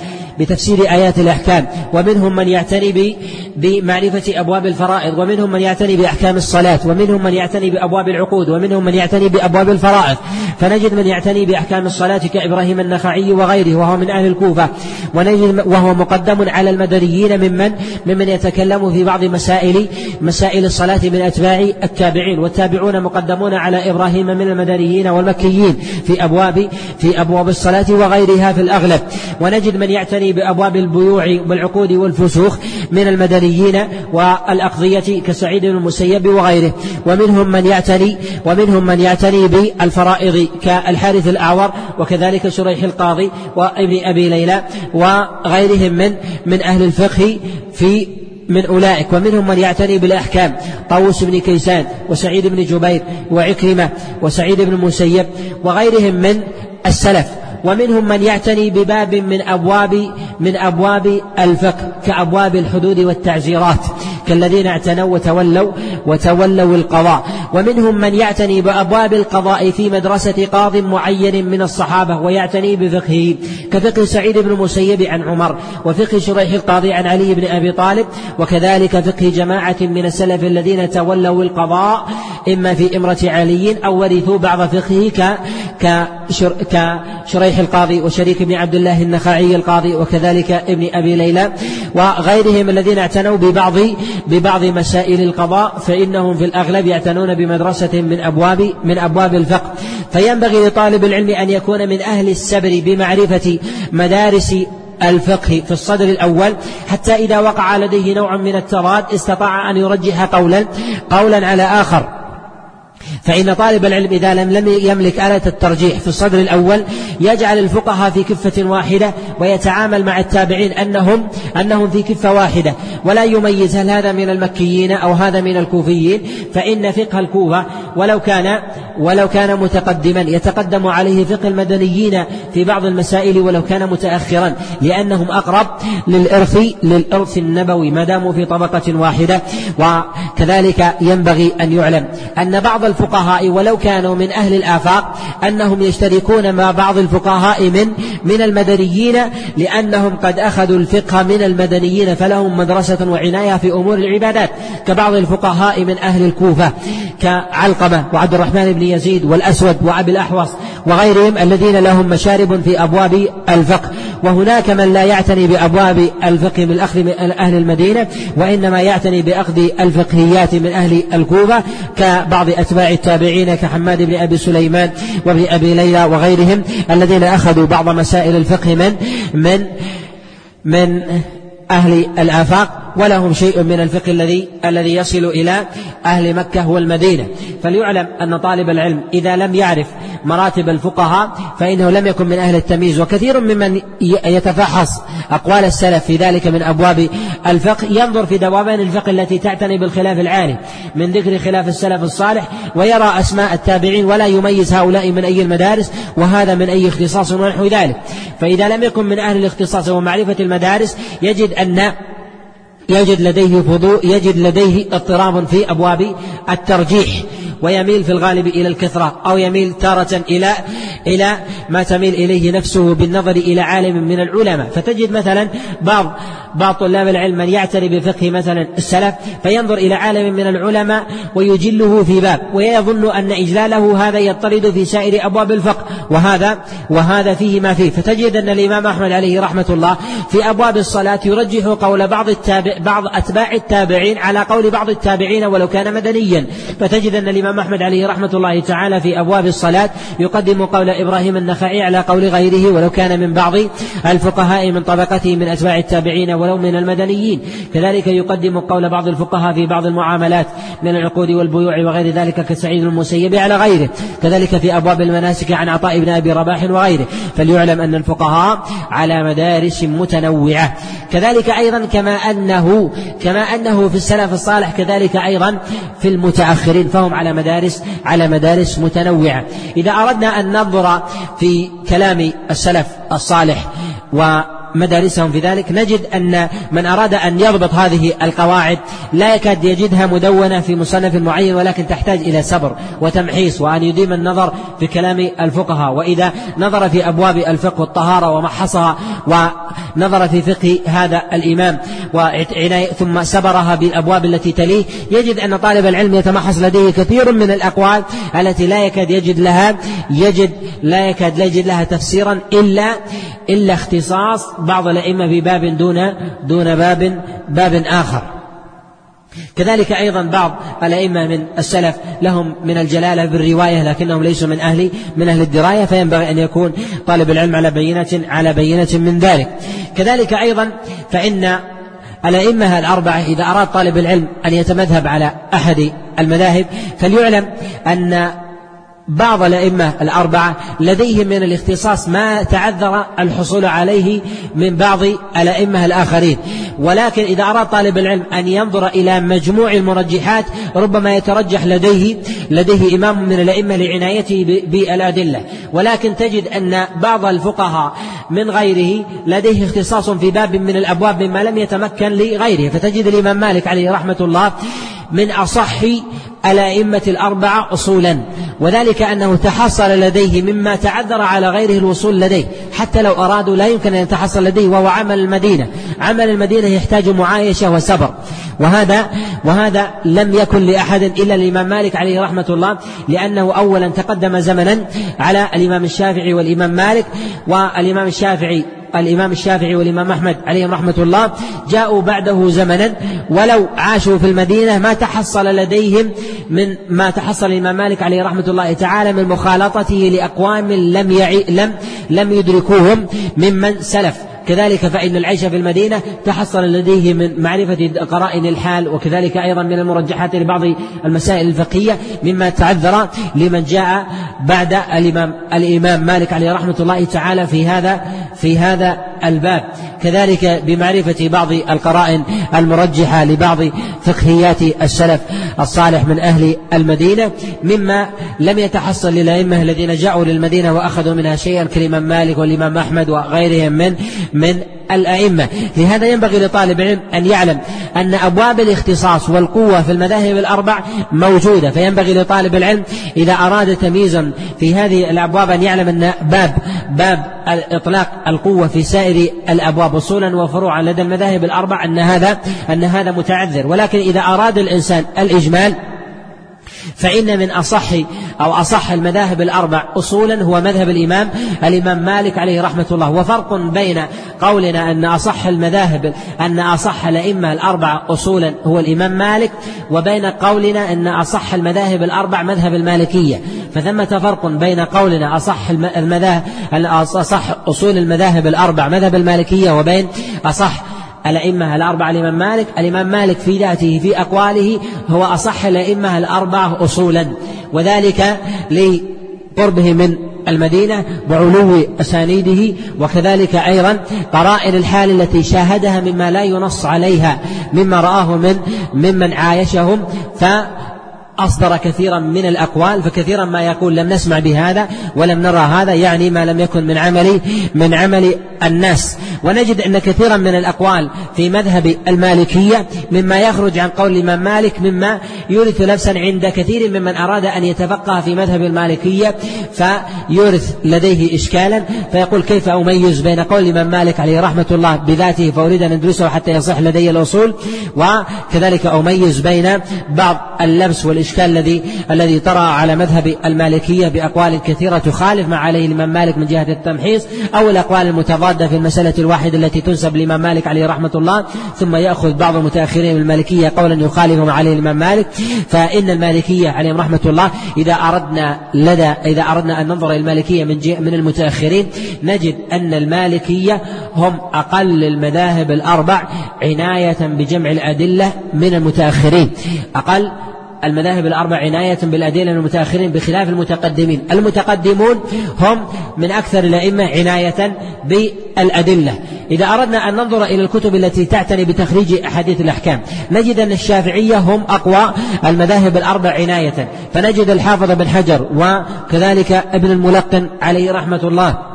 بتفسير آيات الأحكام. ومنهم من يعتني بمعرفة أبواب الفرائض ومنهم من يعتني بأحكام الصلاة ومنهم من يعتني بأبواب العقود ومنهم من يعتني بأبواب الفرائض. فنجد من يعتني بأحكام الصلاة كإبراهيم النخعي وغيره وهو من أهل الكوفة. ونجد وهو مقدم على المدنيين ممن ممن يتكلم في بعض مسائل مسائل الصلاة من أتباع التابعين. والتابعون مقدمون على إبراهيم من المدنيين والمكيين في أبواب في أبواب الصلاة وغيرها في الأغلب. ونجد من يعتني بأبواب البيوع والعقود والفسوخ من المدنيين والأقضية كسعيد بن المسيب وغيره. ومنهم من يعتني ومنهم من يعتني بالفرائض كالحارث الأعور وكذلك شريح القاضي وابن أبي ليلى وغيرهم من من أهل الفقه في من أولئك. ومنهم من يعتني بالأحكام طاووس بن كيسان وسعيد بن جبير وعكرمة وسعيد بن المسيب وغيرهم من السلف. ومنهم من يعتني بباب من أبواب من أبواب الفقه كأبواب الحدود والتعزيرات. كالذين اعتنوا وتولوا وتولوا القضاء. ومنهم من يعتني بأبواب القضاء في مدرسة قاض معين من الصحابة ويعتني بفقهه كفقه سعيد بن المسيب عن عمر وفقه شريح القاضي عن علي بن أبي طالب وكذلك فقه جماعة من السلف الذين تولوا القضاء إما في إمرة علي أو ورثوا بعض فقهه كشريح القاضي وشريك بن عبد الله النخعي القاضي وكذلك ابن أبي ليلى وغيرهم الذين اعتنوا ببعض ببعض مسائل القضاء فإنهم في الأغلب يعتنون بمدرسة من أبواب من أبواب الفقه. فينبغي لطالب العلم أن يكون من أهل السبر بمعرفة مدارس الفقه في الصدر الأول حتى إذا وقع لديه نوع من التراد استطاع أن يرجح قولا قولا على آخر. فإن طالب العلم إذا لم لم يملك آلة الترجيح في الصدر الأول يجعل الفقهاء في كفة واحدة ويتعامل مع التابعين أنهم أنهم في كفة واحدة. ولا يميز هل هذا من المكيين أو هذا من الكوفيين فإن فقه الكوفة ولو كان ولو كان متقدما يتقدم عليه فقه المدنيين في بعض المسائل ولو كان متأخرا لأنهم أقرب للإرث للإرث النبوي ما داموا في طبقة واحدة. وكذلك ينبغي أن يعلم أن بعض الفقهاء ولو كانوا من أهل الآفاق أنهم يشتركون مع بعض الفقهاء من من المدنيين لأنهم قد أخذوا الفقه من المدنيين فلهم مدرسة وعناية في أمور العبادات. كبعض الفقهاء من أهل الكوفة كعلقمة وعبد الرحمن بن يزيد والأسود وأبي الأحوص وغيرهم الذين لهم مشارب في أبواب الفقه. وهناك من لا يعتني بأبواب الفقه من أخذ من أهل المدينة وإنما يعتني بأخذ الفقهيات من أهل الكوفة كبعض أتباع التابعين كحماد بن أبي سليمان وابن أبي ليلى وغيرهم الذين أخذوا بعض مسائل الفقه من من من أهل الآفاق. ولهم شيء من الفقه الذي الذي يصل إلى أهل مكة والمدينة. فليعلم أن طالب العلم إذا لم يعرف مراتب الفقهاء فإنه لم يكن من أهل التمييز. وكثير ممن يتفحص أقوال السلف في ذلك من أبواب الفقه. ينظر في دوابين الفقه التي تعتني بالخلاف العالي من ذكر خلاف السلف الصالح ويرى أسماء التابعين ولا يميز هؤلاء من أي المدارس وهذا من أي اختصاص ونحو ذلك. فإذا لم يكن من أهل الاختصاص ومعرفة المدارس يجد أن يجد لديه فضول يجد لديه اضطراب في أبواب الترجيح. ويميل في الغالب إلى الكثرة أو يميل تارة إلى إلى ما تميل إليه نفسه بالنظر إلى عالم من العلماء. فتجد مثلا بعض بعض طلاب العلم من يعتني بفقه مثلا السلف فينظر إلى عالم من العلماء ويجله في باب ويظن أن إجلاله هذا يطرد في سائر أبواب الفقه. وهذا وهذا فيه ما فيه. فتجد أن الإمام أحمد عليه رحمة الله في أبواب الصلاة يرجح قول بعض التابع بعض أتباع التابعين على قول بعض التابعين ولو كان مدنيا. فتجد أن الإمام أحمد عليه رحمة الله تعالى في أبواب الصلاة يقدم قول إبراهيم النخعي على قول غيره ولو كان من بعض الفقهاء من طبقته من أتباع التابعين ولو من المدنيين كذلك يقدم قول بعض الفقهاء في بعض المعاملات من العقود والبيوع وغير ذلك كسعيد المسيب على غيره. كذلك في أبواب المناسك عن عطاء بن أبي رباح وغيره. فليعلم أن الفقهاء على مدارس متنوعة. كذلك أيضا كما أنه كما أنه في السلف الصالح كذلك أيضا في المتأخرين فهم على مدارس على مدارس متنوعة. إذا أردنا أن ننظر في كلام السلف الصالح و مدارسهم في ذلك. نجد أن من أراد أن يضبط هذه القواعد لا يكاد يجدها مدونة في مصنف معين ولكن تحتاج إلى صبر وتمحيص وأن يديم النظر في كلام الفقهاء. وإذا نظر في أبواب الفقه والطهارة ومحصها ونظر في فقه هذا الإمام وعناية ثم سبرها بالأبواب التي تليه يجد أن طالب العلم يتمحص لديه كثير من الأقوال التي لا يكاد يجد لها يجد لا يكاد لا يجد لها تفسيرا إلا إلا اختصاص بعض الأئمة في باب دون دون باب باب آخر. كذلك أيضا بعض الأئمة من السلف لهم من الجلالة بالرواية لكنهم ليسوا من أهل من أهل الدراية فينبغي أن يكون طالب العلم على بينة على بينة من ذلك. كذلك أيضا فإن الأئمة الأربعة إذا أراد طالب العلم أن يتمذهب على أحد المذاهب فليعلم أن بعض الأئمة الأربعة لديهم من الاختصاص ما تعذر الحصول عليه من بعض الأئمة الآخرين. ولكن إذا أراد طالب العلم أن ينظر إلى مجموع المرجحات ربما يترجح لديه لديه إمام من الأئمة لعنايته بالأدلة. ولكن تجد أن بعض الفقهاء من غيره لديه اختصاص في باب من الأبواب مما لم يتمكن لغيره. فتجد الإمام مالك عليه رحمة الله من أصح الأئمة الأربعة أصولا. وذلك أنه تحصل لديه مما تعذر على غيره الوصول لديه. حتى لو أرادوا لا يمكن أن يتحصل لديه وهو عمل المدينة. عمل المدينة يحتاج معايشة وصبر. وهذا وهذا لم يكن لأحد إلا الإمام مالك عليه رحمة الله لأنه أولا تقدم زمنا على الإمام الشافعي والإمام مالك والإمام الشافعي الإمام الشافعي والإمام أحمد عليهم رحمة الله جاءوا بعده زمنا ولو عاشوا في المدينة ما تحصل لديهم من ما تحصل الإمام مالك عليه رحمة الله تعالى من مخالطته لأقوام لم يعي لم لم يدركوهم ممن سلف. كذلك فإن العيش في المدينة تحصل لديه من معرفة قرائن الحال وكذلك أيضا من المرجحات لبعض المسائل الفقهية مما تعذر لمن جاء بعد الإمام الإمام مالك عليه رحمة الله تعالى في هذا في هذا الباب. كذلك بمعرفة بعض القرائن المرجحة لبعض فقهيات السلف الصالح من أهل المدينة مما لم يتحصل للأئمة الذين جاءوا للمدينة وأخذوا منها شيئا كالإمام مالك والإمام أحمد وغيرهم من من الأئمة. لهذا ينبغي لطالب العلم أن يعلم أن أبواب الاختصاص والقوة في المذاهب الأربع موجودة. فينبغي لطالب العلم إذا أراد تمييزا في هذه الأبواب أن يعلم أن باب باب إطلاق القوة في سائر الأبواب أصولا وفروعا لدى المذاهب الأربع أن هذا أن هذا متعذر. ولكن إذا أراد الإنسان الإجمال فإن من أصح أو أصح المذاهب الأربع أصولا هو مذهب الإمام الإمام مالك عليه رحمة الله. وفرق بين قولنا أن أصح المذاهب أن أصح الأئمة الأربع أصولا هو الإمام مالك وبين قولنا أن أصح المذاهب الأربع مذهب المالكية. فثمة فرق بين قولنا أصح المذاهب أصح أصول المذاهب الأربع مذهب المالكية وبين أصح الأئمة الأربعة الإمام مالك الإمام مالك في ذاته في أقواله هو أصح الأئمة الأربعة أصولا. وذلك لقربه من المدينة وعلو أسانيده وكذلك أيضا قرائن الحال التي شاهدها مما لا ينص عليها مما رآه من ممن عايشهم. ف أصدر كثيرا من الأقوال فكثيرا ما يقول لم نسمع بهذا ولم نرى هذا يعني ما لم يكن من عمل من عمل الناس. ونجد أن كثيرا من الأقوال في مذهب المالكية مما يخرج عن قول الإمام مالك مما يورث نفسا عند كثير ممن أراد أن يتفقه في مذهب المالكية فيورث لديه إشكالا. فيقول كيف أميز بين قول الإمام مالك عليه رحمة الله بذاته فأريد أن أدرسه حتى يصح لدي الأصول وكذلك أميز بين بعض اللبس والإشكال. الذي الذي طرأ على مذهب المالكية بأقوال كثيرة تخالف ما عليه الإمام مالك من جهة التمحيص أو الأقوال المتضادة في المسألة الواحدة التي تنسب للإمام مالك عليه رحمة الله. ثم يأخذ بعض المتأخرين من المالكية قولا يخالف ما عليه الإمام مالك. فإن المالكية عليهم رحمة الله إذا أردنا لدى إذا أردنا أن ننظر إلى المالكية من من المتأخرين نجد أن المالكية هم أقل المذاهب الأربع عناية بجمع الأدلة من المتأخرين. أقل المذاهب الأربع عناية بالأدلة المتأخرين بخلاف المتقدمين. المتقدمون هم من أكثر الأئمة عناية بالأدلة. إذا أردنا أن ننظر إلى الكتب التي تعتني بتخريج أحاديث الأحكام نجد أن الشافعية هم أقوى المذاهب الأربع عناية. فنجد الحافظ بن حجر وكذلك ابن الملقن عليه رحمة الله.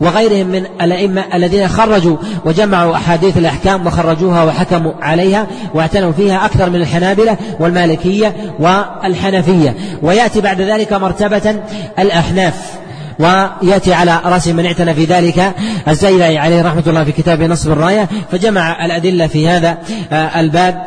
وغيرهم من الأئمة الذين خرجوا وجمعوا أحاديث الأحكام وخرجوها وحكموا عليها واعتنوا فيها أكثر من الحنابلة والمالكية والحنفية. ويأتي بعد ذلك مرتبة الأحناف ويأتي على رأس من اعتنى في ذلك الزيلعي عليه رحمة الله في كتاب نصب الراية. فجمع الأدلة في هذا آه، الباب.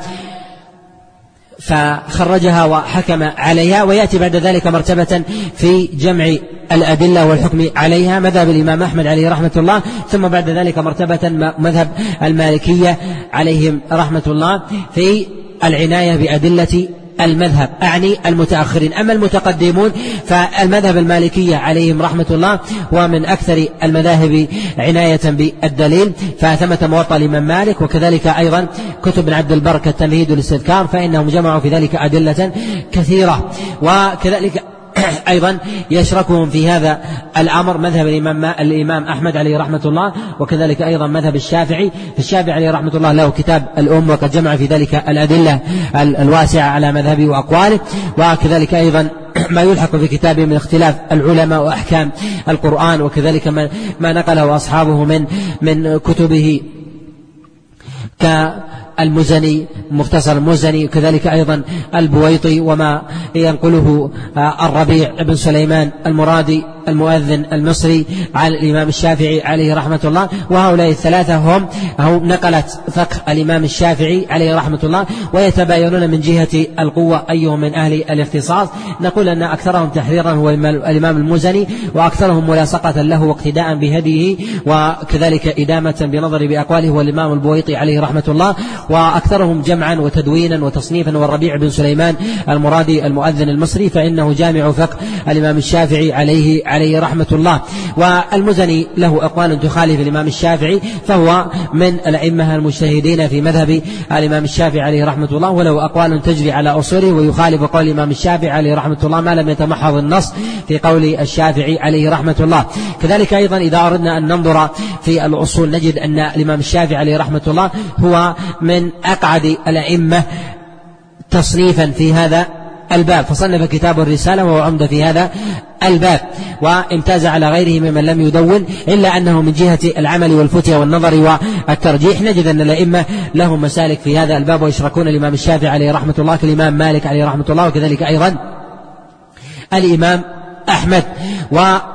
فخرجها وحكم عليها ويأتي بعد ذلك مرتبة في جمع الأدلة والحكم عليها مذهب الإمام أحمد عليه رحمة الله ثم بعد ذلك مرتبة مذهب المالكية عليهم رحمة الله في العناية بأدلة المذهب أعني المتأخرين. أما المتقدمون فالمذهب المالكية عليهم رحمة الله ومن أكثر المذاهب عناية بالدليل. فثمة موطأ الإمام مالك وكذلك أيضا كتب عبد البر كالتمهيد والاستذكار فإنهم جمعوا في ذلك أدلة كثيرة. وكذلك أيضا يشركهم في هذا الأمر مذهب الإمام الإمام أحمد عليه رحمة الله وكذلك أيضا مذهب الشافعي. الشافعي عليه رحمة الله له كتاب الأم وقد جمع في ذلك الأدلة الواسعة على مذهبه وأقواله. وكذلك أيضا ما يلحق في كتابه من اختلاف العلماء وأحكام القرآن وكذلك ما نقله أصحابه من من كتبه. ك المزني مختصر المزني وكذلك أيضا البويطي وما ينقله آه، الربيع بن سليمان المرادي. المؤذن المصري على الإمام الشافعي عليه رحمة الله وهؤلاء الثلاثة هم هم نقلت فقه الإمام الشافعي عليه رحمة الله ويتباينون من جهة القوة أيهم من أهل الاختصاص. نقول أن أكثرهم تحريرا هو الإمام المزني وأكثرهم ملاصقة له واقتداء بهديه وكذلك إدامة بنظر بأقواله هو الإمام البويطي عليه رحمة الله. وأكثرهم جمعا وتدوينا وتصنيفا والربيع بن سليمان المرادي المؤذن المصري فإنه جامع فقه الإمام الشافعي عليه عليه رحمة الله. والمزني له أقوال تخالف الإمام الشافعي فهو من الأئمة المجتهدين في مذهب الإمام الشافعي عليه رحمة الله وله أقوال تجري على أصوله ويخالف قول الإمام الشافعي عليه رحمة الله ما لم يتمحض النص في قول الشافعي عليه رحمة الله. كذلك أيضا إذا أردنا أن ننظر في الأصول نجد أن الإمام الشافعي عليه رحمة الله هو من أقعد الأئمة تصنيفا في هذا الباب. فصنف كتاب الرسالة وهو عمدة في هذا الباب وامتاز على غيره ممن لم يدون إلا أنه من جهة العمل والفتية والنظر والترجيح. نجد أن الأئمة لهم مسالك في هذا الباب ويشركون الإمام الشافعي عليه رحمة الله كالإمام مالك عليه رحمة الله وكذلك أيضا الإمام أحمد.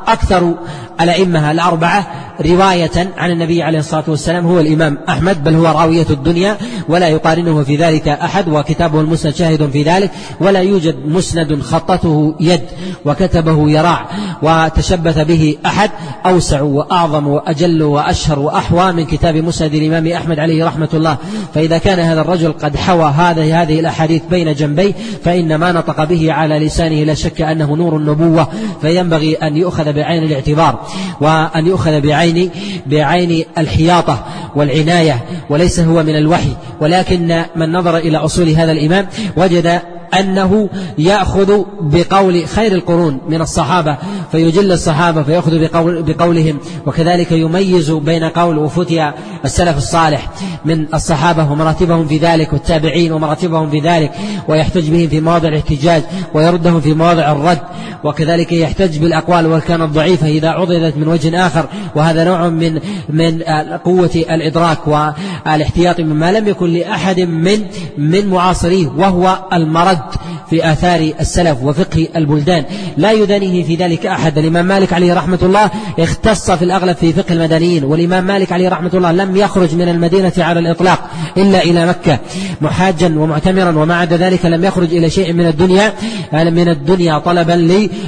وأكثر الأئمة الأربعة رواية عن النبي عليه الصلاة والسلام هو الإمام أحمد بل هو راوية الدنيا ولا يقارنه في ذلك أحد وكتابه المسند شاهد في ذلك ولا يوجد مسند خطته يد وكتبه يراع وتشبث به أحد أوسع وأعظم وأجل وأشهر وأحوى من كتاب مسند الإمام أحمد عليه رحمة الله. فإذا كان هذا الرجل قد حوى هذه هذه الأحاديث بين جنبيه فإن ما نطق به على لسانه لا شك أنه نور النبوة فينبغي أن يؤخذ بعين الاعتبار وأن يؤخذ بعين بعين الحياطة والعناية وليس هو من الوحي. ولكن من نظر إلى أصول هذا الإمام وجد أنه يأخذ بقول خير القرون من الصحابة فيجل الصحابة فيأخذ بقول بقولهم وكذلك يميز بين قول وفتي السلف الصالح من الصحابة ومراتبهم في ذلك والتابعين ومراتبهم في ذلك ويحتج بهم في مواضع الاحتجاج ويردهم في مواضع الرد وكذلك يحتج بالأقوال والكان الضعيفة إذا عضدت من وجه آخر وهذا نوع من من قوة الإدراك والإحتياط مما لم يكن لأحد من من معاصريه وهو المرد. في آثار السلف وفقه البلدان. لا يدانيه في ذلك أحد. الإمام مالك عليه رحمة الله اختص في الأغلب في فقه المدنيين والإمام مالك عليه رحمة الله لم يخرج من المدينة على الإطلاق إلا إلى مكة. محاجا ومعتمرا وما عدا ذلك لم يخرج إلى شيء من الدنيا من الدنيا طلبا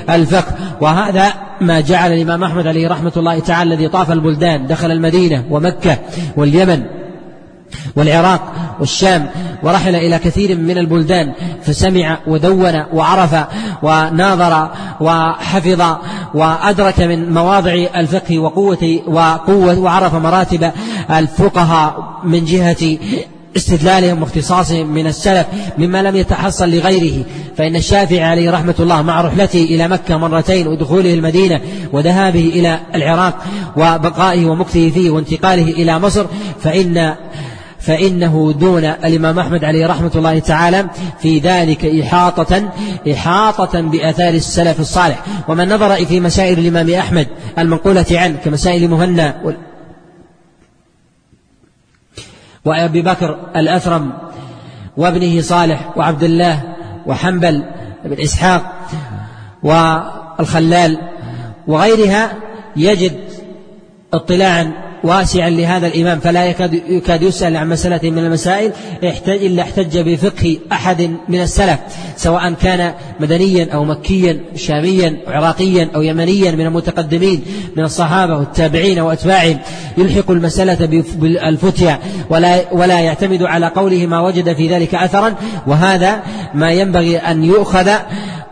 للفقه. وهذا ما جعل الإمام أحمد عليه رحمة الله تعالى الذي طاف البلدان دخل المدينة ومكة واليمن. والعراق والشام ورحل إلى كثير من البلدان فسمع ودون وعرف وناظر وحفظ وأدرك من مواضع الفقه وقوة وقوة وعرف مراتب الفقهاء من جهة استدلالهم واختصاصهم من السلف مما لم يتحصل لغيره. فإن الشافعي عليه رحمة الله مع رحلته إلى مكة مرتين ودخوله المدينة وذهابه إلى العراق وبقائه ومكثه فيه وانتقاله إلى مصر فإن فإنه دون الإمام أحمد عليه رحمة الله تعالى في ذلك إحاطة إحاطة بآثار السلف الصالح. ومن نظر في مسائل الإمام أحمد المنقولة عنه كمسائل مهنا وأبي بكر الأثرم وابنه صالح وعبد الله وحنبل بن إسحاق والخلال وغيرها يجد اطلاعا واسعا لهذا الإمام فلا يكاد, يكاد يسأل عن مسألة من المسائل. احتج إلا احتج بفقه أحد من السلف سواء كان مدنيا أو مكيا شاميا عراقيا أو يمنيا من المتقدمين من الصحابة والتابعين وأتباعهم. يلحق المسألة بالفتيا ولا, ولا يعتمد على قوله ما وجد في ذلك أثرا. وهذا ما ينبغي أن يؤخذ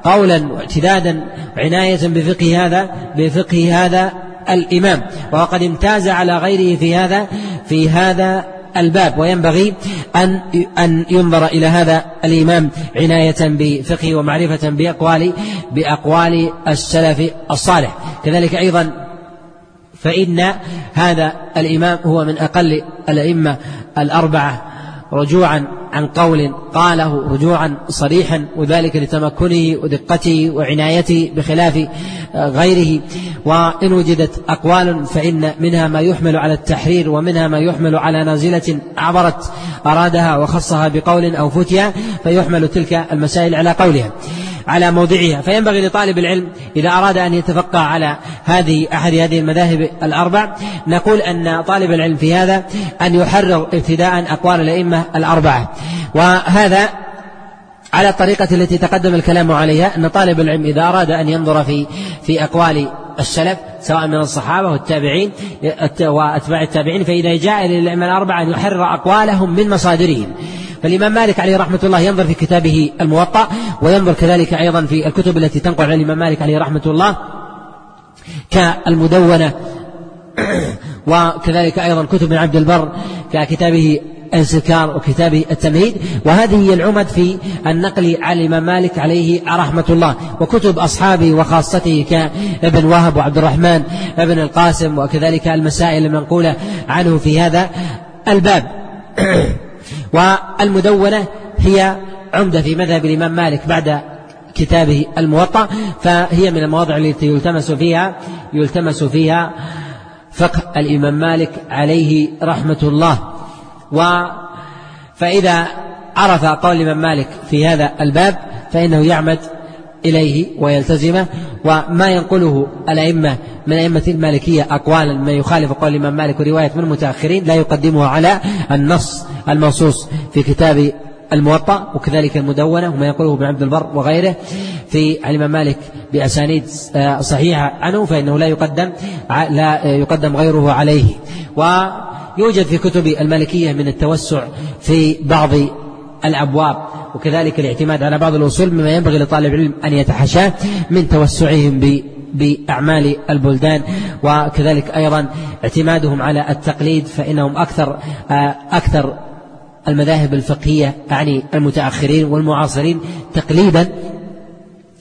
قولا واعتدادا عناية بفقه هذا بفقه هذا الإمام وقد امتاز على غيره في هذا في هذا الباب وينبغي أن أن ينظر إلى هذا الإمام عناية بفقه ومعرفة بأقوال بأقوال السلف الصالح. كذلك أيضا فإن هذا الإمام هو من أقل الأئمة الأربعة رجوعا عن قول قاله رجوعا صريحا وذلك لتمكنه ودقته وعنايته بخلاف غيره. وإن وجدت أقوال فإن منها ما يحمل على التحرير ومنها ما يحمل على نازلة عبرت أرادها وخصها بقول أو فتيا فيحمل تلك المسائل على قولها. على موضعها. فينبغي لطالب العلم إذا أراد أن يتفقه على هذه أحد هذه المذاهب الأربع نقول أن طالب العلم في هذا أن يحرر ابتداء أقوال الأئمة الأربعة. وهذا على الطريقة التي تقدم الكلام عليها أن طالب العلم إذا أراد أن ينظر في في أقوال السلف سواء من الصحابة والتابعين وأتباع التابعين فإذا جاء للأئمة الأربعة أن يحرر أقوالهم من مصادرهم. فالإمام مالك عليه رحمة الله ينظر في كتابه الموطأ وينظر كذلك أيضا في الكتب التي تنقل عن الإمام مالك عليه رحمة الله كالمدونة وكذلك أيضا كتب ابن عبد البر ككتابه الانسكار وكتابه التمهيد. وهذه هي العمد في النقل عن الإمام مالك عليه رحمة الله. وكتب أصحابه وخاصته كابن وهب وعبد الرحمن ابن القاسم وكذلك المسائل المنقولة عنه في هذا الباب. والمدونة هي عمدة في مذهب الإمام مالك بعد كتابه الموطأ فهي من المواضع التي يلتمس فيها يلتمس فيها فقه الإمام مالك عليه رحمة الله. و فإذا عرف قول الإمام مالك في هذا الباب فإنه يعمد إليه ويلتزمه وما ينقله الأئمة من أئمة المالكية أقوالا ما يخالف قول الإمام مالك ورواية من المتأخرين لا يقدمه على النص المنصوص في كتاب الموطأ وكذلك المدونة وما يقوله ابن عبد البر وغيره. في الإمام مالك بأسانيد صحيحة عنه فإنه لا يقدم لا يقدم غيره عليه. ويوجد في كتب المالكية من التوسع في بعض الأبواب وكذلك الاعتماد على بعض الأصول مما ينبغي لطالب العلم أن يتحاشاه من توسعهم بأعمال البلدان وكذلك أيضا اعتمادهم على التقليد فإنهم أكثر آه، أكثر المذاهب الفقهية أعني المتأخرين والمعاصرين تقليدا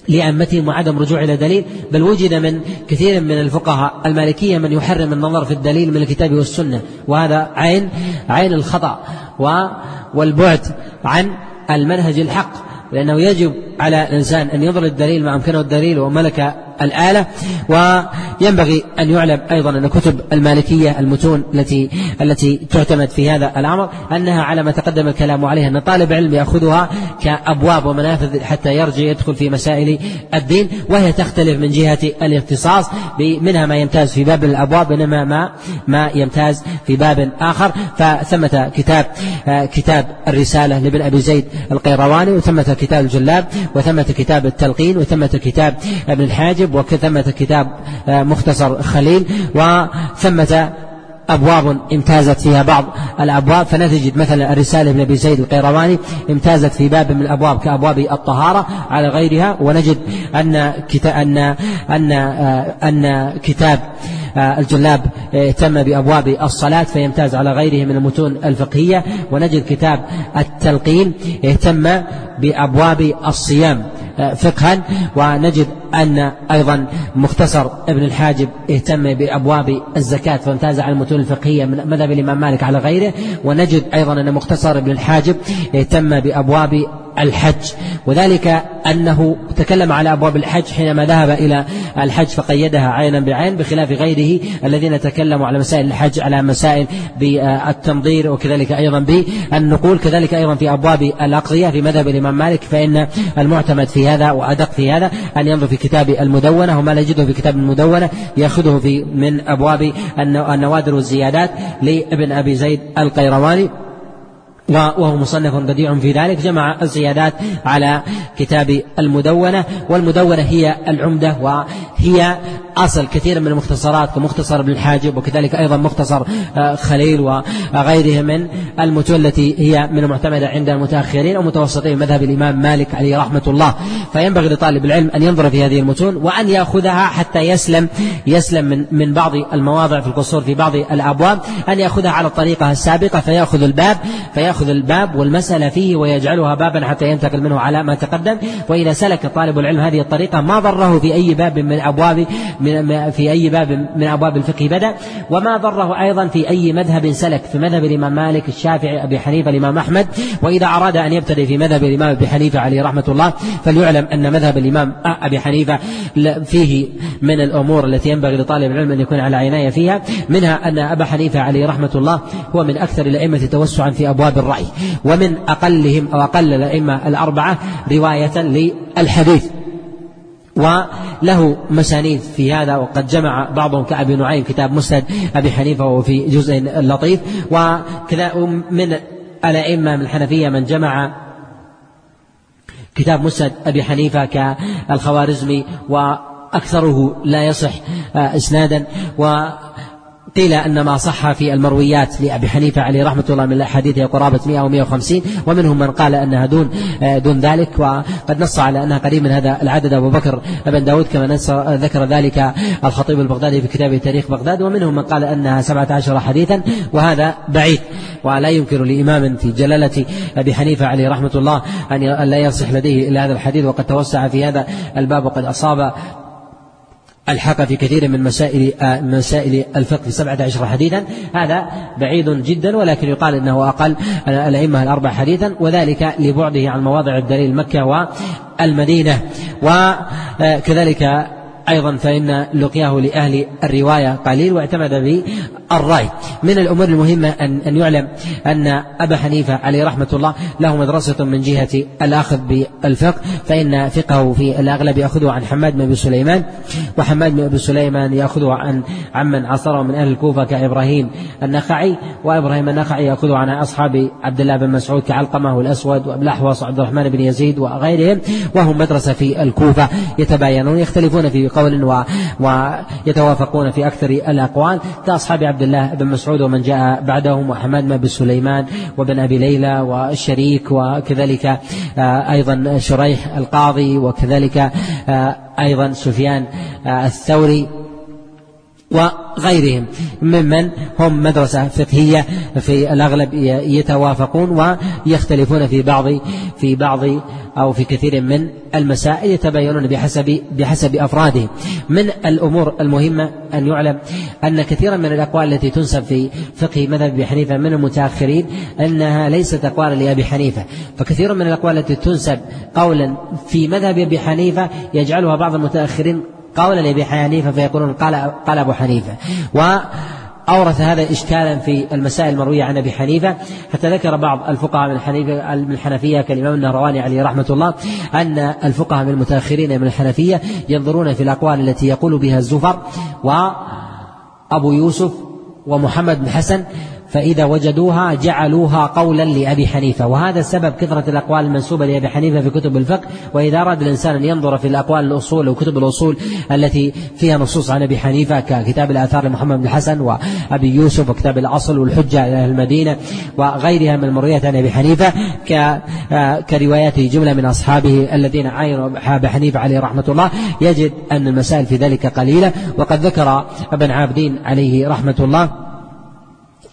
لأئمتهم وعدم رجوع إلى دليل بل وجد من كثير من الفقهاء المالكية من يحرم النظر في الدليل من الكتاب والسنة وهذا عين عين الخطأ والبعد عن المنهج الحق لأنه يجب على الإنسان أن ينظر الدليل ما أمكنه الدليل وملك الآلة وينبغي أن يعلم أيضا أن كتب المالكية المتون التي التي تعتمد في هذا الأمر أنها على ما تقدم الكلام عليها أن طالب علم يأخذها كأبواب ومنافذ حتى يرجع يدخل في مسائل الدين وهي تختلف من جهة الاختصاص منها ما يمتاز في باب الأبواب بينما ما ما يمتاز في باب آخر. فثمة كتاب كتاب الرسالة لابن أبي زيد القيرواني وثمة كتاب الجلاب. وثمة كتاب التلقين وثمة كتاب ابن الحاجب وثمة كتاب آه، مختصر خليل وثمة أبواب امتازت فيها بعض الأبواب. فتجد مثلا الرسالة ابن أبي زيد القيرواني امتازت في باب من الأبواب كأبواب الطهارة على غيرها. ونجد أن كتاب أن أن آه، أن كتاب الجلاب اهتم بأبواب الصلاة فيمتاز على غيره من المتون الفقهية. ونجد كتاب التلقين اهتم بأبواب الصيام فقها. ونجد أن أيضا مختصر ابن الحاجب اهتم بأبواب الزكاة فامتاز على المتون الفقهية من مذهب الإمام مالك على غيره. ونجد أيضا أن مختصر ابن الحاجب اهتم بأبواب الحج. وذلك أنه تكلم على أبواب الحج حينما ذهب إلى الحج فقيدها عينا بعين بخلاف غيره الذين تكلموا على مسائل الحج على مسائل بالتنظير وكذلك أيضا بالنقول كذلك أيضا في أبواب الأقضية في مذهب الإمام مالك. فإن المعتمد في هذا وأدق في هذا أن ينظر في كتاب المدونة وما لا يجده في كتاب المدونة يأخذه في من أبواب النوادر والزيادات لابن أبي زيد القيرواني. وهو مصنف بديع في ذلك. جمع الزيادات على كتاب المدونة والمدونة هي العمدة وهي أصل كثير من المختصرات كمختصر ابن الحاجب وكذلك أيضا مختصر آه، خليل وغيره من المتون التي هي من المعتمدة عند المتأخرين ومتوسطين مذهب الإمام مالك عليه رحمة الله. فينبغي لطالب العلم أن ينظر في هذه المتون وأن يأخذها حتى يسلم يسلم من من بعض المواضع في القصور في بعض الأبواب أن يأخذها على الطريقة السابقة فيأخذ الباب فيأخذ الباب والمسألة فيه ويجعلها بابا حتى ينتقل منه على ما تقدم. وإذا سلك طالب العلم هذه الطريقة ما ضره في أي باب من أبواب من في أي باب من أبواب الفقه بدأ. وما ضره أيضا في أي مذهب سلك في مذهب الإمام مالك الشافعي أبي حنيفة الإمام أحمد. وإذا أراد أن يبتدئ في مذهب الإمام أبي حنيفة عليه رحمة الله فليعلم أن مذهب الإمام أبي حنيفة فيه من الأمور التي ينبغي لطالب العلم أن يكون على عناية فيها منها أن أبا حنيفة عليه رحمة الله هو من أكثر الأئمة توسعا في أبواب الرأي. ومن أقلهم أو أقل الأئمة الأربعة رواية للحديث. وله مسانيد في هذا وقد جمع بعضهم كأبي نعيم كتاب مسند أبي حنيفة وفي جزء لطيف. وكذا من الأئمة من الحنفية من جمع كتاب مسند أبي حنيفة كالخوارزمي وأكثره لا يصح آه، إسنادا. و قيل أن ما صح في المرويات لأبي حنيفة عليه رحمة الله من الأحاديث هي قرابة 100 أو 150 ومنهم من قال أنها دون دون ذلك وقد نص على أنها قريب من هذا العدد. أبو بكر بن داود كما ذكر ذلك الخطيب البغدادي في كتابه تاريخ بغداد ومنهم من قال أنها 17 حديثا وهذا بعيد. ولا يمكن لإمام في جلالة أبي حنيفة عليه رحمة الله أن لا يصح لديه إلا هذا الحديث وقد توسع في هذا الباب وقد أصاب الحق في كثير من مسائل آه، مسائل الفقه في سبعة عشر حديثا. هذا بعيد جدا ولكن يقال إنه أقل الأئمة الأربع حديثا. وذلك لبعده عن مواضع الدليل مكة والمدينة. وكذلك أيضا فإن لقياه لأهل الرواية قليل واعتمد بالرأي من الأمور المهمة أن أن يعلم أن أبا حنيفة عليه رحمة الله له مدرسة من جهة الأخذ بالفقه فإن فقهه في الأغلب يأخذه عن حماد بن أبي سليمان وحماد بن أبي سليمان يأخذه عن عمن عصره من أهل الكوفة كإبراهيم النخعي وإبراهيم النخعي يأخذه عن أصحاب عبد الله بن مسعود كعلقمة والأسود الأحوص وعبد الرحمن بن يزيد وغيرهم وهم مدرسة في الكوفة. يتباينون يختلفون في قول ويتوافقون في أكثر الأقوال. كأصحاب عبد الله بن مسعود ومن جاء بعدهم وحماد بن سليمان وبن أبي ليلى والشريك وكذلك آه، أيضا شريح القاضي وكذلك آه، أيضا سفيان آه، الثوري. وغيرهم. ممن هم مدرسة فقهية في الأغلب يتوافقون ويختلفون في بعض في بعض أو في كثير من المسائل يتباينون بحسب بحسب أفرادهم من الأمور المهمة أن يعلم أن كثيرا من الأقوال التي تنسب في فقه مذهب أبي حنيفة من المتأخرين أنها ليست أقوالا لأبي حنيفة. فكثير من الأقوال التي تنسب قولا في مذهب أبي حنيفة يجعلها بعض المتأخرين قولا لأبي حنيفة فيقولون قال قال أبو حنيفة. و أورث هذا إشكالا في المسائل المروية عن أبي حنيفة. حتى ذكر بعض الفقهاء من الحنيفة من الحنفية كالإمام النهرواني عليه رحمة الله أن الفقهاء من المتأخرين من الحنفية ينظرون في الأقوال التي يقول بها الزفر وأبو يوسف ومحمد بن حسن فإذا وجدوها جعلوها قولا لأبي حنيفة. وهذا سبب كثرة الأقوال المنسوبة لأبي حنيفة في كتب الفقه وإذا أراد الإنسان أن ينظر في الأقوال الأصول أو كتب الأصول التي فيها نصوص عن أبي حنيفة ككتاب الآثار لمحمد بن الحسن وأبي يوسف وكتاب الأصل والحجة إلى المدينة وغيرها من المرويات عن أبي حنيفة كروايات جملة من أصحابه الذين عاينوا أبي حنيفة عليه رحمة الله. يجد أن المسائل في ذلك قليلة وقد ذكر ابن عابدين عليه رحمة الله.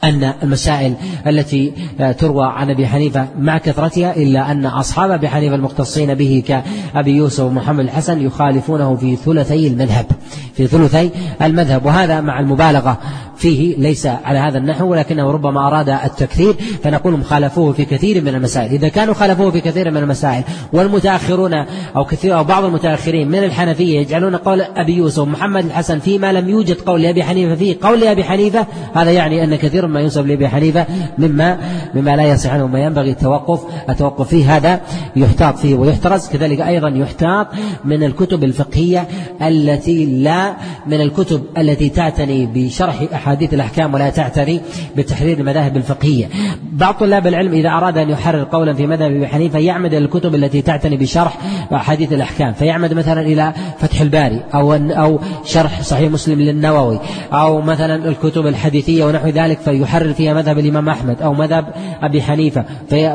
أن المسائل التي تروى عن أبي حنيفة مع كثرتها إلا أن أصحاب أبي حنيفة المختصين به كأبي يوسف ومحمد الحسن يخالفونه في ثلثي المذهب في ثلثي المذهب وهذا مع المبالغة فيه ليس على هذا النحو ولكنه ربما أراد التكثير فنقول خالفوه في كثير من المسائل. إذا كانوا خالفوه في كثير من المسائل والمتأخرون أو كثير أو بعض المتأخرين من الحنفية يجعلون قول أبي يوسف محمد الحسن فيما لم يوجد قول لأبي حنيفة فيه. قول لأبي حنيفة هذا يعني أن كثير ما ينسب لأبي حنيفة مما مما لا يصح عنه وما ينبغي التوقف التوقف فيه هذا يحتاط فيه ويحترز. كذلك أيضا يحتاط من الكتب الفقهية التي لا من الكتب التي تعتني بشرح أحاديث الأحكام ولا تعتني بتحرير المذاهب الفقهية. بعض طلاب العلم إذا أراد أن يحرر قولا في مذهب أبي حنيفة يعمد إلى الكتب التي تعتني بشرح أحاديث الأحكام. فيعمد مثلا إلى فتح الباري أو أو شرح صحيح مسلم للنووي أو مثلا الكتب الحديثية ونحو ذلك فيحرر فيها مذهب الإمام أحمد أو مذهب أبي حنيفة.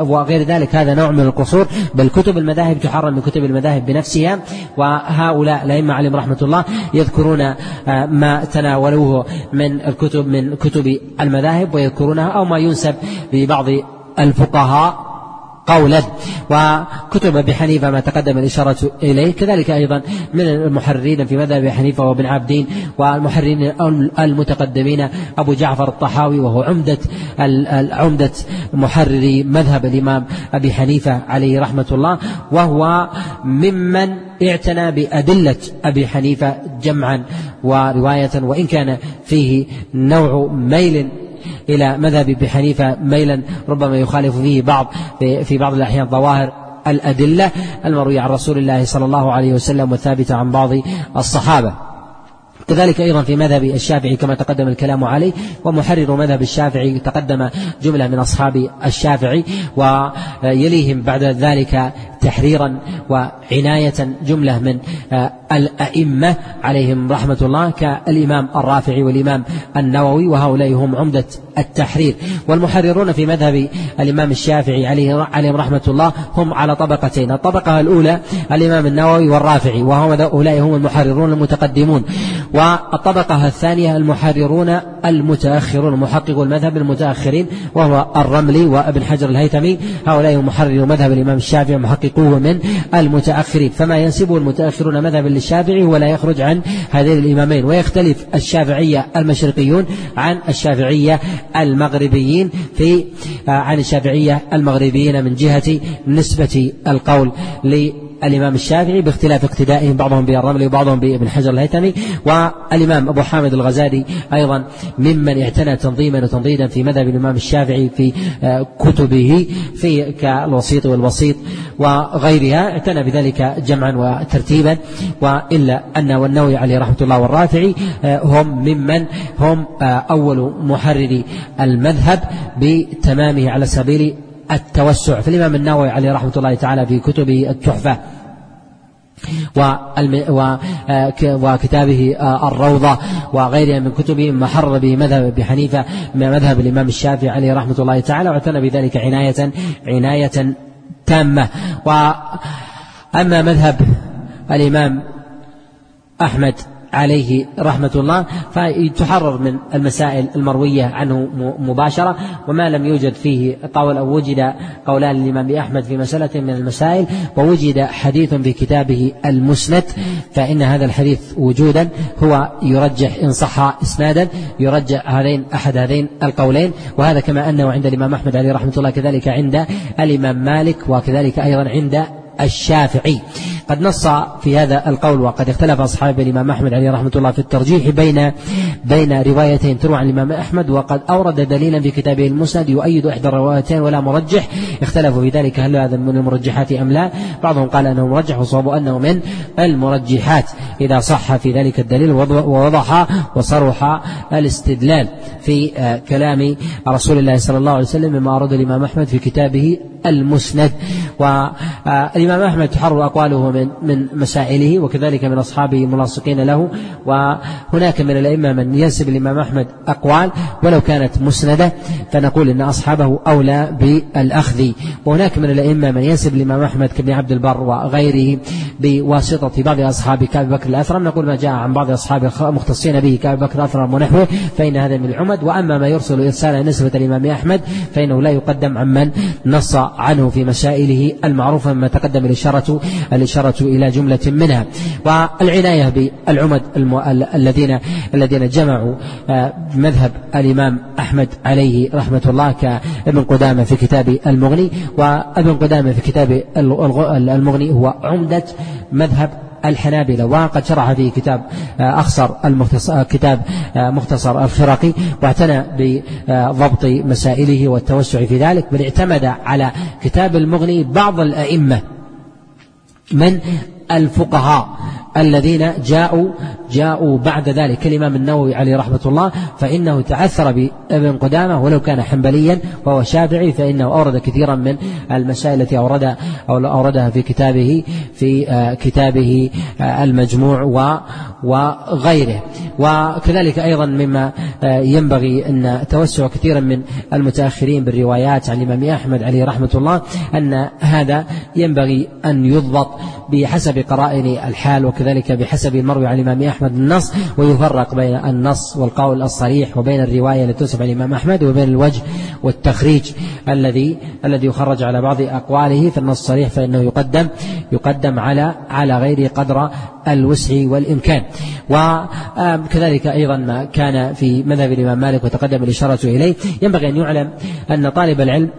وغير ذلك هذا نوع من القصور. بل كتب المذاهب تحرر من كتب المذاهب بنفسها. وهؤلاء الأئمة عليهم رحمة الله يذكرون آه، ما تناولوه من الكتب من كتب المذاهب ويذكرونها أو ما ينسب لبعض الفقهاء قولا. وكتب أبي حنيفة ما تقدم الإشارة إليه كذلك أيضا من المحررين في مذهب أبي حنيفة وابن عابدين والمحررين المتقدمين أبو جعفر الطحاوي وهو عمدة عمدة محرري مذهب الإمام أبي حنيفة عليه رحمة الله. وهو ممن اعتنى بأدلة أبي حنيفة جمعا. ورواية وإن كان فيه نوع ميل إلى مذهب أبي حنيفة ميلا ربما يخالف فيه بعض في بعض الأحيان ظواهر الأدلة المروية عن رسول الله صلى الله عليه وسلم والثابتة عن بعض الصحابة. كذلك أيضا في مذهب الشافعي كما تقدم الكلام عليه ومحرر مذهب الشافعي تقدم جملة من أصحاب الشافعي ويليهم بعد ذلك تحريرا وعناية جملة من الأئمة عليهم رحمة الله كالإمام الرافعي والإمام النووي وهؤلاء هم عمدة التحرير. والمحررون في مذهب الإمام الشافعي عليه عليهم رحمة الله هم على طبقتين الطبقة الأولى الإمام النووي والرافعي وهؤلاء هم المحررون المتقدمون. والطبقة الثانية المحررون المتأخرون محققو المذهب المتأخرين وهو الرملي وابن حجر الهيثمي. هؤلاء هم محرروا مذهب الإمام الشافعي محققوه من المتأخرين. فما ينسبه المتأخرون مذهبا للشافعي ولا يخرج عن هذين الإمامين. ويختلف الشافعية المشرقيون عن الشافعية المغربيين في آه، عن الشافعية المغربيين من جهة نسبة القول الإمام الشافعي باختلاف اقتدائهم بعضهم بالرمل وبعضهم بابن حجر الهيثمي والإمام أبو حامد الغزالي أيضا ممن اعتنى تنظيما وتنضيدا في مذهب الإمام الشافعي في آه، كتبه في كالوسيط والوسيط وغيرها. اعتنى بذلك جمعا وترتيبا. وإلا أن والنووي عليه رحمة الله والرافعي آه، هم ممن هم آه، أول محرري المذهب بتمامه على سبيل التوسع. فالإمام النووي عليه رحمة الله تعالى في كتبه التحفة وكتابه آه، الروضة وغيرها من كتبه ما حرر به مذهب أبي حنيفة مذهب الإمام الشافعي عليه رحمة الله تعالى واعتنى بذلك عناية عناية تامة. وأما مذهب الإمام أحمد عليه رحمة الله فتحرر من المسائل المروية عنه مباشرة. وما لم يوجد فيه قول أو وجد قولان للإمام أحمد في مسألة من المسائل ووجد حديث في كتابه المسند. فإن هذا الحديث وجودا هو يرجح إن صح إسنادا يرجح هذين أحد هذين القولين. وهذا كما أنه عند الإمام أحمد عليه رحمة الله كذلك عند الإمام مالك وكذلك أيضا عند الشافعي. قد نص في هذا القول وقد اختلف أصحاب الإمام أحمد عليه رحمة الله في الترجيح بين بين روايتين. تروى عن الإمام أحمد وقد أورد دليلا في كتابه المسند يؤيد إحدى الروايتين ولا مرجح. اختلفوا في ذلك هل هذا من المرجحات أم لا. بعضهم قال أنه مرجح وصواب أنه من المرجحات. إذا صح في ذلك الدليل ووضح وصرح الاستدلال في آه، كلام رسول الله صلى الله عليه وسلم مما أورد الإمام أحمد في كتابه المسند. والإمام أحمد تحرر أقواله من من مسائله وكذلك من أصحابه ملاصقين له. وهناك من الأئمة من ينسب الإمام أحمد أقوال ولو كانت مسندة فنقول إن أصحابه أولى بالأخذ. وهناك من الأئمة من ينسب الإمام أحمد كابن عبد البر وغيره بواسطة بعض أصحابه كأبي بكر الأثرم. نقول ما جاء عن بعض أصحاب المختصين به كأبي بكر الأثرم ونحوه فإن هذا من العمد. وأما ما يرسل إرسالا نسبة الإمام أحمد فإنه لا يقدم عمن نص عنه في مسائله المعروفة مما تقدم الإشارة الإشارة إلى جملة منها. والعناية بالعمد الذين الذين جمعوا آه، مذهب الإمام أحمد عليه رحمة الله كابن قدامة في كتاب المغني. وابن قدامة في كتاب المغني هو عمدة مذهب الحنابلة. وقد شرح في كتاب آه، أخصر المختصر آه، كتاب مختصر الخرقي واعتنى بضبط مسائله والتوسع في ذلك. بل اعتمد على كتاب المغني بعض الأئمة من الفقهاء الذين جاءوا جاءوا بعد ذلك. كالإمام النووي عليه رحمة الله فإنه تعثر بابن قدامة ولو كان حنبليا وهو شافعي فإنه أورد كثيرا من المسائل التي أورد أو أوردها في كتابه في آه، كتابه آه، المجموع وغيره وكذلك أيضا مما آه، ينبغي أن توسع كثيرا من المتأخرين بالروايات عن الإمام أحمد عليه رحمة الله أن هذا ينبغي أن يضبط بحسب قرائن الحال وكذلك بحسب المروي عن الإمام أحمد النص ويفرق بين النص والقول الصريح وبين الرواية التي تنسب عن الإمام أحمد وبين الوجه والتخريج الذي الذي يخرج على بعض أقواله في النص الصريح فإنه يقدم يقدم على على غير قدر الوسع والإمكان. وكذلك أيضا ما كان في مذهب الإمام مالك وتقدم الإشارة إليه ينبغي أن يعلم أن طالب العلم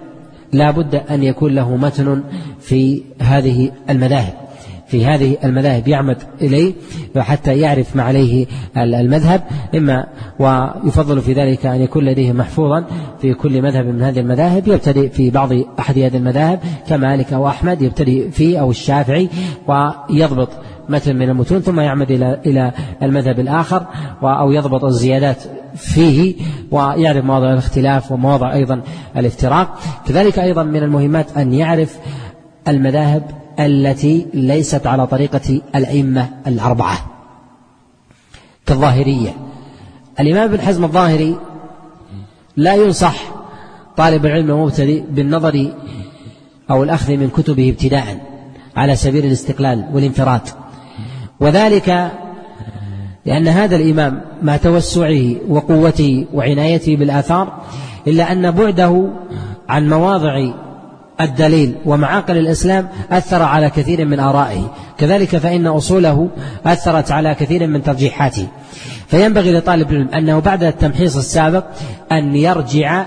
لا بد أن يكون له متن في هذه المذاهب. في هذه المذاهب يعمد إليه حتى يعرف ما عليه المذهب. إما ويفضل في ذلك أن يكون لديه محفوظا في كل مذهب من هذه المذاهب. يبتدئ في بعض أحد هذه المذاهب كمالك أو أحمد يبتدئ فيه أو الشافعي ويضبط متن من المتون ثم يعمد إلى إلى المذهب الآخر أو يضبط الزيادات فيه ويعرف مواضع الاختلاف ومواضع أيضا الافتراق. كذلك أيضا من المهمات أن يعرف المذاهب التي ليست على طريقة الأئمة الأربعة. كالظاهرية. الإمام ابن حزم الظاهري لا ينصح طالب العلم المبتدئ بالنظر أو الأخذ من كتبه ابتداء على سبيل الاستقلال والانفراد. وذلك لأن هذا الإمام مع توسعه وقوته وعنايته بالآثار إلا أن بعده عن مواضع الدليل ومعاقل الإسلام أثر على كثير من آرائه. كذلك فإن أصوله أثرت على كثير من ترجيحاته. فينبغي لطالب العلم أنه بعد التمحيص السابق أن يرجع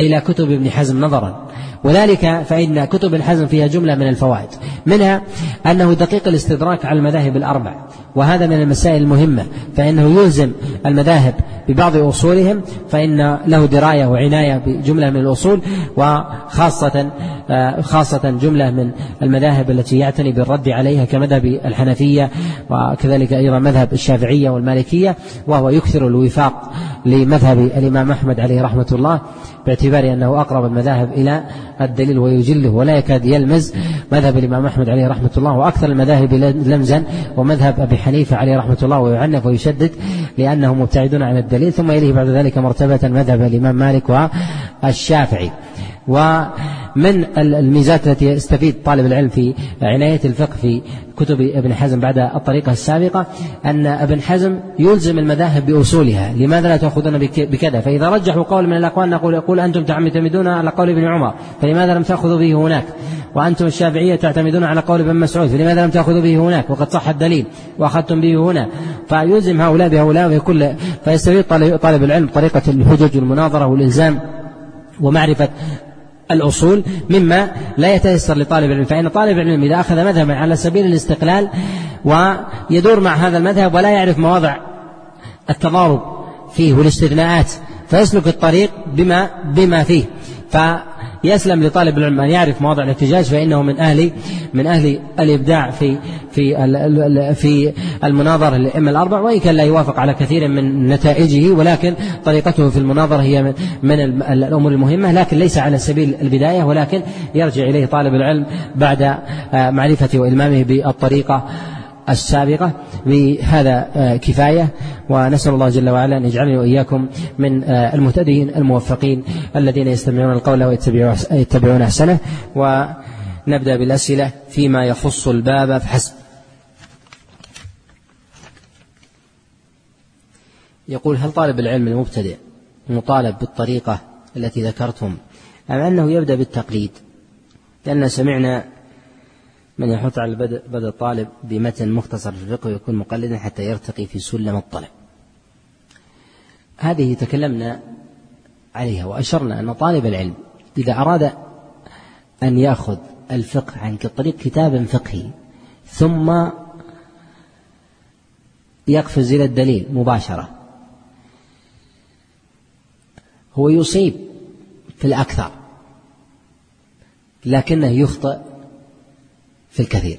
إلى كتب ابن حزم نظرا. وذلك فإن كتب ابن حزم فيها جملة من الفوائد. منها أنه دقيق الاستدراك على المذاهب الأربع. وهذا من المسائل المهمة. فإنه يلزم المذاهب ببعض أصولهم. فإن له دراية وعناية بجملة من الأصول. وخاصة آه، خاصة جملة من المذاهب التي يعتني بالرد عليها كمذهب الحنفية. وكذلك أيضا مذهب الشافعية والمالكية. وهو يكثر الوفاق لمذهب الإمام أحمد عليه رحمة الله باعتبار أنه أقرب المذاهب إلى الدليل ويجله ولا يكاد يلمز مذهب الإمام أحمد عليه رحمة الله وأكثر المذاهب لمزا ومذهب أبي حنيفة عليه رحمة الله ويعنف ويشدد لأنهم مبتعدون عن الدليل ثم يليه بعد ذلك مرتبة مذهب الإمام مالك والشافعي. ومن الميزات التي يستفيد طالب العلم في عناية الفقه في كتب ابن حزم بعد الطريقة السابقة أن ابن حزم يلزم المذاهب بأصولها. لماذا لا تأخذون بكذا؟ فإذا رجحوا قول من الأقوال نقول يقول أنتم تعتمدون على قول ابن عمر فلماذا لم تأخذوا به هناك؟ وأنتم الشافعية تعتمدون على قول ابن مسعود فلماذا لم تأخذوا به هناك؟ وقد صح الدليل وأخذتم به هنا. فيلزم هؤلاء بهؤلاء وكل فيستفيد طالب العلم طريقة الحجج والمناظرة والإلزام ومعرفة الأصول مما لا يتيسر لطالب العلم. فإن طالب العلم إذا أخذ مذهبا على سبيل الاستقلال ويدور مع هذا المذهب ولا يعرف مواضع التضارب فيه والاستثناءات فيسلك الطريق بما بما فيه. ف يسلم لطالب العلم أن يعرف مواضع الاحتجاج فإنه من أهل من أهل الإبداع في في في المناظرة للأئمة الأربع وإن كان لا يوافق على كثير من نتائجه ولكن طريقته في المناظرة هي من, من الأمور المهمة لكن ليس على سبيل البداية ولكن يرجع إليه طالب العلم بعد آه، معرفته وإلمامه بالطريقة السابقة بهذا آه، كفاية. ونسأل الله جل وعلا أن يجعلني وإياكم من آه، المهتدين الموفقين الذين يستمعون القول ويتبعون أحسنه. ونبدأ بالأسئلة فيما يخص الباب. فحسب. يقول هل طالب العلم المبتدئ مطالب بالطريقة التي ذكرتم أم أنه يبدأ بالتقليد؟ لأن سمعنا من يحث على البدء بدء الطالب بمتن مختصر في الفقه ويكون مقلدا حتى يرتقي في سلم الطلب. هذه تكلمنا عليها وأشرنا أن طالب العلم إذا أراد أن يأخذ الفقه عن طريق كتاب فقهي ثم يقفز إلى الدليل مباشرة هو يصيب في الأكثر لكنه يخطئ في الكثير.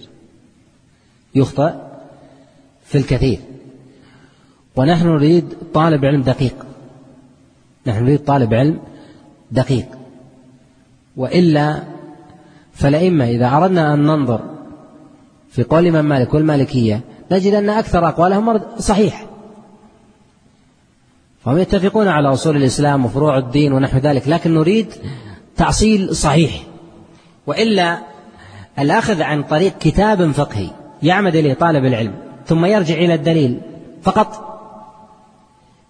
يخطئ في الكثير. ونحن نريد طالب علم دقيق. نحن نريد طالب علم دقيق. وإلا فالأئمة إذا أردنا أن ننظر في قول الإمام مالك والمالكية نجد أن أكثر أقوالهم صحيح. فهم يتفقون على أصول الإسلام وفروع الدين ونحو ذلك لكن نريد تعصيل صحيح. وإلا الأخذ عن طريق كتاب فقهي يعمد إليه طالب العلم ثم يرجع إلى الدليل فقط.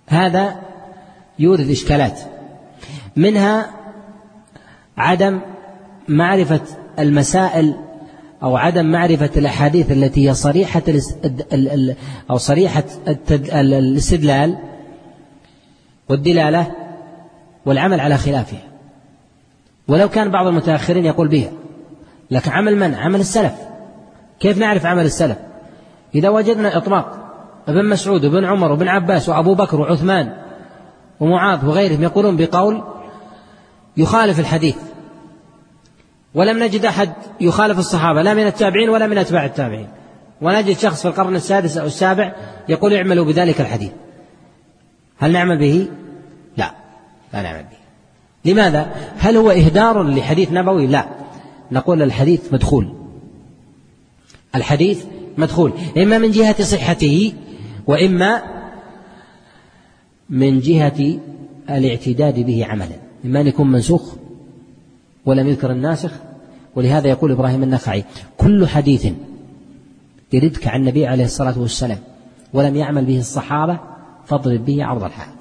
هذا يورد إشكالات. منها عدم معرفة المسائل أو عدم معرفة الأحاديث التي هي صريحة أو صريحة الاستدلال والدلالة والعمل على خلافها. ولو كان بعض المتأخرين يقول بها. لكن عمل من؟ عمل السلف كيف نعرف عمل السلف؟ إذا وجدنا إطلاق ابن مسعود وابن عمر وابن عباس وأبو بكر وعثمان ومعاذ وغيرهم يقولون بقول يخالف الحديث ولم نجد أحد يخالف الصحابة لا من التابعين ولا من أتباع التابعين ونجد شخص في القرن السادس أو السابع يقول اعملوا بذلك الحديث هل نعمل به؟ لا لا نعمل به لماذا؟ هل هو إهدار لحديث نبوي؟ لا نقول الحديث مدخول. الحديث مدخول. إما من جهة صحته وإما من جهة الاعتداد به عملا. إما أن يكون منسوخ ولم يذكر الناسخ ولهذا يقول إبراهيم النخعي كل حديث يردك عن النبي عليه الصلاة والسلام ولم يعمل به الصحابة فاضرب به عرض الحائط.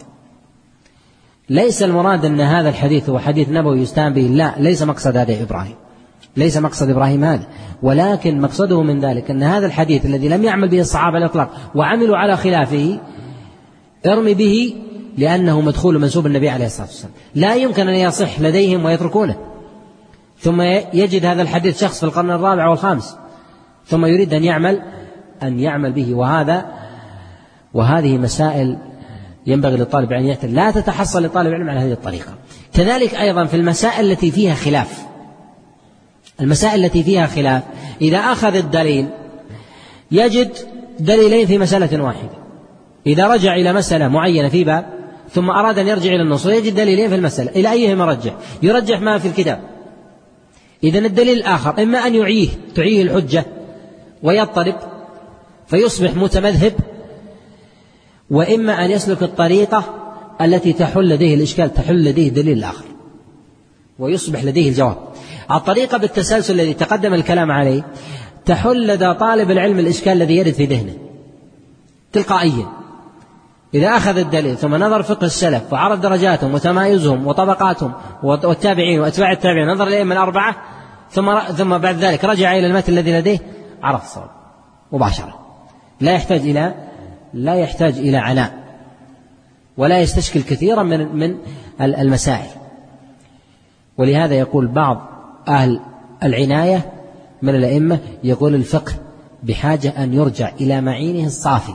ليس المراد أن هذا الحديث هو حديث نبوي يستهان به لا ليس مقصد هذا إبراهيم. ليس مقصد إبراهيم هذا. ولكن مقصده من ذلك أن هذا الحديث الذي لم يعمل به الصحابة الإطلاق وعملوا على خلافه ارمي به لأنه مدخول منسوب النبي عليه الصلاة والسلام. لا يمكن أن يصح لديهم ويتركونه. ثم يجد هذا الحديث شخص في القرن الرابع والخامس. ثم يريد أن يعمل أن يعمل به. وهذا وهذه مسائل ينبغي للطالب أن يهتم. لا تتحصل لطالب العلم على هذه الطريقة. كذلك أيضا في المسائل التي فيها خلاف. المسائل التي فيها خلاف. إذا أخذ الدليل يجد دليلين في مسألة واحدة. إذا رجع إلى مسألة معينة في باب ثم أراد أن يرجع إلى النص يجد دليلين في المسألة. إلى أيهما رجح يرجح ما في الكتاب. إذا الدليل الآخر إما أن يعيه تعيه الحجة ويضطرب فيصبح متمذهب وإما أن يسلك الطريقة التي تحل لديه الإشكال تحل لديه الدليل الآخر ويصبح لديه الجواب. الطريقة بالتسلسل الذي تقدم الكلام عليه تحل لدى طالب العلم الإشكال الذي يرد في ذهنه تلقائيا. إذا أخذ الدليل ثم نظر فقه السلف وعرف درجاتهم وتمايزهم وطبقاتهم والتابعين وأتباع التابعين نظر الأئمة الأربعة ثم ثم بعد ذلك رجع إلى المتن الذي لديه عرف الصواب مباشرة. لا يحتاج إلى لا يحتاج إلى عناء. ولا يستشكل كثيرا من من المسائل. ولهذا يقول بعض أهل العناية من الأئمة يقول الفقه بحاجة أن يرجع إلى معينه الصافي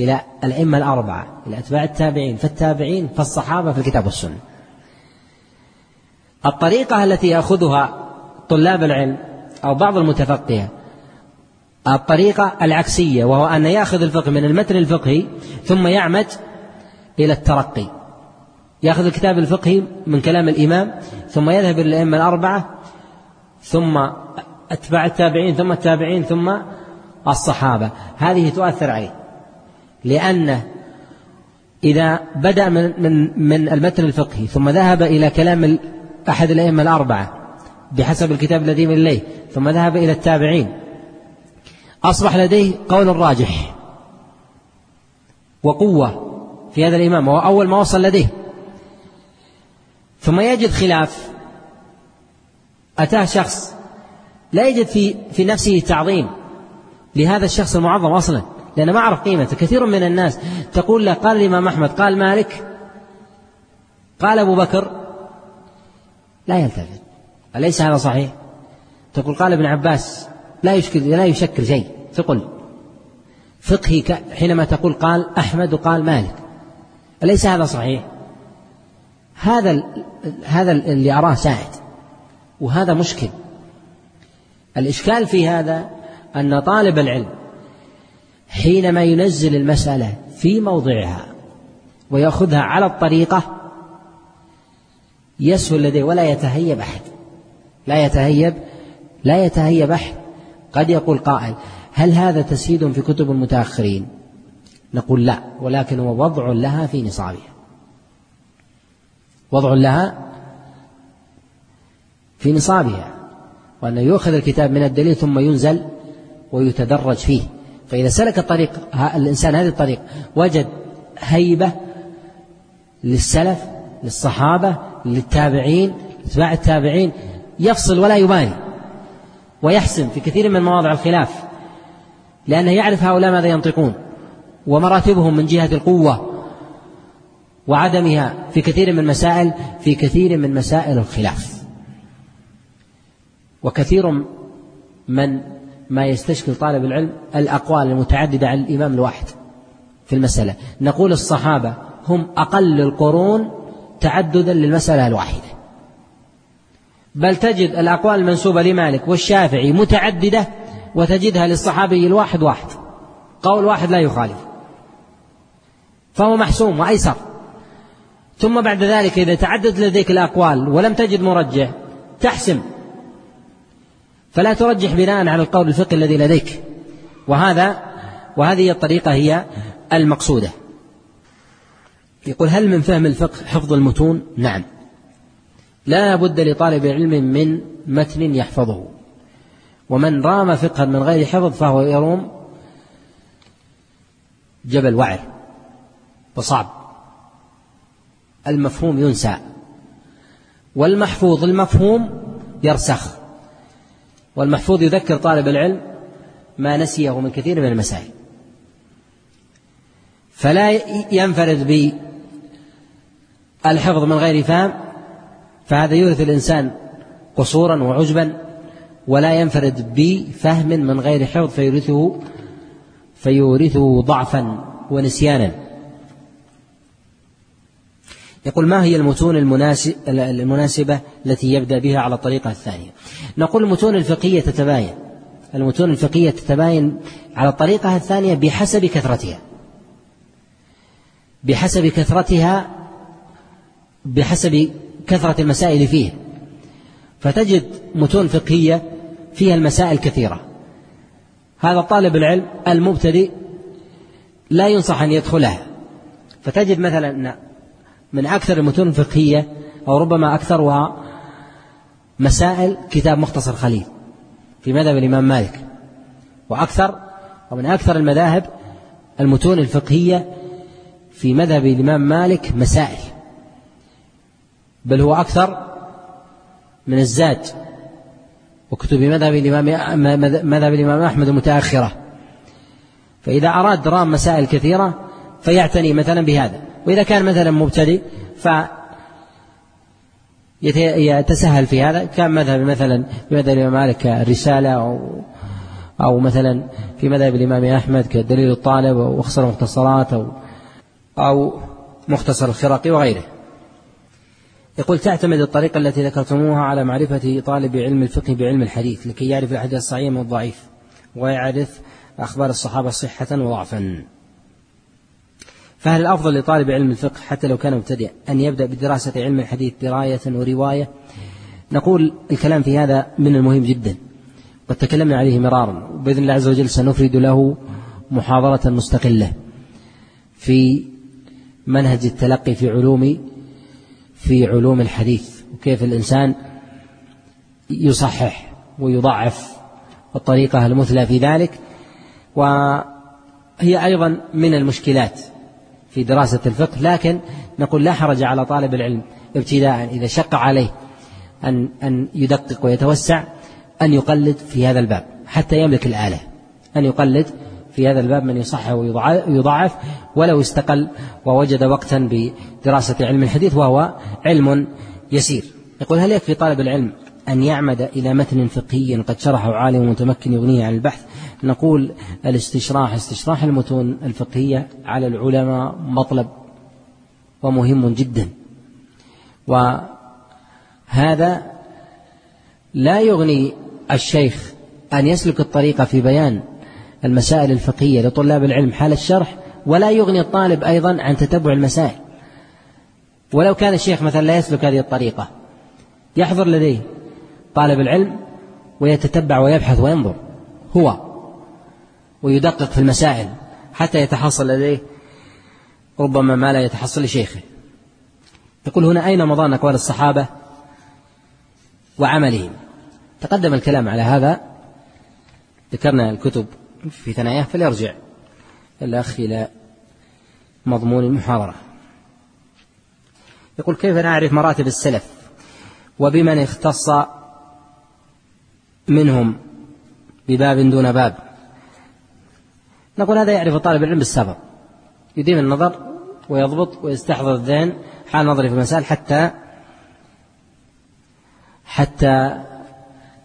إلى الأئمة الأربعة إلى أتباع التابعين فالتابعين فالصحابة في الكتاب والسنة. الطريقة التي يأخذها طلاب العلم أو بعض المتفقهة الطريقة العكسية وهو أن يأخذ الفقه من المتن الفقهي ثم يعمد إلى الترقي. يأخذ الكتاب الفقهي من كلام الإمام ثم يذهب إلى الأئمة الأربعة ثم أتباع التابعين ثم التابعين ثم الصحابة. هذه تؤثر عليه لأنه إذا بدأ من من من المتن الفقهي ثم ذهب إلى كلام أحد الأئمة الأربعة بحسب الكتاب الذي من إليه ثم ذهب إلى التابعين. أصبح لديه قول راجح وقوة في هذا الإمام وهو أول ما وصل لديه. ثم يجد خلاف. أتاه شخص لا يجد في في نفسه تعظيم. لهذا الشخص المعظم أصلا لأنه ما عرف قيمته. كثير من الناس تقول له قال الإمام أحمد قال مالك قال أبو بكر لا يلتفت. أليس هذا صحيح؟ تقول قال ابن عباس لا يشكل لا يشكل شيء. ثقل فقهي حينما تقول قال أحمد وقال مالك. أليس هذا صحيح؟ هذا هذا اللي أراه سائد وهذا مشكل. الإشكال في هذا أن طالب العلم حينما ينزل المسألة في موضعها ويأخذها على الطريقة يسهل لديه ولا يتهيب أحد. لا يتهيب لا يتهيب أحد. قد يقول قائل هل هذا تسهيد في كتب المتأخرين؟ نقول لا ولكن هو وضع لها في نصابها. وضع لها في نصابها وأنه يؤخذ الكتاب من الدليل ثم ينزل ويتدرج فيه. فإذا سلك الطريق الإنسان هذه الطريق وجد هيبة للسلف للصحابة للتابعين اتباع التابعين يفصل ولا يبالي ويحسم في كثير من مواضع الخلاف لأنه يعرف هؤلاء ماذا ينطقون ومراتبهم من جهة القوة. وعدمها في كثير من مسائل في كثير من مسائل الخلاف. وكثير من ما يستشكل طالب العلم الأقوال المتعددة على الإمام الواحد في المسألة. نقول الصحابة هم أقل القرون تعددا للمسألة الواحدة. بل تجد الأقوال المنسوبة لمالك والشافعي متعددة وتجدها للصحابي الواحد واحد. قول واحد لا يخالف. فهو محسوم وأيسر. ثم بعد ذلك إذا تعدد لديك الأقوال ولم تجد مرجح تحسم. فلا ترجح بناء على القول الفقهي الذي لديك. وهذا وهذه الطريقة هي المقصودة. يقول هل من فهم الفقه حفظ المتون؟ نعم. لا بد لطالب العلم من متن يحفظه. ومن رام فقها من غير حفظ فهو يروم جبل وعر. وصعب. المفهوم ينسى. والمحفوظ المفهوم يرسخ. والمحفوظ يذكر طالب العلم ما نسيه من كثير من المسائل. فلا ينفرد بالحفظ من غير فهم فهذا يورث الإنسان قصورا وعجبا ولا ينفرد بفهم من غير حفظ فيورثه فيورثه ضعفا ونسيانا. يقول ما هي المتون المناسبة التي يبدأ بها على الطريقة الثانية؟ نقول المتون الفقهية تتباين المتون الفقهية تتباين على الطريقة الثانية بحسب كثرتها بحسب كثرتها بحسب كثرة المسائل فيه فتجد متون فقهية فيها المسائل كثيرة. هذا طالب العلم المبتدئ لا ينصح أن يدخلها. فتجد مثلا من أكثر المتون الفقهية أو ربما أكثرها مسائل كتاب مختصر خليل في مذهب الإمام مالك. وأكثر ومن أكثر المذاهب المتون الفقهية في مذهب الإمام مالك مسائل. بل هو أكثر من الزاد وكتب مذهب الإمام مذهب الإمام أحمد المتأخرة فإذا أراد درام مسائل كثيرة فيعتني مثلا بهذا. وإذا كان مثلا مبتدئ ف يتسهل في هذا. كان مذهب مثلا في مذهب الإمام مالك الرسالة أو أو مثلا في مذهب الإمام أحمد كدليل الطالب أو أخصر المختصرات أو أو مختصر الخرقي وغيره. يقول تعتمد الطريقة التي ذكرتموها على معرفة طالب علم الفقه بعلم الحديث لكي يعرف الحديث الصحيح من الضعيف ويعرف أخبار الصحابة صحة وضعفا. فهل الأفضل لطالب علم الفقه حتى لو كان مبتدئ أن يبدأ بدراسة علم الحديث دراية ورواية؟ نقول الكلام في هذا من المهم جدا. قد تكلمنا عليه مرارا وبإذن الله عز وجل سنفرد له محاضرة مستقلة في منهج التلقي في علوم في علوم الحديث وكيف الإنسان يصحح ويضعف الطريقة المثلى في ذلك. وهي أيضا من المشكلات. في دراسة الفقه لكن نقول لا حرج على طالب العلم ابتداء إذا شق عليه أن أن يدقق ويتوسع أن يقلد في هذا الباب حتى يملك الآلة أن يقلد في هذا الباب من يصحح ويضعف ولو استقل ووجد وقتا بدراسة علم الحديث وهو علم يسير. يقول هل يكفي طالب العلم أن يعمد إلى متن فقهي قد شرحه عالم متمكن يغنيه عن البحث. نقول الاستشراح استشراح المتون الفقهية على العلماء مطلب ومهم جدا. وهذا لا يغني الشيخ أن يسلك الطريقة في بيان المسائل الفقهية لطلاب العلم حال الشرح ولا يغني الطالب أيضا عن تتبع المسائل. ولو كان الشيخ مثلا لا يسلك هذه الطريقة يحضر لديه. طالب العلم ويتتبع ويبحث وينظر هو ويدقق في المسائل حتى يتحصل لديه ربما ما لا يتحصل لشيخه. يقول هنا أين مضان أقوال الصحابة وعملهم؟ تقدم الكلام على هذا ذكرنا الكتب في ثناياه فليرجع الأخ إلى مضمون المحاضرة يقول كيف نعرف مراتب السلف؟ وبمن اختص منهم بباب دون باب. نقول هذا يعرف طالب العلم بالسبب. يديم النظر ويضبط ويستحضر الذهن حال نظره في المسائل حتى حتى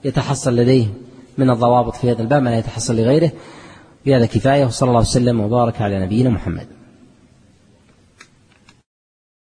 يتحصل لديه من الضوابط في هذا الباب ما لا يتحصل لغيره. بهذا كفاية وصلى الله وسلم وبارك على نبينا محمد.